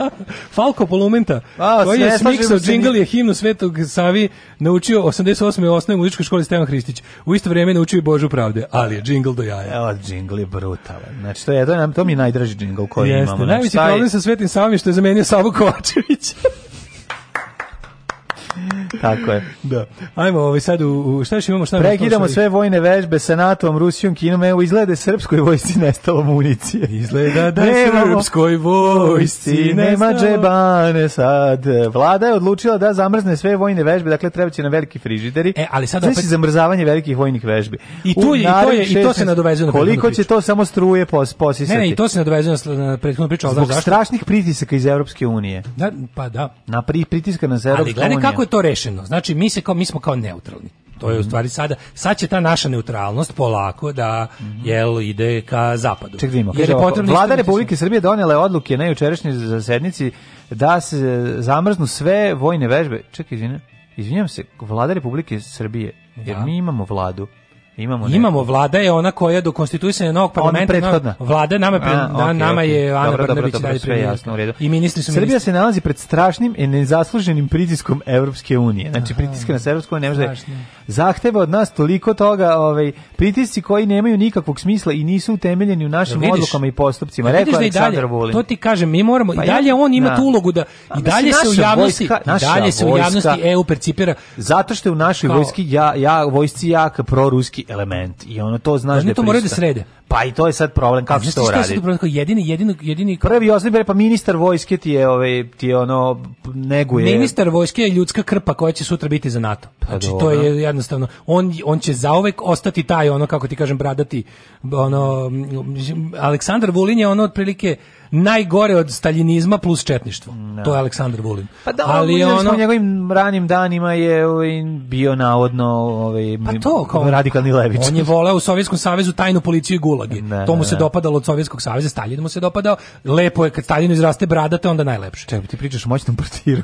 [LAUGHS] Falko Polumenta, A, koji je smiksao džingl je himnu svetog Savi, naučio 88. osnovne muzičkoj školi Stevan Hristić. U isto vrijeme naučio i Božu pravde, ali je džingl do jaja. Evo, džingl je brutalan. Znači, to, je, to, nam, to mi je najdraži džingl koji Jeste, imamo. Znači, najveći problem sa svetim Savim što je zamenio Savo Kovačevića. [LAUGHS] [LAUGHS] Tako je. Da. Ajmo, ovaj sad u, u šta ćemo imamo šta Prekidamo sve vojne vežbe sa NATO-om, Rusijom, Kinom, evo izgleda srpskoj vojsci nestalo municije. Izgleda da Nemamo, srpskoj vojsci nema džebane sad. Vlada je odlučila da zamrzne sve vojne vežbe, dakle treba će na veliki frižideri. E, ali sad opet... zamrzavanje velikih vojnih vežbi. I tu je, i to je, i to se nadovezuje na Koliko će to samo struje pos, posisati? Ne, ne, i to se nadovezuje na prethodnu priču, ali Zbog strašnih pritisaka iz Evropske unije. Da, pa da. Na pri, pritiska na Europsku uniju. Ali gledaj kako je to rešeno? Znači, mi, se kao, mi smo kao neutralni. To je u mhm. stvari sada, sad će ta naša neutralnost polako da mhm. jel ide ka zapadu. Ček da vidimo, kaže, vlada Republike Srbije donela je odluke na jučerašnjoj zasednici da se zamrznu sve vojne vežbe. Čekaj, izvinjam, Izvinjavam se, vlada Republike Srbije, jer da. mi imamo vladu. Imamo, Imamo vlada je ona koja do konstituisanja novog parlamenta. Ona vlada nama, pre, A, okay, nama okay. je Ana dobro, Brnabić dobro, dobro, jasno, u redu. I ministri su Srbija ministri. se nalazi pred strašnim i nezasluženim pritiskom Evropske unije. Znači Aha, na Evropsku uniju ne može da zahteva od nas toliko toga, ovaj pritisci koji nemaju nikakvog smisla i nisu utemeljeni u našim vidiš, odlukama i postupcima. Rekao da Aleksandar Vulin. To ti kažem, mi moramo pa i dalje on ima tu ulogu da i dalje se u javnosti, vojska, dalje se u javnosti EU percipira zato što je u našoj vojski ja ja vojsci jaka proruski element i ono to znaš da je to moraju da srede. Pa i to je sad problem kako se to radi. Znači jedini jedini jedini prvi osnovni pa ministar vojske ti je ovaj ti je ono neguje. Ministar vojske je ljudska krpa koja će sutra biti za NATO. Pa znači to je jednostavno on on će zaovek ostati taj ono kako ti kažem bradati ono Aleksandar Vulin je ono otprilike najgore od staljinizma plus četništvo. No. Da. To je Aleksandar Vulin. Pa da, ali ono, ono u njegovim ranim danima je ovaj, bio navodno ovaj pa to, kao, radikalni levič. On je voleo u Sovjetskom savezu tajnu policiju i gulage. Ne, da, to mu da, se ne. dopadalo od Sovjetskog saveza, Staljinu mu se dopadao. Lepo je kad Staljinu izraste brada, to onda najlepše. Čekaj, ti pričaš o moćnom portiru.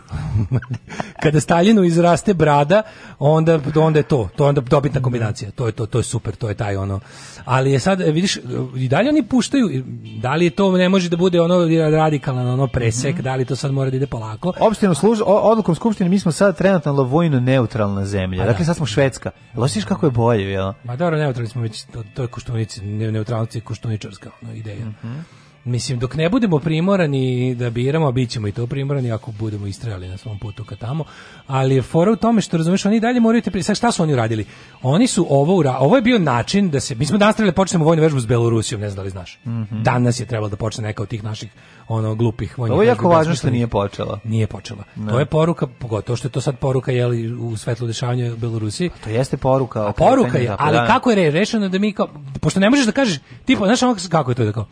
[LAUGHS] Kada Staljinu izraste brada, onda onda je to, to je onda dobitna kombinacija. To je to, to je super, to je taj ono. Ali je sad e, vidiš i dalje oni puštaju, da li je to ne može da bude bude ono radikalan ono presek, mm -hmm. da li to sad mora da ide polako. Opštino služ odlukom skupštine mi smo sad trenutno vojno neutralna zemlja. A pa da. dakle da. sad smo Švedska. Losiš kako je bolje, jel? Ma dobro, neutralni smo već to, to je koštunici, neutralnici, koštuničarska ono, ideja. Mm Mislim, dok ne budemo primorani da biramo, bit ćemo i to primorani ako budemo istrajali na svom putu ka tamo, ali je fora u tome što razumeš, oni dalje moraju te pri... šta su oni uradili? Oni su ovo, ura... ovo je bio način da se, mi smo danas trebali da počnemo vojnu vežbu s Belorusijom, ne znam da li znaš. Mm -hmm. Danas je trebalo da počne neka od tih naših ono glupih vojnih Ovo je jako važno što nije počela. Nije počela. Ne. To je poruka, pogotovo što je to sad poruka je u svetlu dešavanja u Belorusiji. Pa to jeste poruka. A poruka je, ali da. kako je rešeno da mi kao, pošto ne možeš da kažeš, tipa, znaš kako je to da kao,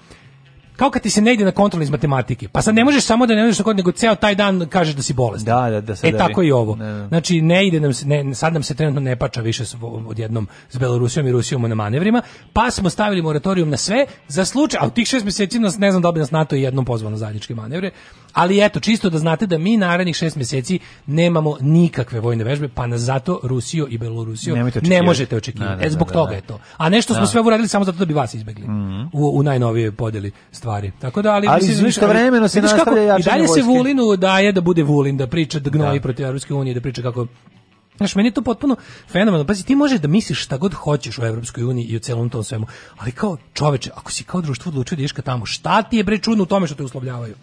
kao kad ti se ne ide na kontrol iz matematike. Pa sad ne možeš samo da ne možeš kod nego ceo taj dan kažeš da si bolestan. Da, da, da E da tako i ovo. Ne. Da, da. Znači ne ide nam se ne, sad nam se trenutno ne pača više s, odjednom s Belorusijom i Rusijom na manevrima, pa smo stavili moratorijum na sve za slučaj, a u tih šest mjeseci nas ne znam da bi nas NATO i jednom pozvao na zajedničke manevre. Ali eto, čisto da znate da mi narednih šest meseci nemamo nikakve vojne vežbe, pa na zato Rusiju i Belorusiju ne možete očekivati. Da, da, e, da, zbog da, toga da. je to. A nešto smo da. sve uradili samo zato da bi vas izbegli. Mm -hmm. u, u najnovijoj podeli stvari. Tako da, ali... Ali mislim, viš, vremeno se nastavlja I dalje vojske. se Vulinu daje da bude Vulin, da priča da gnoji protiv Europske unije, da priča kako Znaš, meni je to potpuno fenomenalno. Pazi, ti možeš da misliš šta god hoćeš u Evropskoj uniji i u celom tom svemu, ali kao čoveče, ako si kao društvo odlučio da ješ ka tamo, šta ti je bre čudno u tome što te uslovljavaju?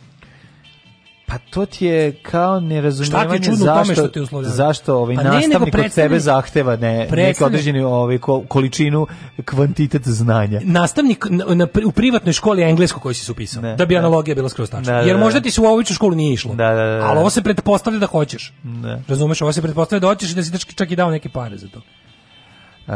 Pa to ti je kao nerazumevanje Šta zašto, tome što uslovljava? zašto ovaj pa ne, nastavnik od sebe zahteva ne, neku određenu ovaj, količinu, kvantitet znanja. Nastavnik na, na, u privatnoj školi engleskog koji si se upisao, da bi ne. analogija bila skroz tačna. Da, da, Jer da. možda ti se u ovu školu nije išlo, da, da, da, ali ovo se pretpostavlja da hoćeš. Ne. Razumeš, ovo se pretpostavlja da hoćeš i da si čak i dao neke pare za to. Uh,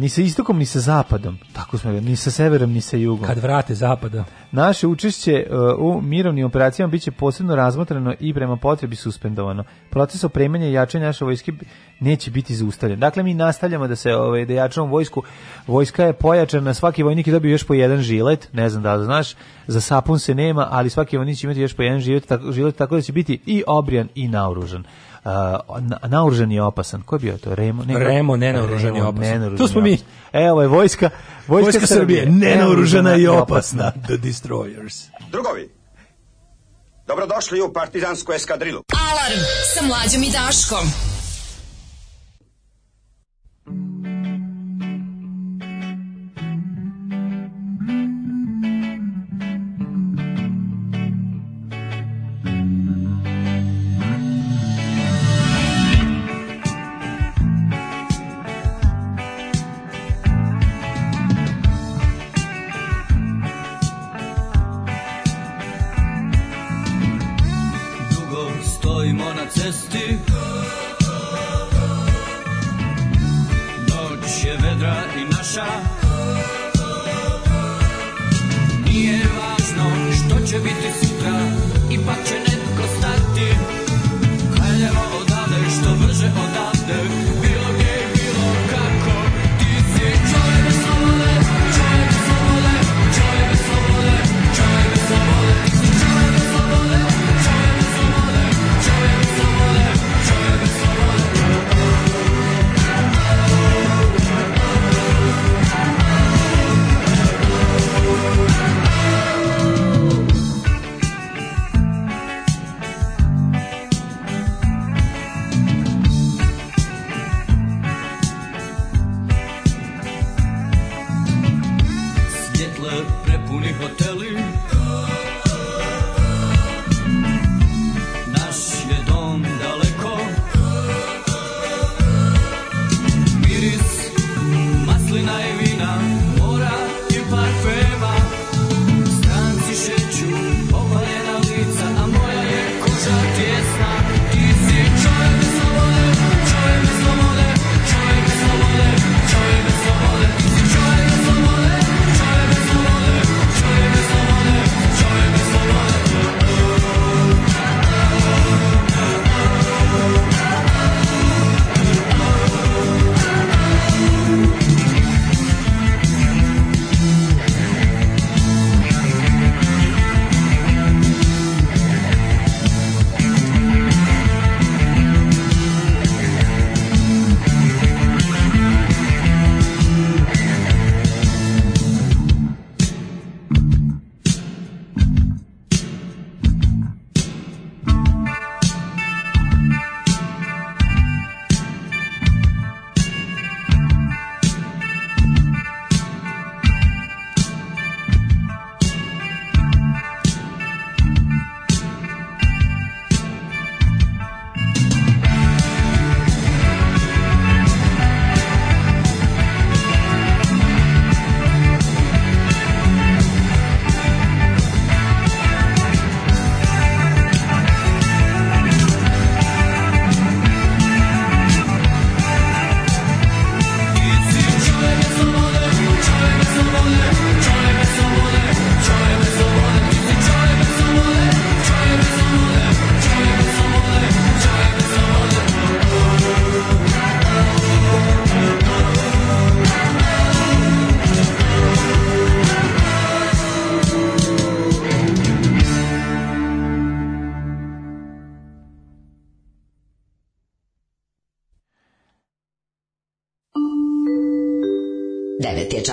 ni sa istokom, ni sa zapadom. Tako smo, ni sa severom, ni sa jugom. Kad vrate zapada. Naše učešće uh, u mirovnim operacijama biće posebno razmatrano i prema potrebi suspendovano. Proces opremanja i jačanja naše vojske neće biti zaustavljen. Dakle, mi nastavljamo da se ovaj, da jačamo vojsku. Vojska je pojačana, svaki vojnik je dobio još po jedan žilet, ne znam da li znaš, za sapun se nema, ali svaki vojnik će imati još po jedan žilet, tako, žilet, tako da će biti i obrijan i naoružan uh, naoružan i opasan. Ko je bio to? Remo? Ne, Remo, nenaoružan i opasan. to smo mi. Evo je vojska, vojska, vojska Srbije. Srbije nenaoružana i opasna. The Destroyers. Drugovi, dobrodošli u partizansku eskadrilu. Alarm sa mlađom i Daškom. bez Noć je vedra i naša,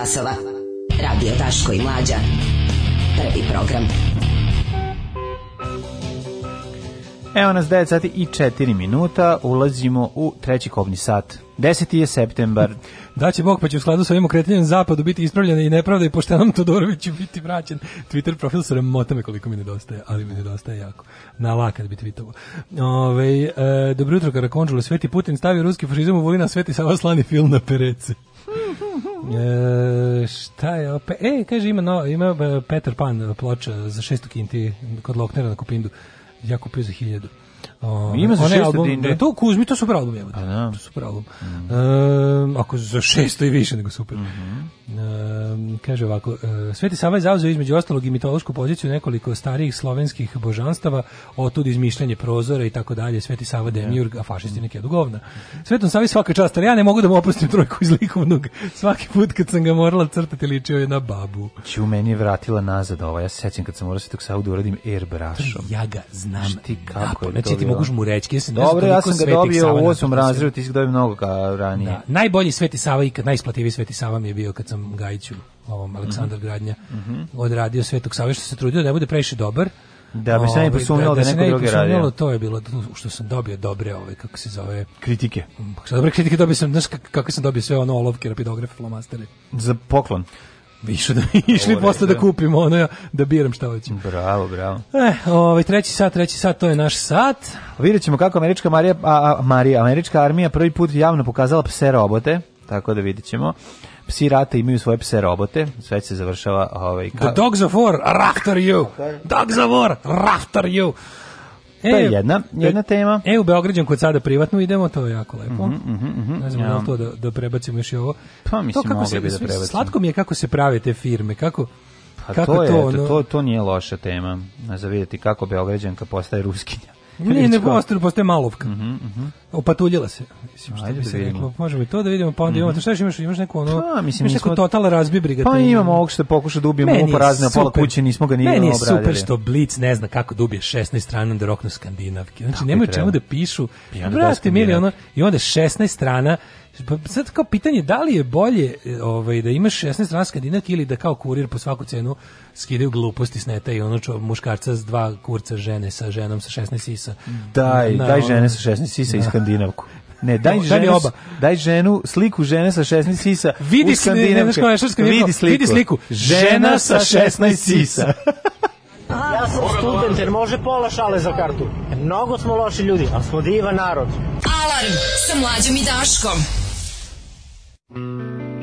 časova. Radio Daško i Mlađa. Prvi program. Evo nas 9 sati i 4 minuta, ulazimo u treći kobni sat. 10. je septembar. [LAUGHS] da će Bog, pa će u skladu sa ovim okretanjem zapadu biti ispravljena i nepravda i poštenom Todoroviću biti vraćen. Twitter profil sramota me koliko mi nedostaje, ali mi nedostaje jako. Na lakat da bi tweetovo. Ove, e, dobro jutro, Karakonđule. Sveti Putin stavio ruski fašizam u Vulina, Sveti Sava slani film na perece e, šta je opet? E, kaže, ima, no, ima e, Peter Pan e, ploča za šestu kinti kod Loknera na Kupindu. Ja kupio za hiljadu. Um, Ima za 600 album, dinde. E, to Kuzmi, to super album. Pa da. To super album. Mm -hmm. um, ako za 600 i više nego super. Mm -hmm. um, kaže ovako, uh, Sveti Sava je zauzeo između ostalog i mitološku poziciju nekoliko starijih slovenskih božanstava, otud izmišljanje prozora i tako dalje, Sveti Sava Demiurg, a fašisti mm -hmm. neke govna. Svetom Savi svaka čast, ali ja ne mogu da mu oprostim trojku iz likovnog. Svaki put kad sam ga morala crtati, ličio je na babu. Ću meni je vratila nazad ovo, ja se sećam kad sam morao Svetog Savu da uradim airbrashom. Ja ga znam. Šti kako Napo, je to moguš da. mu reći. Ja Dobro, ja sam ga dobio u osmom razredu, ti si ga dobio mnogo ranije. Da. Najbolji Sveti Sava ikad, najisplativiji Sveti Sava mi je bio kad sam Gajiću, ovom mhm. Aleksandar mm -hmm. Gradnja, mm odradio Svetog Sava, što se trudio da ne bude previše dobar. Da bi se ne posumnjalo da, da, da neko drugi radi. To je bilo što sam dobio dobre ove, ovaj, kako se zove... Kritike. Mm, dobre kritike dobio sam, znaš kako sam dobio sve ono olovke, rapidograf, flomastere. Za poklon. Išao da [LAUGHS] išli posle da kupimo ono ja, da biram šta hoćemo. Bravo, bravo. Eh, ovaj treći sat, treći sat, to je naš sat. Vidjet ćemo kako američka Marija, a, a, Marija, američka armija prvi put javno pokazala pse robote, tako da vidjet ćemo. Psi rata imaju svoje pse robote, sve se završava ovaj... Ka... The dogs of war, rafter you! Dogs of war, rafter you! E, to je jedna, jedna e, tema. E, u Beograđan kod sada privatno idemo, to je jako lepo. Mm -hmm, mm -hmm, ne znam ja. da to da, da prebacimo još i ovo. Pa mislim, to kako se, bi da prebacimo. Slatko mi je kako se prave te firme, kako... Pa kako to, je, to, to, to, nije loša tema. Za vidjeti kako Beograđanka postaje ruskinja. Ne, nego ostrvo postaje malovka. Mhm, mm mhm. Mm Opatuljila se. Mislim što Ajde bi da se da vidimo. možemo i to da vidimo, pa onda mm -hmm. imamo, mhm. šta imaš, imaš neko ono, pa, mislim, imaš neko total razbi brigade. Pa imamo ovog što pokuša da ubijemo u porazne pola kuće, nismo ga ni obradili. Meni je super što Blitz ne zna kako da ubije 16 strana da roknu skandinavke. Znači nemaju čemu da pišu. Brate, mili ono, i onda 16 strana Pa sad kao pitanje da li je bolje e, ovaj, da imaš 16 strana skandinat ili da kao kurir po svaku cenu skidaju gluposti s neta i ono čo, muškarca s dva kurca žene sa ženom sa 16 sisa. Daj, na, daj žene sa 16 sisa na. i skandinavku. Ne, daj, no, da ženu, oba. daj ženu, sliku žene sa 16 sisa vidi, u ne, ne, koja, vidi, sliku. vidi sliku. Žena sa 16 sisa. [LAUGHS] ja sam student, jer može pola šale za kartu. E, mnogo smo loši ljudi, ali smo divan narod. Alarm sa mlađom i Daškom. Música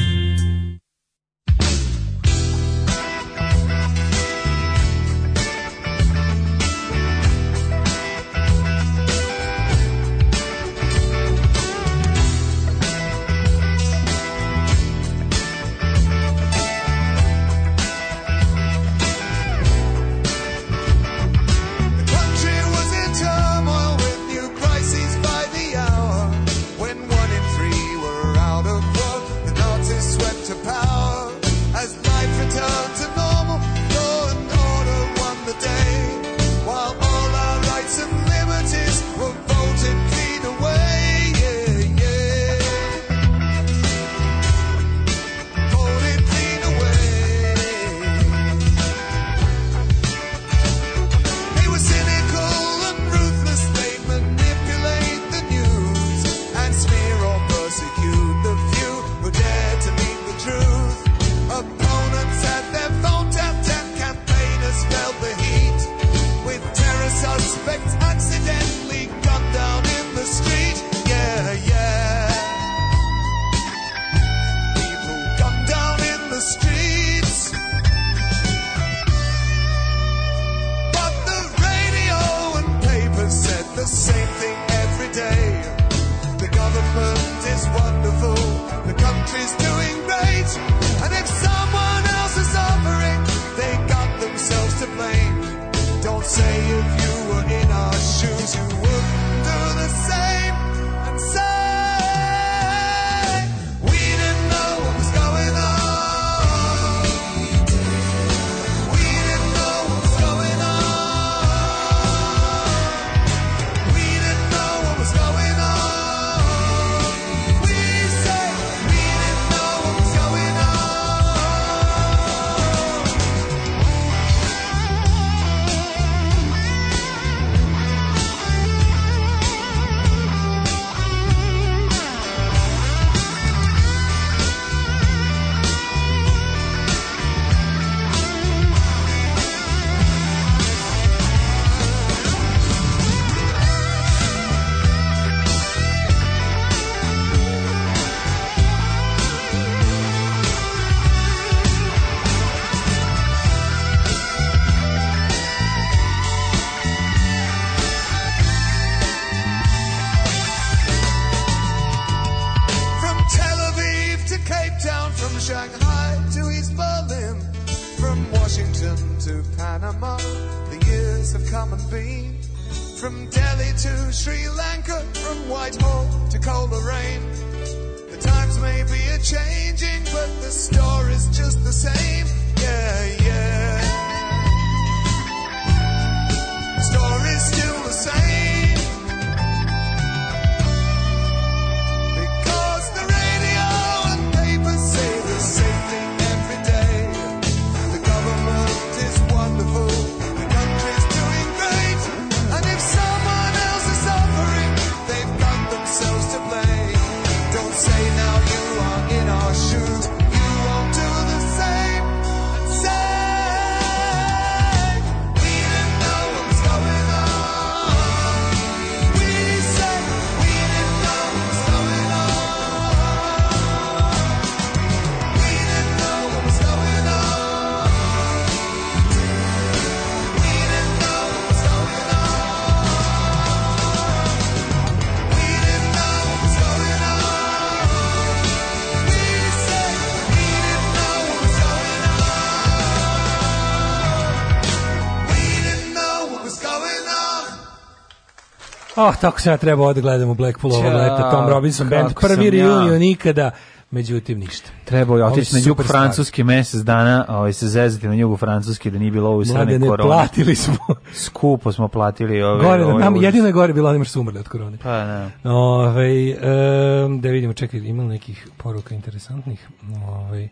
Oh, tako se ja trebao da gledam u Blackpool ovog leta, Tom Robinson Band, prvi reunion nikada, međutim ništa. Trebao je otići na jug francuski mjesec dana, ovaj, se zezati na jugu francuski da nije bilo ovo strane korone. Mlade, ne platili smo. [LAUGHS] Skupo smo platili ove... Gore, da, ove, nam, jedino je gore bilo onima što su umrli od korone. Pa, ne. Da. Ove, ovaj, um, da vidimo, čekaj, ima nekih poruka interesantnih? Ove, ovaj,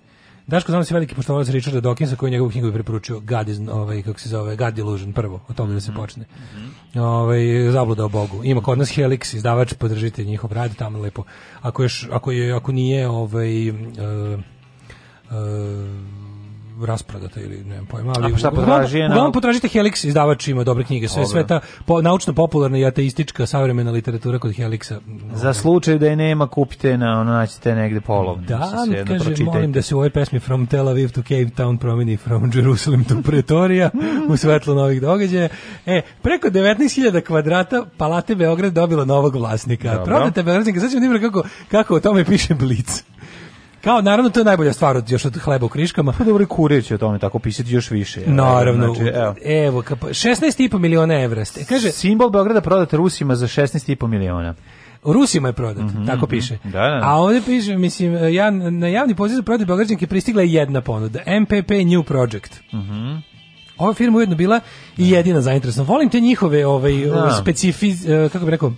Daško znam da si veliki poštovalac Richarda Dawkinsa koji je njegovu knjigu preporučio God is, ovaj, kako se zove, God Illusion prvo, o tome da se mhm. počne. Mhm. Ovaj, zabluda o Bogu. Ima kod nas Helix, izdavač, podržite njihov rad, tamo lepo. Ako, još, ako, je, ako nije ovaj, uh, uh, rasprodata ili ne znam pojma, ali A šta potraži je uglavnom potražite Helix izdavač ima dobre knjige, sve Dobre. sve ta po, naučno popularna i ateistička savremena literatura kod Helixa. Mm, Za ovaj. slučaj da je nema kupite na ono naćete negde polovno. Da, se kaže, molim da se u ovoj pesmi From Tel Aviv to Cape Town promeni From Jerusalem to Pretoria u svetlo novih događaja. E, preko 19.000 kvadrata Palate Beograd dobilo novog vlasnika. Dobro. Prodate Beogradnika, sad ćemo da kako, kako o tome piše Blic. Kao, naravno, to je najbolja stvar od, još od hleba u kriškama. Pa dobro, kurir će o tome tako pisati još više. Naravno. Znači, evo, evo 16,5 miliona evra. Kaže, Simbol Beograda prodate Rusima za 16,5 miliona. Rusima je prodat, mm -hmm, tako mhm. piše. Da, da, da. A ovdje piše, mislim, e, ja, na javni poziv za prodaju Beograđanke pristigla jedna ponuda, MPP New Project. Mm -hmm. Ova firma ujedno bila i da. jedina zainteresna. Volim te njihove ovaj, da. specifiz, e, kako bih rekao,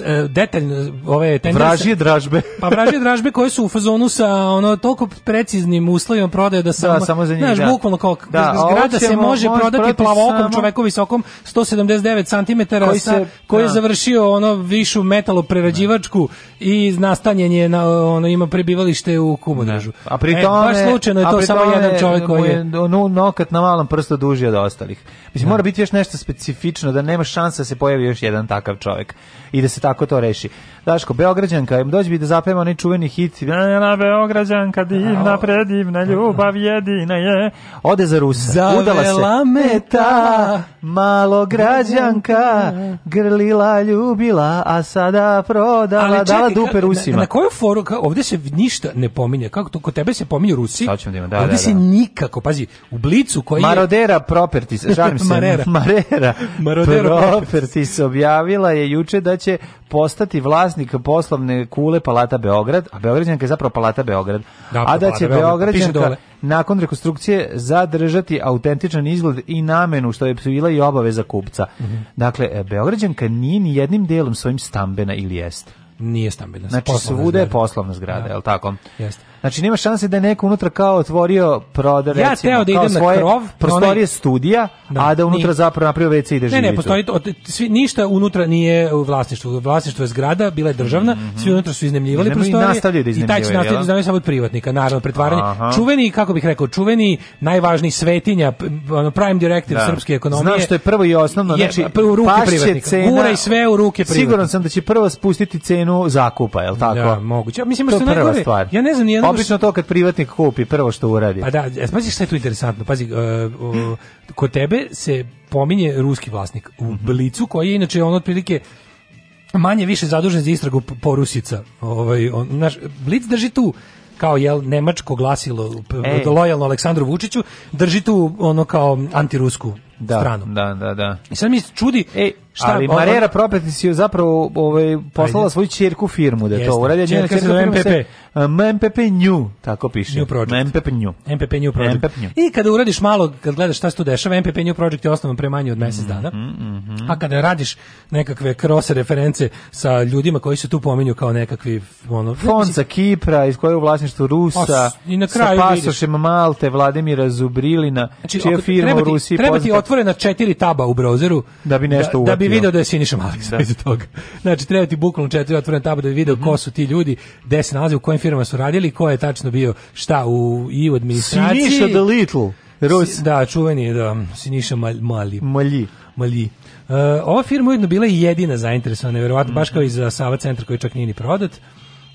E, detaljno ove tendere, vražije dražbe. [LAUGHS] pa vražije dražbe koje su u fazonu sa ono toliko preciznim uslovima prodaje da, da samo da, samo za njih, znaš, da. bukvalno kao da, zgrada se može prodati plavokom samo... čoveku visokom 179 cm koji, se, sa, koji da. je završio ono višu metaloprerađivačku da. i nastanjen je na ono ima prebivalište u Kubodažu. Da. A pri e, tome, e, baš slučajno je to samo jedan čovek koji je no, nokat na malom prstu duži od ostalih. Mislim mora biti još nešto specifično da nema šanse da se pojavi još jedan takav čovjek i da se tako to reši. Daško, Beograđanka, dođi bi da zapeva onaj čuveni hit. Na Beograđanka, divna, predivna, ljubav jedina je. Ode za Rusa, Zavela udala se. me ta, malo građanka, mm. grlila, ljubila, a sada prodala, čekaj, dala dupe Rusima. Na, na koju foru, ka, ovdje se ništa ne pominje, kako to, kod tebe se pominju Rusi, da, ima, da, ovdje da, da. se da. nikako, pazi, u blicu koji Marodera Properties, žalim se, [LAUGHS] Marera, Marera Marodera Properties objavila je juče da će postati vlasnik poslovne kule Palata Beograd, a Beograđanka je zapravo Palata Beograd, da, a da će pa Beograđanka nakon rekonstrukcije zadržati autentičan izgled i namenu što je bila i obaveza kupca. Mm -hmm. Dakle, Beograđanka nije ni jednim delom svojim stambena ili jeste. Nije stambena. Znači, svuda je poslovna zgrada, da. je li tako? Jeste. Znači, nema šanse da je neko unutra kao otvorio prodar, ja recimo, teo da kao svoje krov, prostorije onaj... studija, da, a da unutra nije. zapravo napravio WC ide da živicu. Ne, ne, postoji, od, svi, ništa unutra nije u vlasništvu. Vlasništvo je zgrada, bila je državna, mm -hmm. svi unutra su iznemljivali prostorije. I nastavljaju da iznemljivaju. I taj će nastavljati da iznemljivaju samo od privatnika, naravno, pretvaranje. Aha. Čuveni, kako bih rekao, čuveni, najvažni svetinja, ono, prime directive da. srpske ekonomije. Znam što je prvo i osnovno, znači, je, pa, u ruke privatnika. Cena, Gura i sve u ruke privatnika. Siguran sam da će prvo spustiti cenu cenu zakupa, je tako? Da, moguće. Mislim, da je prva najgore, stvar. Ja ne znam nijedno... Obično to kad privatnik kupi, prvo što uradi. Pa da, pazi e, šta je tu interesantno. Pazi, uh, uh, kod tebe se pominje ruski vlasnik u mhm. Blicu, koji je inače on otprilike manje više zadužen za istragu Rusica. Ovaj, on, naš, Blic drži tu kao jel nemačko glasilo Ej. lojalno Aleksandru Vučiću drži tu ono kao antirusku da, stranu. Da, da, da. I sad mi čudi Ej. Šta, ali ovo... Marera Properties je zapravo ovaj, poslala Ajde. svoju čerku firmu da to uradi. Čerka, čerka se zove MPP. Se, MPP New, tako piše. New Project. MPP New. MPP New Project. MPP New. I kada uradiš malo, kad gledaš šta se tu dešava, MPP New Project je osnovan pre manje od mesec dana. Mm -hmm. A kada radiš nekakve cross reference sa ljudima koji se tu pominju kao nekakvi... Ono, Fond sa Kipra, iz koje je u vlasništvu Rusa, Os, pa, i na kraju sa Pasošem Malte, Vladimira Zubrilina, znači, čija firma ti, u Rusiji treba ti otvorena četiri taba u browseru da bi nešto da, bi video da je Siniša Malik da. iza toga. Znači, treba ti bukvalno četiri otvorena taba da bi video mm -hmm. ko su ti ljudi, gde se nalaze, u kojim firmama su radili, ko je tačno bio šta u, i u administraciji. Siniša the Little. Rus. Da, čuveni, da, Siniša mal, Mali. Mali. Mali. Uh, ova firma ujedno bila i jedina zainteresovana, verovatno, mm -hmm. baš mhm. kao i za Sava centar koji čak nije ni prodat.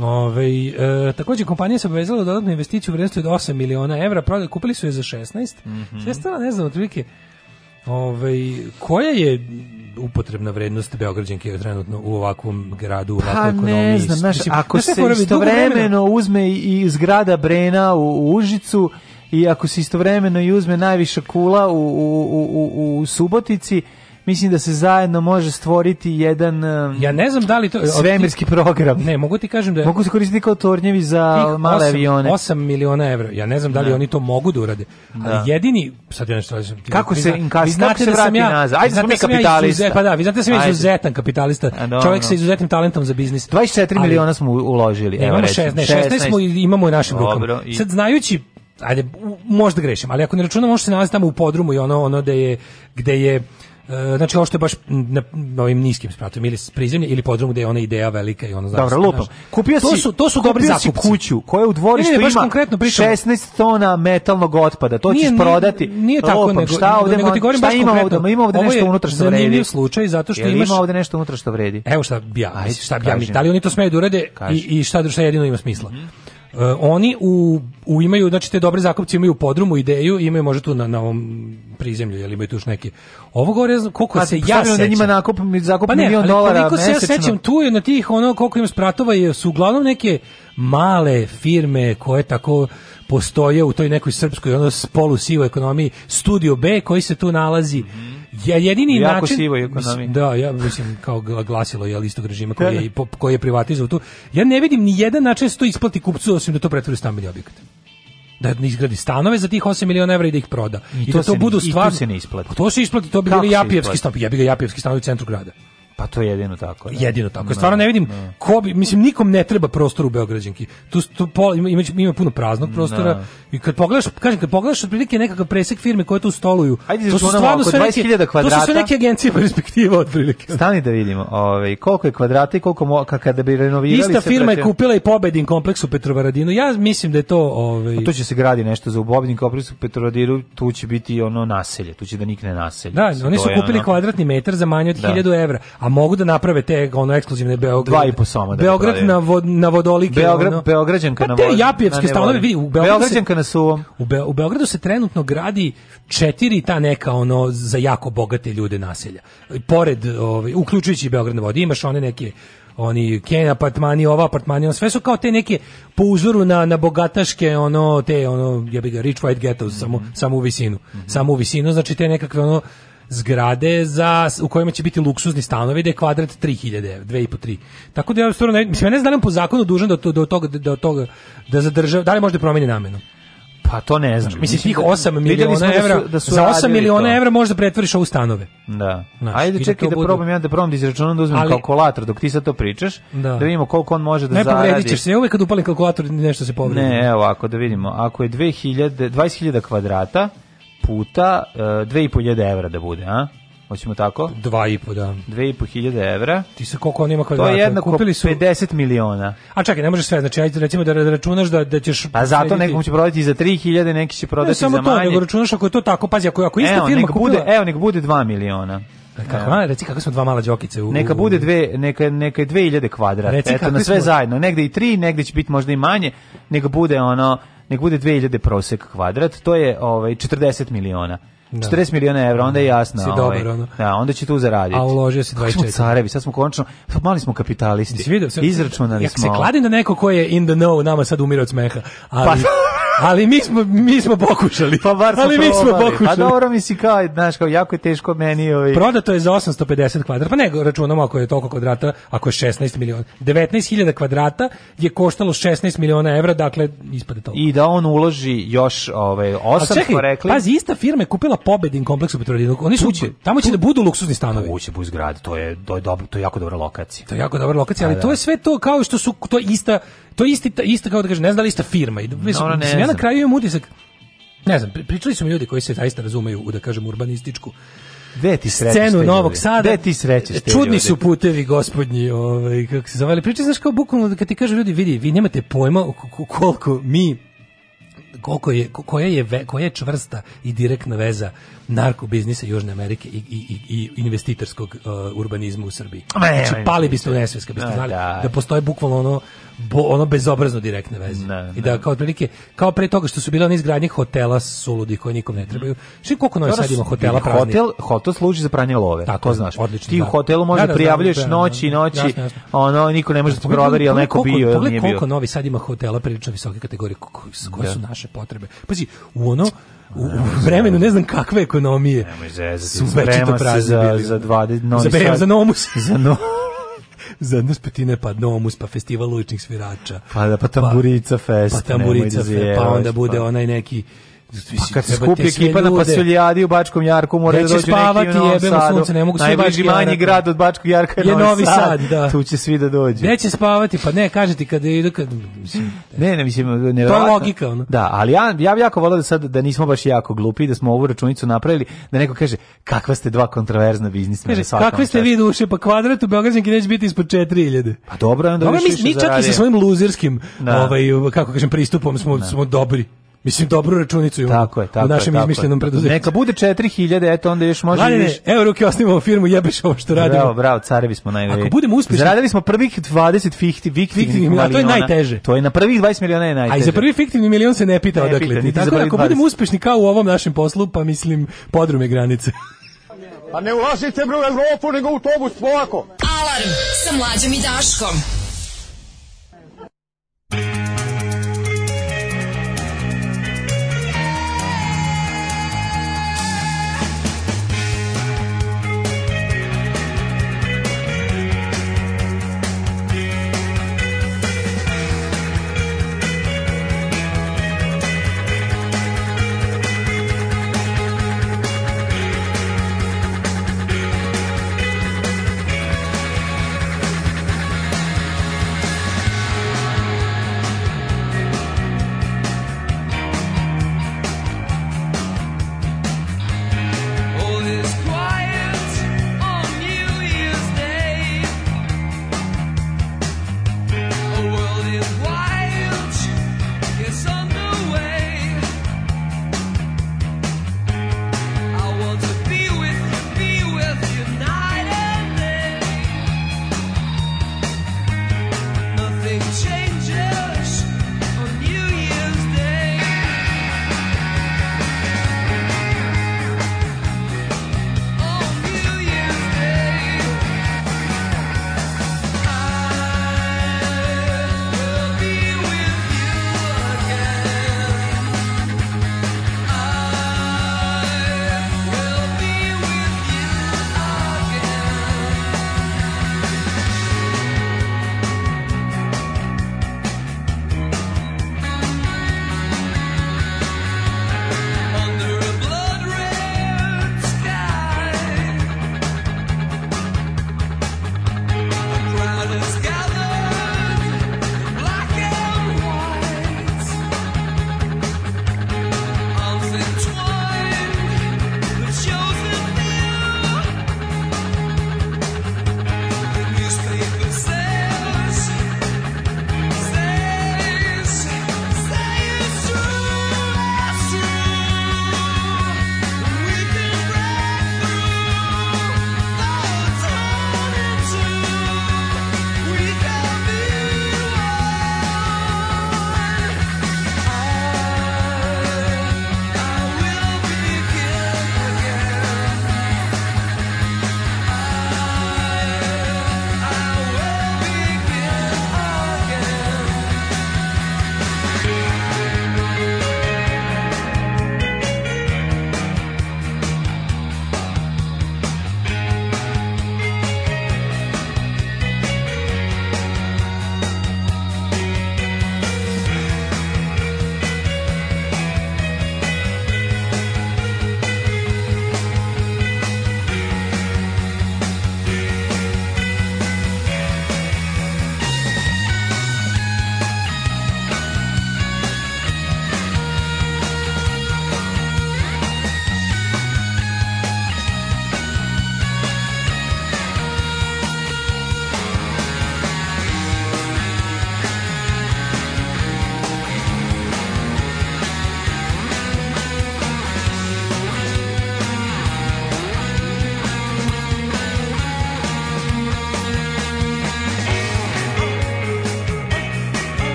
Ove, e, također kompanija se obavezala dodatnu investiciju u vrednosti od 8 miliona evra, prodali, kupili su je za 16. Mm -hmm. Sve stala, ne znam, otprilike Ovaj koja je upotrebna vrednost Beograđanke trenutno u ovakvom gradu, u pa ovakvoj pa, ekonomiji? ne znam, znaš, ako znaš, se istovremeno uzme i zgrada Brena u, u Užicu i ako se istovremeno i uzme najviša kula u, u, u, u Subotici, mislim da se zajedno može stvoriti jedan um, ja ne znam da li to svemirski program. Ne, mogu ti kažem da mogu se koristiti kao tornjevi za male 8, avione. 8 miliona evra. Ja ne znam da li ne. Da. oni to mogu da urade. Da. Jedini sad ja nešto Kako se inkasi, znate da sam ja, Ajde smo mi da kapitalista. pa da, vi znate da sam ja izuzetan kapitalista. No, Čovjek sa izuzetnim talentom za biznis. 24 miliona smo uložili. evo imamo 16, 16, 16 smo imamo i našim Dobro, rukama. Sad znajući ajde možda grešim, ali ako ne računamo ono se nalazi tamo u podrumu i ono ono da je gde je E, znači ovo što je baš na, ovim niskim spratom ili prizemlje ili podrumu gde je ona ideja velika i ono znači. Dobro, lupam. Kupio si, to su, to su dobri zakupci. kuću koja u dvorištu ne, ne, ne, ima konkretno pričam. 16 tona metalnog otpada, to nije, ćeš prodati. Nije, nije tako, lupam. nego, šta ovde, nego ti govorim baš ima konkretno. Ovde, ima ovde nešto unutra što vredi. Ovo je slučaj zato što Jel imaš... ima ovde nešto unutra što vredi. Evo šta bi ja, Ajde, šta bi ja, da li oni to smeju da urade i, i šta, šta jedino ima smisla. Mm -hmm. Uh, oni u, u, imaju, znači te dobre zakupci imaju podrumu ideju, imaju možda tu na, na ovom prizemlju, jel imaju tu još neki. Ovo gore, ja znam, koliko pa, se ja sećam. Da njima nakup, zakup pa ne, milion dolara mesečno. se ja sećam, tu je na tih, ono, koliko im spratova, je, su uglavnom neke male firme koje tako postoje u toj nekoj srpskoj, ono, polu sivoj ekonomiji, Studio B koji se tu nalazi. Mm -hmm Ja jedini jako način sivo ekonomije. Da, ja mislim kao glasilo je istog režima koji da, je da. koji je privatizovao tu. Ja ne vidim ni jedan način da to isplati kupcu osim da to pretvori u stambeni objekat da ne izgradi stanove za tih 8 miliona evra i da ih proda. I, I to, to, to budu stvarno. to se ne isplati. To se isplati, to bi Kako bili Japijevski stan, ja bi ga Japijevski stan u centru grada. Pa to je jedino tako. Da. Jedino tako. No, da. Stvarno ne vidim no. Da. ko bi, mislim nikom ne treba prostor u Beograđanki. Tu, tu pol, ima, ima puno praznog da. prostora no. i kad pogledaš, kažem kad pogledaš otprilike nekakav presek firme koje tu stoluju. Ajde, to su stvarno sve neke, kvadrata. To su sve neke agencije perspektiva otprilike. Stani da vidimo, ovaj koliko je kvadrata i koliko mo, kada bi renovirali Ista firma prati... je kupila i Pobedin kompleks u Petrovaradinu. Ja mislim da je to ovaj To će se gradi nešto za Pobedin kompleks u Petrovaradinu, tu će biti ono naselje, tu će da nikne naselje. Da, oni su kupili ono... kvadratni metar za manje od da. 1000 evra. A mogu da naprave te ono ekskluzivne Beograd. Dva i po soma da Beograd na, vod, na vodolike. Beograd, ono, Beograđanka pa te na Japijevske stanove vidi u Beogradu. Beograđanka se, na suvom. U, Be, u Beogradu se trenutno gradi četiri ta neka ono za jako bogate ljude naselja. Pored ovaj uključujući Beograd na vodi imaš one neke oni ken apartmani, ova apartmani, sve su kao te neke po uzoru na na bogataške ono te ono ja bih ga rich white ghettos mm -hmm. samo mhm. samo u visinu. Mm -hmm. Samo u visinu, znači te nekakve ono zgrade za, u kojima će biti luksuzni stanovi gde kvadrat 3000, 2,5-3. Tako da ja stvarno ne, mislim, ja ne znam da li po zakonu dužan da, to, da, toga, da, toga, da zadržava, da li može da promeni namenu? Pa to ne znam. Znači, mislim, tih 8 miliona da evra, da su, da su za 8 miliona evra evra da pretvoriš ovu stanove. Da. Znači, Ajde, da čekaj da, da probam ja da probam da izračunam da uzmem Ali, kalkulator dok ti sad to pričaš, da, da vidimo koliko on može da ne pa zaradi. Ne povredit ćeš se, uvek kad upalim kalkulator nešto se povredi. Ne, evo, ako da vidimo, ako je 2000, 20.000 kvadrata, puta uh, e, 2.500 evra da bude, a? Hoćemo tako? 2,5, da. 2,5 hiljada evra. Ti sa koliko on ima kvadrata? To je jednako Kupili su... 50 miliona. A čekaj, ne može sve, znači ajde recimo da, da računaš da, da ćeš... Pa zato nekom će prodati za 3 hiljade, neki će prodati ne, za manje. samo to, nego računaš ako je to tako, pazi, ako, ako ista evo, firma nek kupila... Bude, e, evo, nek bude 2 miliona. Kako, ja. reci kako smo dva mala džokice u Neka bude dve neka neka 2000 kvadrata. Eto na sve smo... zajedno, negde i 3, negde će biti možda i manje, neka bude ono nek bude 2000 prosek kvadrat, to je ovaj 40 miliona. Da. 40 miliona evra, onda je da. jasno. Si ovaj, dobar, Da, onda će tu zaraditi. A uložio si 24. Kako smo carevi, sad smo končno, mali smo kapitalisti. Izračunali smo. Ja se kladim da neko ko je in the know nama sad umire od smeha. Pa ali, pa, ali mi smo, mi smo pokušali. Pa bar smo ali mi smo pa pokušali. A dobro mi se kao, znaš, kao jako je teško meni. Ovaj. Prodato je za 850 kvadrata, pa ne računamo ako je toliko kvadrata, ako je 16 miliona. 19.000 kvadrata je koštalo 16 miliona evra, dakle ispade to. I da on uloži još ovaj, 8, čekaj, smo rekli. Pazi, ista firma je kupila Pobedin kompleks u Petrodinu. Oni su, tu, tamo će tu, da budu luksuzni stanovi. Tu će izgrade, to je, to je, dobro, to je jako dobra lokacija. To je jako dobra lokacija, ali da. to je sve to kao što su, to ista to je isti, isto kao da kažem, ne znam da li ista firma. I, da, mislim, no, mislim, ja na kraju imam utisak, ne znam, pričali su mi ljudi koji se zaista razumeju u, da kažem, urbanističku Gde ti scenu te Novog Sada. Gde ti srećeš te Čudni ljudi. su putevi, gospodnji, ovaj, kako se zavali. Pričaj, znaš, kao bukvalno, da kad ti kažu ljudi, vidi, vi nemate pojma koliko mi koliko je, koja, je, ve, koja je čvrsta i direktna veza narkobiznisa Južne Amerike i, i, i investitorskog uh, urbanizma u Srbiji. Ne, znači, pali biste u nesvijest, biste da, znali da, da postoje bukvalno ono bo, ono bezobrazno direktne veze. Ne, I da kao prilike, kao pre toga što su bile one izgradnje hotela suludi koji nikom ne trebaju. Što koliko novi sad ima hotela praznih. Hotel, hotel služi za pranje love. Tako to znaš. Odlično, Ti da. u hotelu možeš da, prijavljuješ da, noći i noći. Jasno, jasno. Ono niko ne može da proveri jel neko bio ili nije bio. Koliko novi sad ima hotela prilično visoke kategorije koje su naše potrebe. Pazi, u ono u, vremenu ne znam kakve ekonomije. Nemoj zezati. Su već to prazni za, za 20 novi za, sad, za nomus. Za nomus za nas petine pa domus, pa festival uličnih svirača. Pa da, pa, pa tamburica fest. Pa tamburica da fest, pa onda bude pa- onaj neki Pa kad skupi ekipa na Pasuljadi u Bačkom Jarku, mora da dođe spavati, neki u Novom jebemo Sadu. Sunce, ne mogu Najbliži manji grad od Bačkog Jarka je, je Novi Sad. sad da. Tu će svi da dođu. Neće spavati, pa ne, kaže ti kada idu, kad... Mislim, ne, ne, mislim, ne. To je logika, ono. Da, ali ja, ja jako volao da sad, da nismo baš jako glupi, da smo ovu računicu napravili, da neko kaže, kakva ste dva kontraverzna biznismena. Kaže, kakve ste vi duše, pa kvadrat u Beograđanki neće biti ispod 4000. Pa dobro, onda dobro, mi, mi čak i sa svojim luzerskim, da. ovaj, kako kažem, pristupom smo, da. smo dobri. Mislim, dobru računicu imamo tako je, tako u našem izmišljenom preduzeću. Neka bude 4000, eto onda još može... Mladine, evo ruke osnivamo firmu, jebeš ovo što radimo. Bravo, bravo, carevi smo najgore. Ako budemo uspješni... Zaradili smo prvih 20 fikti, fiktivnih miliona. To je najteže. To je na prvih 20 miliona je najteže. A i za prvi fiktivni milion se ne pita ne odakle. Pita, tako, da ako budemo uspješni kao u ovom našem poslu, pa mislim, podrume granice. [LAUGHS] Pa ne ulazite bre u Evropu, nego u autobus polako. Alarm sa mlađom i Daškom.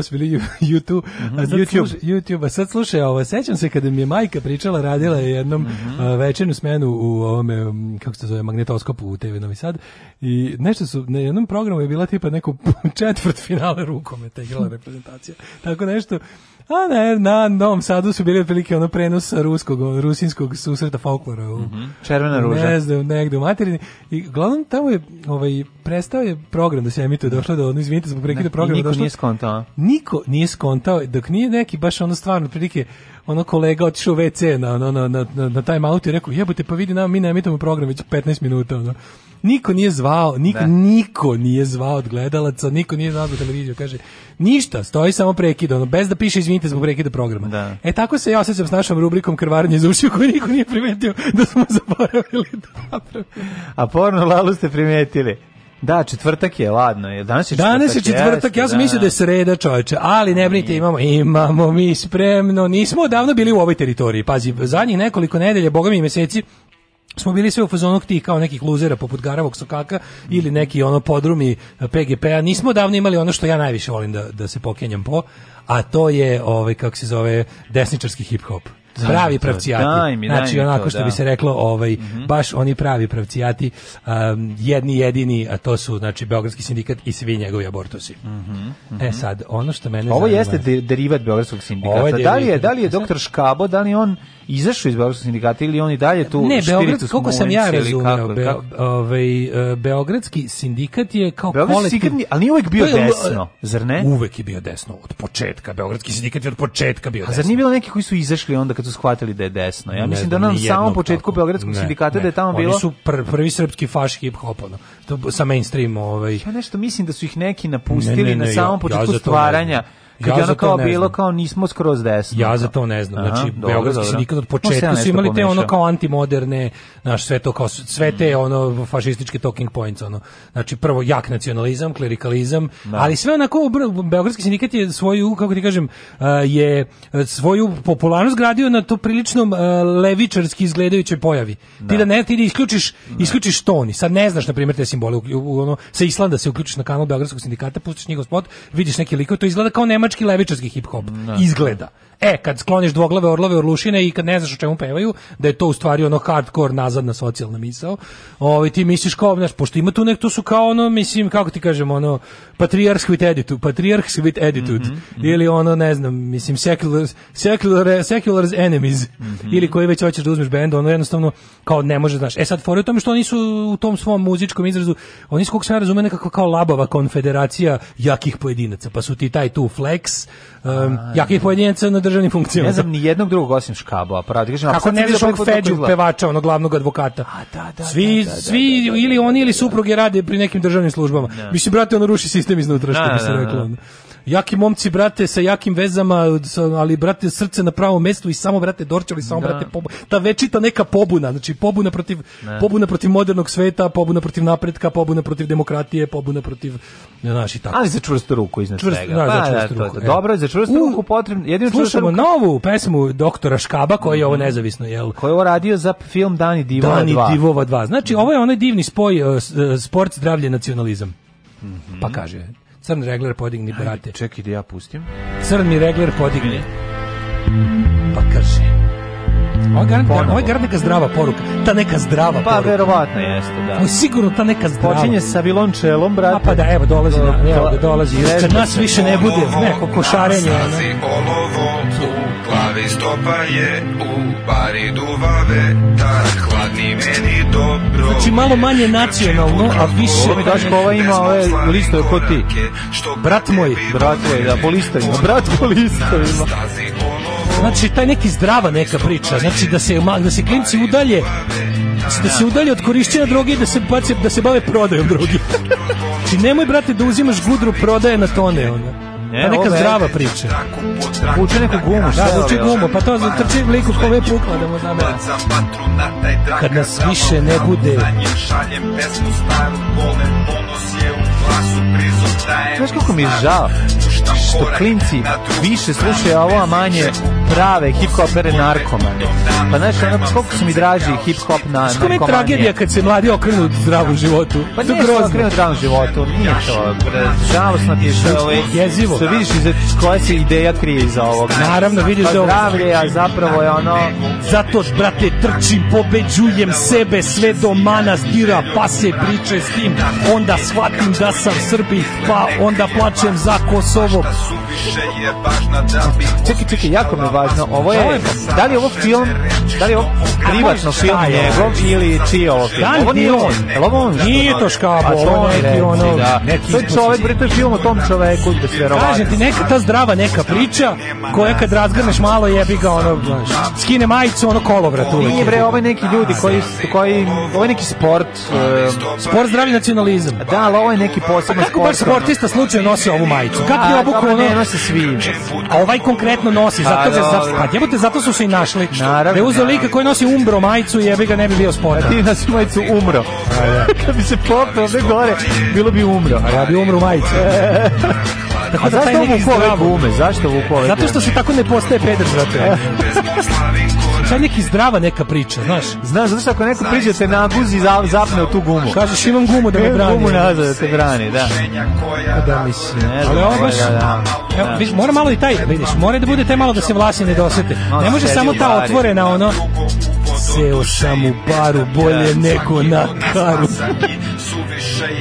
ovo su bili YouTube, mm -hmm. YouTube, sluš... YouTube. A sad slušaj, ovo, sećam se kada mi je majka pričala, radila je jednom mm -hmm. večernu smenu u ovome kako se zove, magnetoskopu u TV Novi Sad. I nešto su, na jednom programu je bila tipa neko [LAUGHS] četvrt finale rukometa igrala reprezentacija. Tako nešto. A ne, na Novom Sadu su bili otprilike ono prenos ruskog, rusinskog susreta folklora. U, mm -hmm. Červena ruža. Ne znam, negde u materini. I glavnom tamo je, ovaj, prestao je program da se emituje, došlo do, ono, izvinite, zbog prekida programa. Niko došlo, nije skontao. Niko nije skontao, dok nije neki baš ono stvarno prilike ono kolega otišao u WC na, na, na, na, na time out i rekao, jebote, pa vidi, nam, mi ne emitamo program već 15 minuta, ono. Niko nije zvao, niko, da. niko nije zvao od gledalaca, niko nije zvao od televiziju, kaže, ništa, stoji samo prekid, ono, bez da piše izvinite zbog prekida programa. Da. E tako se ja osjećam s našom rubrikom krvaranje iz ušiju koju niko nije primetio da smo [LAUGHS] zaboravili da napravili. A porno lalu ste primetili. Da, četvrtak je, ladno je. Danas je četvrtak. Danas je četvrtak, jeste, ja sam da. mislio da je sreda, čoveče, ali ne brinite, imamo, imamo mi spremno. Nismo odavno bili u ovoj teritoriji. Pazi, zadnjih nekoliko nedelja, bogami i meseci, smo bili sve u fazonu tih kao nekih luzera poput Garavog Sokaka ili neki ono podrumi PGP-a. Nismo davno imali ono što ja najviše volim da, da se pokenjam po, a to je, ovaj, kako se zove, desničarski hip-hop pravi pravcijati. Daj mi, znači, daj znači onako to, što da. bi se reklo, ovaj mm -hmm. baš oni pravi pravcijati, um, jedni jedini, a to su znači beogradski sindikat i svi njegovi abortusi. Mm -hmm. E mhm. sad, ono što mene Ovo zanima, jeste derivat beogradskog sindikata. da li je da li je da doktor Škabo, da li on izašao iz Beogradskog sindikata ili on i dalje tu ne, Beograd, koliko sam ja razumio, Be, ovaj, e, Beogradski sindikat je kao Beogradski kolektiv... Sindikat, ali nije uvek bio desno, zar ne? Uvek je bio desno, od početka. Beogradski sindikat je od početka bio desno. A zar nije bilo neki koji su izašli onda kad su shvatili da je desno? Ja ne, mislim da nam samo početku tako. Beogradskog ne, sindikata ne, da je tamo bilo... Oni su pr prvi srpski faš hip-hop, ono, sa mainstream, ovaj... Ja nešto mislim da su ih neki napustili na samom početku stvaranja Kad ja ono kao bilo znam. kao nismo skroz desno. Ja za to ne znam. Znači, Aha, znači dobro, beogradski dobro. sindikat od početka su imali te ono kao antimoderne, znaš, sve to kao sve te ono fašističke talking points ono. Znači prvo jak nacionalizam, klerikalizam, da. ali sve onako beogradski sindikat je svoju kako ti kažem je e, svoju popularnost gradio na to prilično e, levičarski izgledajućoj pojavi. Da. Ti da ne ti da isključiš da. isključiš toni. Sad ne znaš na primjer te simbole ono sa Islanda se uključiš na kanal beogradskog sindikata, pustiš njegov spot, vidiš neki lik, to izgleda kao nema nemački levičarski hip hop da. izgleda E, kad skloniš dvoglave orlove orlušine i kad ne znaš o čemu pevaju, da je to u stvari ono hardcore nazad na socijalna misao. Ovaj ti misliš kao, znaš, pošto ima tu nekto su kao ono, mislim, kako ti kažemo, ono patrijarh with attitude, patriarchs with attitude mm -hmm. ili ono, ne znam, mislim secular secular secular's enemies mm -hmm. ili koji već hoćeš da uzmeš bend, ono jednostavno kao ne može, znaš. E sad fore u tome što oni su u tom svom muzičkom izrazu, oni su kako se ja razume nekako kao labava konfederacija jakih pojedinaca, pa su ti taj tu flex um, A, jakih da. pojedinaca na državnim funkcijama. Ne znam ni jednog drugog osim Škabo, a pravi kažem, kako ne znaš ovog Feđu pevača, onog glavnog advokata. A da, da. Svi da, da, da svi da, da, da ili oni ili supruge rade pri nekim državnim službama. Mislim brate, ono ruši sistem iznutra što bi se reklo jaki momci, brate, sa jakim vezama, ali, brate, srce na pravom mestu i samo, brate, dorčali, samo, da. brate, pobuna. Ta večita neka pobuna, znači pobuna protiv, ne. pobuna protiv modernog sveta, pobuna protiv napretka, pobuna protiv demokratije, pobuna protiv, ne znaš, i tako. Ali za čvrstu ruku iznad Čvrst, svega. Da, pa, za da, čvrstu da, ruku. To, e. dobro, za čvrstu u, ruku potrebno, jedino Slušamo ruku... novu pesmu doktora Škaba, koji je ovo mhm. nezavisno, jel? Koji je ovo radio za film Dani Divova 2. Dani Divova 2. Znači, mhm. ovo je onaj divni spoj, e, e, sport, zdravlje, nacionalizam. Mm -hmm. Pa kaže, Crn regler podigni, Ajde, brate. Čekaj da ja pustim. Crni regler podigni. Pa kaže... Ovo je garant neka zdrava poruka. Ta neka zdrava pa, poruka. Pa, verovatno jeste, da. Ovo je sigurno ta neka zdrava. Počinje sa vilončelom, brate. A pa da, evo, dolazi, Do, na, evo, dolazi. Kad nas više ne bude, neko košarenje. Nasazi olovo, u glavi stopa je, u bari duva vetar, hladni meni Znači malo manje znači, nacionalno, a više... Ovo mi Daško, ova ima ove listove ko ti. Brat moj. Brat moj, da, po listovima. Brat po listovima. Znači, taj neki zdrava neka priča. Znači, da se, da se klinci udalje da se udalje od korišćenja droge i da se, bace, da se bave prodajom droge. [LAUGHS] Znači, nemoj, brate, da uzimaš gudru prodaje na tone, ona. Ne, pa e, neka zdrava priča. Vuče neku da gumu, šta? Da, vuče gumu, pa to trči liku kome pukla da mu znamo. Kad nas više ne bude. Šaljem pesmu staru, volim, ponos je u Znaš kako mi je žao što klinci više slušaju ovo, a manje prave hip-hopere narkomane. Pa znaš, ono, koliko su mi draži hip-hop na, narkomanije. Što mi je tragedija kad se mladi okrenu zdravom životu? Pa nije što okrenu zdravom životu, nije to. Žalostno ti je što, ovaj, Jezivo. što vidiš iz koja se ideja krije iza ovog. Naravno, vidiš pa da ovo... Zdravlje, a zapravo je ono... Zato, brate, trčim, pobeđujem sebe, sve do manastira, pa se priče s tim, onda shvatim da ja sam Srbi, pa onda plaćem za Kosovo. Čekaj, čekaj, jako mi je važno. Ovo je, da li je ovo film, da li je ovo privatno film njegov ili čiji ovo film? Da, ovo nije on. Je ovo on? Nije to škabo, ovo je neki ono... Da. To je čovek, bre, to je film o tom čoveku, da se verovatno. Kažem ti, neka ta zdrava neka priča, koja kad razgrneš malo jebi ga, ono, skine majicu, ono kolovrat uvek. Nije bre, ovo ovaj je neki ljudi koji, koji, ovo ovaj je neki sport. Um, sport, zdravi nacionalizam. Da, ali ovo je neki neki znači, posebno Kako baš sportista slučajno nosi ovu majicu? Kako je obuku ono? Ne nosi svi. A ovaj konkretno nosi, pa zato se zato, pa jebote, zato su se i našli. Naravno. Da je uzeo lika koji nosi umbro majicu, jebi ga ne bi bio sporta. Ti nosi majicu umro. Da. [LAUGHS] Kad bi se popeo ne gore, bilo bi umro. A ja bi umro majicu. [LAUGHS] Tako da zašto vuku gume? Zašto vuku ove Zato što se tako ne postaje peder, brate. [LAUGHS] Sad neki zdrava neka priča, znaš. Znaš, zato ako neko priđe te naguzi za zapne u tu gumu. Kažeš imam gumu da me brani. Gumu nazad da te brani, da. Pa da mislim. Ali ovo baš, da. evo, viš, mora malo i taj, vidiš, mora da bude taj malo da se vlasi ne dosete. Ne može samo ta otvorena ono, seo sam u baru, bolje da. neko na karu. [LAUGHS]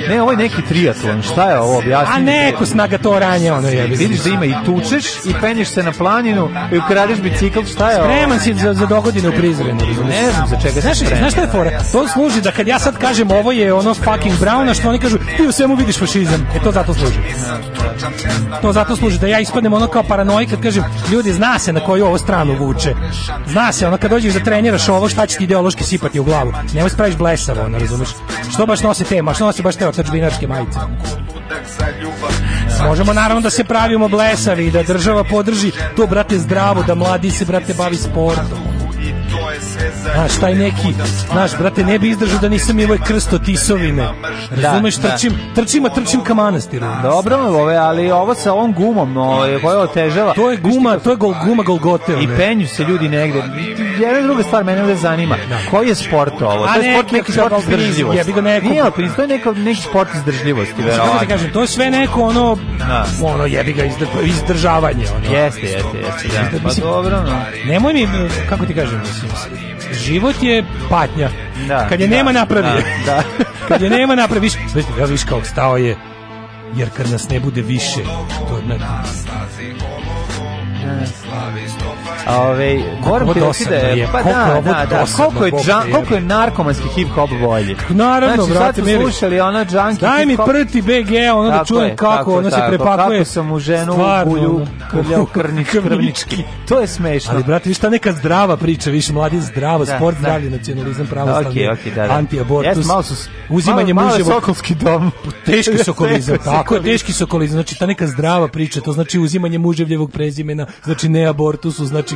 Ne, ovo je neki triatlon, šta je ovo objasniti? A neko snaga to ranje, ono je. Vidiš da ima i tučeš i penješ se na planinu i ukradeš bicikl, šta je ovo? Spreman si za, za dogodine u Prizrenu. Ne znam za čega znaš, spreman. Znaš šta je fora? To služi da kad ja sad kažem ovo je ono fucking brown, a što oni kažu ti u svemu vidiš fašizam. E to zato služi. To zato služi da ja ispadnem ono kao paranoji kad kažem ljudi zna se na koju ovo stranu vuče. Zna se, ono kad dođeš da treniraš ovo šta će ti ideološki sipati u glavu. Nemoj da spraviš blesavo, ono razumeš. Što baš nose te maš obično nosi baš te otačbinačke majice. Možemo naravno da se pravimo blesavi, da država podrži to, brate, zdravo, da mladi se, brate, bavi sportom. Znaš, taj neki, znaš, brate, ne bi izdržao da nisam imao krsto tisovine. Razumeš, da, da, trčim, trčim, a trčim ka manastiru. Dobro, ove, ali ovo sa ovom gumom, ove, koja otežava. To je guma, to je gol, guma Golgote. I penju se ljudi negde. Jedna druga stvar, mene ovde zanima. Da. Koji je sport ovo? To je sport, neki sport izdržljivosti. Ja bih ga neko... Nije alpinizam, to je neko, neki sport izdržljivosti, verovatno. Da kažem, to je sve neko ono, da. ono, jebi ga, izdržavanje. Ono. Jeste, jeste, jeste. Da. Pa dobro, no. Nemoj mi, kako ti kažem, mislim, život je patnja. Da, kad je da, nema napravi. Da, da. [LAUGHS] kad je nema napravi, viš, viš kao stao je. Jer kad nas ne bude više, to je na... Da. Ove, moram ti reći da je, pa da, da, da, da, koliko je, džan, koliko je narkomanski hip-hop bolji. Naravno, znači, brate, meri. slušali ona džanki Daj mi prti BG, ono da čujem kako, ona se prepakuje. Kako sam u ženu u bulju, krvnički. To je smešno. Ali, brate, viš ta neka zdrava priča, više mladi zdravo, da, sport, da. zdravlje, nacionalizam, pravostavlje, antiabortus, uzimanje muževa. sokolski dom. Pa, teški [LAUGHS] sokolizam, tako je, teški sokolizam, znači ta neka zdrava priča, to znači uzimanje muževljevog prezimena, znači ne abortusu, znači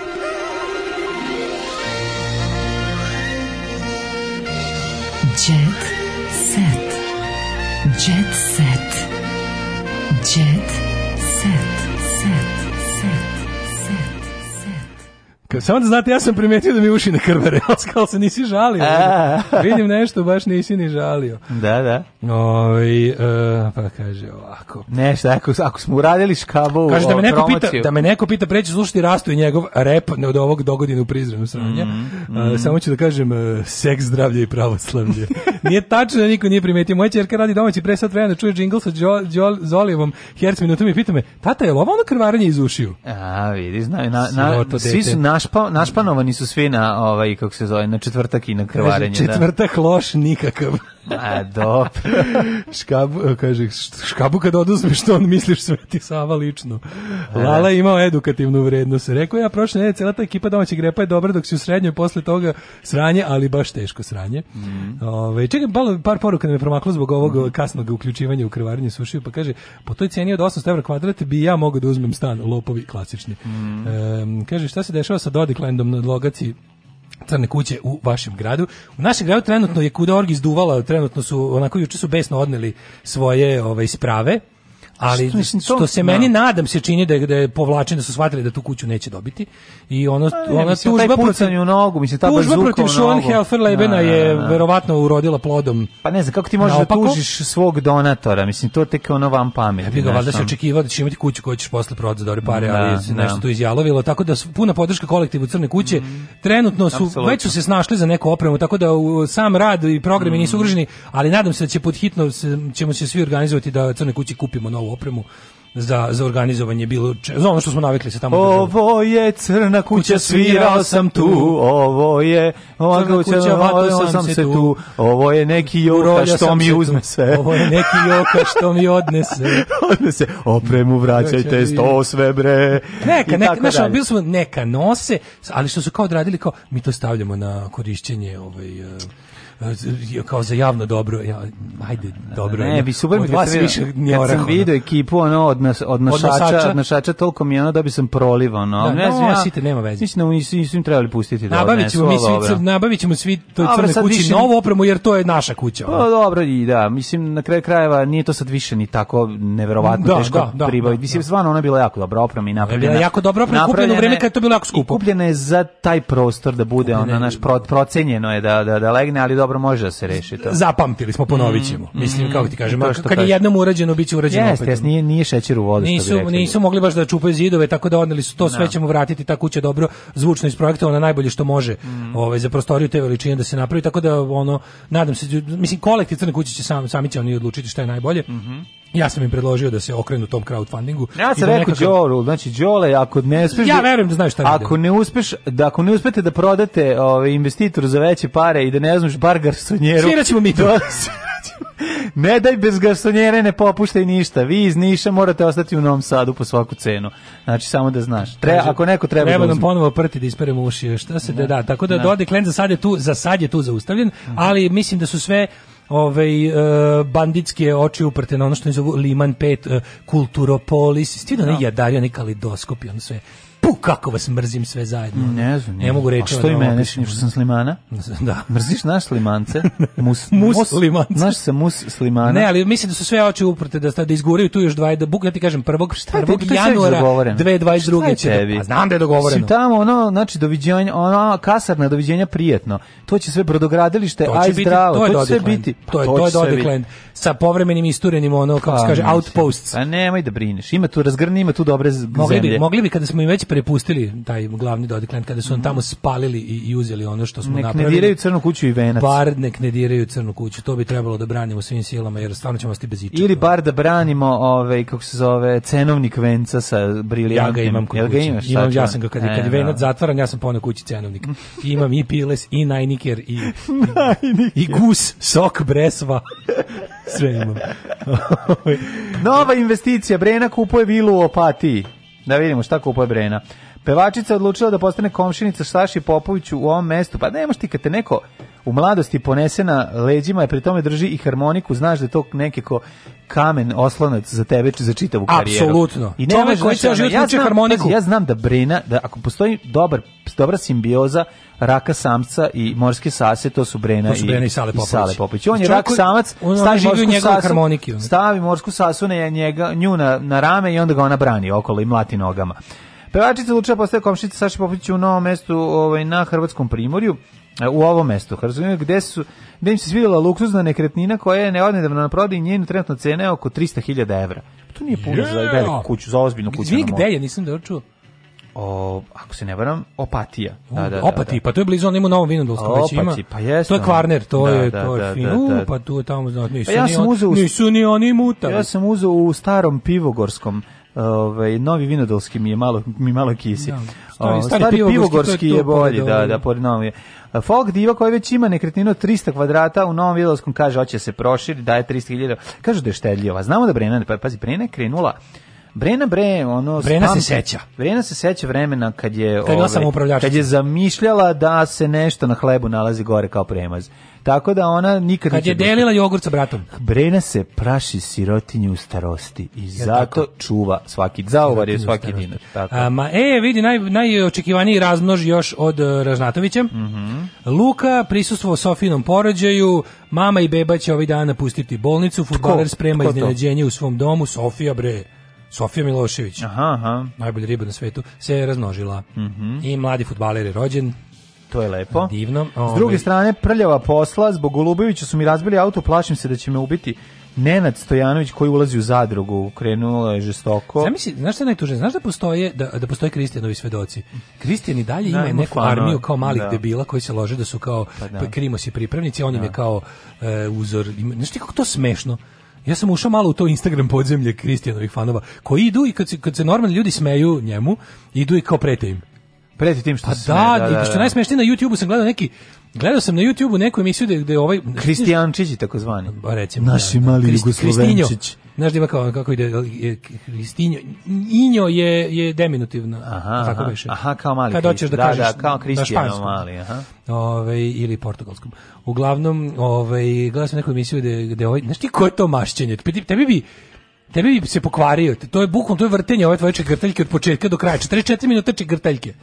Samo da znate, ja sam primetio da mi uši ne krvare, [LAUGHS] ali se nisi žalio. Vidim nešto, baš nisi ni žalio. Da, da. Oj, ovaj, e, pa kaže ovako. Nešto, ako, ako smo uradili škabu kaže, da me neko Pita, da me neko pita, preći slušati rastu i njegov rep od ovog dogodina u Prizrenu sranja. Mhm, mm, mm. samo ću da kažem, e, seks, zdravlje i pravoslavlje. [LAUGHS] nije tačno da niko nije primetio. Moja čerka radi domaći, pre sad vremena da čuje džingl sa Đol, Đol, Zolijevom herc minutom i pita me, tata, je li ovo ono krvaranje iz ušiju? A, vidi, zna, na, na, svi su naši našpa, našpanovani su svi na, ovaj, kako se zove, na četvrtak i na krvarenje. Kaže, da. četvrtak da. loš nikakav. A, dop. Škabu, kaže, škabu kad oduzmeš što on misliš sve ti Sava lično. Lala je imao edukativnu vrednost. Rekao ja prošle nedelje cela ta ekipa domaćeg grepa je dobra dok si u srednjoj posle toga sranje, ali baš teško sranje. Mm -hmm. Ove, ovaj, čekaj, par poruka nam je promaklo zbog ovog mm -hmm. kasnog uključivanja u krvarenje sušiju, pa kaže, po toj cijeni od 800 evra kvadrat bi ja mogao da uzmem stan, lopovi klasični. Mm -hmm. e, kaže, šta se dešava sa Dodiklendom na logaci crne kuće u vašem gradu. U našem gradu trenutno je kuda Orgi izduvala, trenutno su, onako juče su besno odneli svoje ovaj, sprave, ali što, što se da. meni nadam se čini da je, da je povlačen da su shvatili da tu kuću neće dobiti i ono A, ona mislim, tužba protiv u nogu mislim ta tužba protiv Schoenhelferlebena da, je da, verovatno urodila plodom pa ne znam kako ti možeš da tužiš svog donatora mislim to tek ono vam pamet ja bih valjda se očekivao da će imati kuću koju ćeš posle prodati za dobre pare ali se nešto tu izjalovilo tako da puna podrška kolektivu Crne kuće mm. trenutno su već su se snašli za neku opremu tako da sam rad i programi mm. nisu ugroženi ali nadam se da će pod hitno ćemo se svi organizovati da Crne kući kupimo novu opremu za, za organizovanje bilo če, za ono što smo navikli se tamo. Ovo je crna kuća, svirao sam tu, ovo je ova kuća, kuća vato sam se tu. ovo je neki joka što mi uzme sve. Ovo je neki joka što mi odnese. [LAUGHS] odnese, opremu vraćajte, sto sve bre. Neka, neka, znaš, bili smo neka nose, ali što su kao odradili, kao mi to stavljamo na korišćenje ovaj, eh, kao za javno dobro, ja, ajde, dobro. Ne, bi super mi kad, vas više nije kad sam vidio da. ekipu ono, od, nas, od, našača, od našača, tolko mi ono da bi sam proliv, no Da, ne, znam ja, site, nema veze. Mislim da nisu, nisu im trebali pustiti. Da nabavit ćemo, mi svi, nabavit ćemo svi to crne kuće više... novu opremu, jer to je naša kuća. Pa, dobro, i da, mislim, na kraju krajeva nije to sad više ni tako neverovatno da, teško da, da, pribaviti. Da, mislim, stvarno, ona bila jako dobra oprema i napravljena. Bila jako dobra oprema, kupljena u vreme kad je to bilo jako skupo. Kupljena je za taj prostor da bude, ona, naš, procenjeno je da, da, da legne, ali dobro, dobro, može da se reši to. Zapamtili smo, ponovit ćemo. Mm, Mislim, mm, kako ti kažem, što kad je jednom urađeno, bit će urađeno Jeste, jes, Jeste, nije, nije šećer u vodu, nisu, što bi Nisu mogli baš da čupaju zidove, tako da odneli su to, no. sve da. ćemo vratiti, ta kuća dobro zvučno iz projekta, na najbolje što može mm. ovaj, za prostoriju te veličine da se napravi, tako da, ono, nadam se, mislim, kolektiv Crne kuće će sam, sami će oni odlučiti šta je najbolje. Mm -hmm. Ja sam im predložio da se okrenu tom crowdfundingu. Ja sam da rekao Đoru, znači Đole, ako ne uspeš Ja da- verujem da znaš šta Ako ne uspeš, da ako ne uspete da prodate ovaj investitoru za veće pare i da ne znaš bar garsonjeru. Sviraćemo mi to. [LAUGHS] ne daj bez garsonjere ne popuštaj ništa. Vi iz Niša morate ostati u Novom Sadu po svaku cenu. Znači samo da znaš. Treba ako neko treba da Treba nam ponovo prti da isperemo uši. Šta se da, da, tako da ne. Dodi Klen za sad je tu, za sad je tu zaustavljen, mhm. ali mislim da su sve ovaj e, banditske oči uprte na ono što oni zovu Liman 5 e, Kulturopolis, stidno da ne da. jadario, ne kalidoskop ono sve pu, kako vas mrzim sve zajedno. Ne znam. Ne, ne mogu reći. A što i mene, što sam slimana? [LAUGHS] Da. Mrziš naš slimance? [LAUGHS] Mus, mus, mus slimance. Naš se mus slimana. Ne, ali mislim da su sve oči uprte, da, da izguraju tu još dva, da buk, ja ti kažem, prvog, šta je, prvog januara 2022. Šta je pa znam da je dogovoreno. Si tamo, ono, znači, doviđenja, ono, kasarna doviđenja prijetno. To će sve brodogradilište, to aj biti, zdravo, to, je to će sve biti. To je, to je dodeklen. Sa povremenim isturenim, ono, kako se pa, kaže, outposts. Pa nemoj da brineš, ima tu razgrni, ima tu dobre zemlje. Mogli bi, mogli bi kada smo im već prepustili taj glavni Dodikland kada su on mhm. tamo spalili i, i uzeli ono što smo nek napravili. Nek ne diraju crnu kuću i venac. Bar nek ne diraju crnu kuću, to bi trebalo da branimo svim silama jer stvarno ćemo ostati bez ičega. Ili bar da branimo ovaj kako se zove cenovnik venca sa briljantnim. Ja ga imam kod ja imam, ja sam ga kad, e, kad je da. venac zatvaran, ja sam pa na kući cenovnik. I [LAUGHS] imam i piles i najniker i, i, i gus, sok, bresva. Sve imam. [LAUGHS] [LAUGHS] Nova investicija, Brena kupuje vilu u Opatiji. Da vidimo šta kupuje Brena. Pevačica odlučila da postane komšinica Saši Popoviću u ovom mestu. Pa nemoš ti kad te neko u mladosti ponese na leđima i pri tome drži i harmoniku, znaš da je to nekako kamen oslonac za tebe za čitavu karijeru. Apsolutno. I ne koji ceo život ja znam, harmoniku. Ja znam da Brena, da ako postoji dobar, dobra simbioza raka samca i morske sase, to su Brena, to su Brena i, i, Sale Popović. I Sale Popović. On je rak samac, on stavi, on morsku sasu, stavi morsku sasu na njega, nju na, na rame i onda ga ona brani okolo i mlati nogama. Pevačica Luča postaje komšinica Saše Popovića u novom mestu ovaj, na Hrvatskom primorju e, u ovom mestu, Hrvatskoj, gde, su, gde im se svidjela luksuzna nekretnina koja je neodnedavno na prodaj i njenu trenutno cena je oko 300.000 evra. Pa to nije puno yeah. za veliku kuću, za ozbiljnu kuću. Zvi gde je, nisam da čuo. O, ako se ne varam, Opatija. Da, da, da, da, Opati, da. pa to je blizu onim u Novom Vinodolskom već ima. Pa jest, to je Kvarner, to da, je, da, to da, fin. Da, da, U, pa tu je tamo, znači, pa nisu, pa ja ni, on, uzeo, nisu ni oni muta. Ja sam uzeo u starom pivogorskom ovaj novi vinodolski mi je malo mi malo kisi. Da, stari, ovaj, stari, stari pivogorski je, je bolji, da, da, pored novi. Folk diva koji već ima nekretninu 300 kvadrata u Novom Vinodolskom kaže hoće se proširiti, daje 300.000. Kažu da je štedljiva. Znamo da Brenna, pa pazi, Brenna je krenula Brena bre, ono Brena spam, se seća. Brena se seća vremena kad je kad, ove, ovaj, kad je zamišljala da se nešto na hlebu nalazi gore kao premaz. Tako da ona nikad Kad je delila jogurt sa bratom. Brena se praši sirotinju u starosti i Jer zato tako? čuva svaki zauvar ovaj je svaki dinar. Tako. A, ma, e, vidi, naj, najočekivaniji razmnož još od uh, Ražnatovića. Mm Luka prisustvovao Sofinom porođaju, mama i beba će ovih dana pustiti bolnicu, fudbaler sprema iznenađenje u svom domu, Sofija bre Sofija Milošević, aha, aha. najbolja riba na svetu, se je razmnožila. Mm -hmm. I mladi futbaler je rođen. To je lepo. Divno. S druge ovaj- strane, prljava posla, zbog Golubovića su mi razbili auto, plašim se da će me ubiti. Nenad Stojanović koji ulazi u zadrugu, krenulo je žestoko. Zamisli, znaš šta najtuže, Znaš da postoje da, da postoje Kristijanovi svedoci. Kristijan i dalje da, ima neku fano. armiju kao malih da. debila koji se lože da su kao pa, da. krimosi pripravnici, on im je da. kao e, uzor. Znaš ti kako to smešno? Ja sam ušao malo u to Instagram podzemlje Kristijanovih fanova, koji idu i kad se, kad se normalni ljudi smeju njemu, idu i kao prete im. Preti tim što pa se da, da, da, da. što da. najsmešnije na YouTube-u sam gledao neki Gledao sam na YouTubeu neku emisiju da gde ovaj Kristijančić takozvani. pa recimo. Naši da, da, mali Jugoslovenčić. Znaš da ima kao kako ide Kristinjo Injo je je diminutivno. Aha. Tako beše. Aha, kao mali. Kad hoćeš da, da kažeš da, kao Kristijano mali, aha. Ovaj ili portugalskom. Uglavnom, ovaj gledao sam neku emisiju gde gde ovaj, znači ko je to mašćenje? Tebi bi tebi bi se pokvario. To je bukom, to je vrtenje ove tvoje čegrtaljke od početka do kraja. 44 minuta čegrtaljke.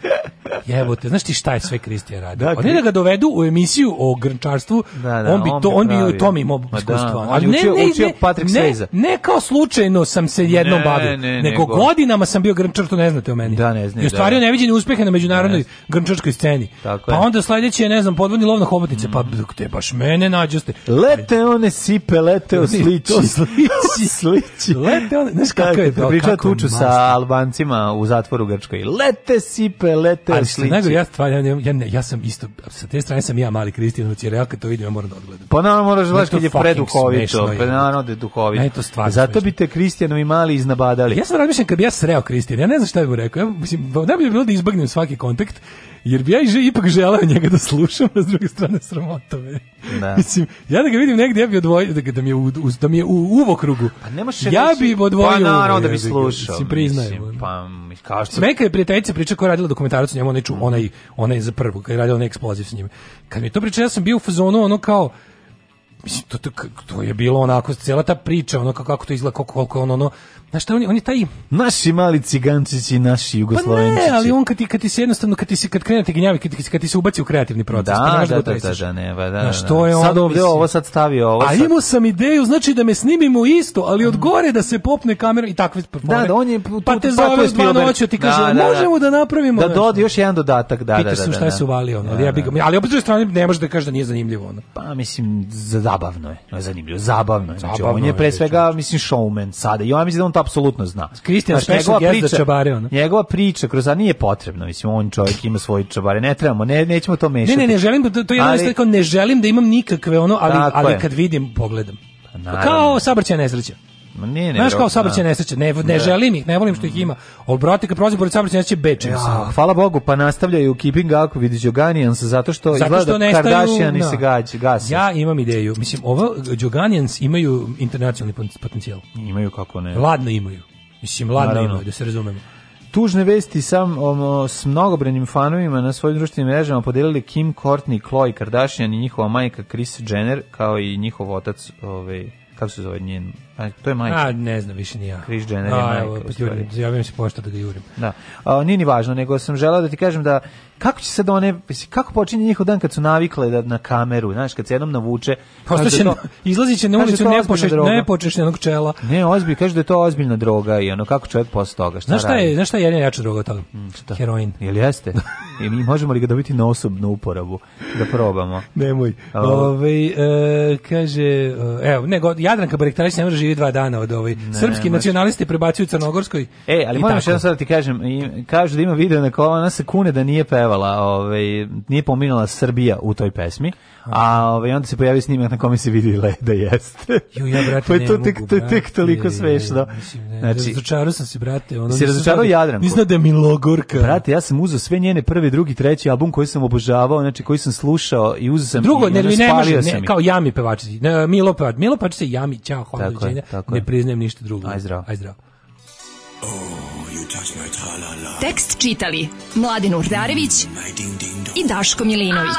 Jebote, znaš ti šta je sve Kristija radi? Da, pa ne da ga dovedu u emisiju o grnčarstvu, da, da, on bi to, on bi u tom imao iskustva. Ali ne, učio, ne, učio ne, ne, ne, kao slučajno sam se jednom ne, bavio, ne, nego, nego, godinama sam bio grnčar, to ne znate o meni. Da, ne znam. I ostvario da, da. neviđene uspehe na međunarodnoj grnčarskoj sceni. Tako pa onda sledeće, ne znam, podvodni lovna na hobotnice, mm. pa te baš mene nađoste. Lete one sipe, lete osliči. sliči. [LAUGHS] lete one, znaš kako je to, pa priča kako tuču sa Albancima u zatvoru Grčkoj. Lete sipe, lete Ali sliči. Nego ja stvar, ja, ja, ja, sam isto, sa te strane sam ja mali Kristijanović, jer ja kad to vidim, ja moram da odgledam. Pa naravno moraš gledati kad je preduhovito, pa naravno da je duhovito. Ne, to stvarno Zato bi te Kristijanovi mali iznabadali. Ja sam razmišljam kad bi ja sreo Kristijan, ja ne znam šta bih rekao, ja, mislim, da ne bi bilo da izbagnem svaki kontakt, jer bi ja ipak želeo njega da slušam, a s druge strane sramotove. Da. [LAUGHS] Mislim, ja da ga vidim negde, ja bi odvojio, da, da mi je u, da mi je u uvokrugu. Pa ne možeš ja bi pa odvojio. Pa naravno da bi slušao. Mislim, priznajem. Mislim, pa, kao što... Neka je prijateljica priča koja je radila dokumentarac o njemu, onaj, onaj, onaj za prvu, kada je radila onaj eksploziv s njim. Kad mi to priča, ja sam bio u fazonu, ono kao, mislim, to, to, to je bilo onako, cijela ta priča, ono kako, kako to izgleda, koliko, koliko ono, ono, Znaš šta, on, on je taj... Naši mali cigancići, naši jugoslovenčići. Pa ne, ali on kad ti, kad ti se jednostavno, kad ti se, kad krene te gnjavi, kad, kad ti se ubaci u kreativni proces, da, pa ne da, da, da, da, ne, ba, pa da, Znaš, da, to je da. sad on, mislim, ovo, sad stavio ovo. A sad... imao sam ideju, znači da me snimimo isto, ali od gore da se popne kamera i takve performe. Da, da, on je... Pa tu, pa te zove od dva noću, ti kaže, da, da, da, možemo da napravimo... Da, dodi još jedan dodatak, da, da, da. Pitaš šta je se uvalio, ono, ali ja bih... Ali opet druge strane, ne može da kaže da nije zanimljivo, ono. Pa, mislim, zabavno je, zanimljivo, zabavno je. Znači, on je pre svega, mislim, showman sada. I ja mislim da on to apsolutno zna. Kristijan znači, njegova priča, čabare, ono. Njegova priča kroz a nije potrebno, mislim on čovjek ima svoje čabare, ne trebamo, ne nećemo to mešati. Ne, ne, ne želim da- to, to je ali, kao ne želim da imam nikakve ono, ali ali kad vidim pogledam. Pa naravno. Kao saobraćajna nesreća. Ma ne, ne. Znaš kao saobraćaj da. nesreće, ne, ne, ne, da. želim ih, ne volim što ih ima. Al brate kad prođe pored saobraćaj nesreće bečim ja, se. hvala Bogu, pa nastavljaju Keeping Up with the Joganians zato što, zato što izgleda Kardashian i se gađa, gasi. Ja imam ideju. Mislim, ova Joganians imaju internacionalni potencijal. Imaju kako ne. Ladno imaju. Mislim, ladno Naravno. imaju, da se razumemo. Tužne vesti sam um, s mnogobrenim fanovima na svojim društvenim mrežama podelili Kim Courtney, Khloe Kardashian i njihova majka Kris Jenner, kao i njihov otac, ovaj, kako se zove njen A, to je majka. A, ne znam, više ni ja. Chris Jenner je majka. Evo, jurim, javim se pošto da ga jurim. Da. A, nije ni važno, nego sam želao da ti kažem da kako će sad one, kako počinje njihov dan kad su navikle da, na kameru, znaš, kad se jednom navuče. Prosto će, da izlazi će na da ulicu nepočeš, nepočešćenog čela. Ne, ozbilj, kaže da je to ozbiljna droga i ono, kako čovjek posle toga, šta znaš šta je, znaš šta je jedna jača droga od toga? Mm, šta? Heroin. Jel jeste? I mi možemo li ga dobiti na osobnu uporabu? Da probamo. Nemoj. Ove, ovaj, e, kaže, e, evo, nego, Jadranka Barektarić ne može živi dva dana od ovaj. Ne, Srpski moraš... nacionalisti prebacuju Crnogorskoj. E, ali moram što sad da ti kažem, kažu da ima video na kola, ona se kune da nije pevala, ovaj, nije pominjala Srbija u toj pesmi. A ovaj, onda se pojavi snimak na kome se vidi le, da jeste. Jo, ja, brate, pa je to ne tek, mogu, brate. tek toliko smešno. Mislim, ne, znači, razočarao sam se, brate. Ono, si razočarao da- Jadranku? Nisam da je Milogorka. Brate, ja sam uzeo sve njene prvi, drugi, treći album koji sam obožavao, znači koji sam slušao i uzeo sam Drugo, i ne, ono, ne, može, ne, kao Jami pevačici. Ne, Milo pevač, Milo pevač se Jami, ćao, hvala, doviđenja. Ne priznajem ništa drugo. Aj zdravo. Aj zdravo. Oh, you touch my Tekst čitali Mladin Urdarević i Daško Milinović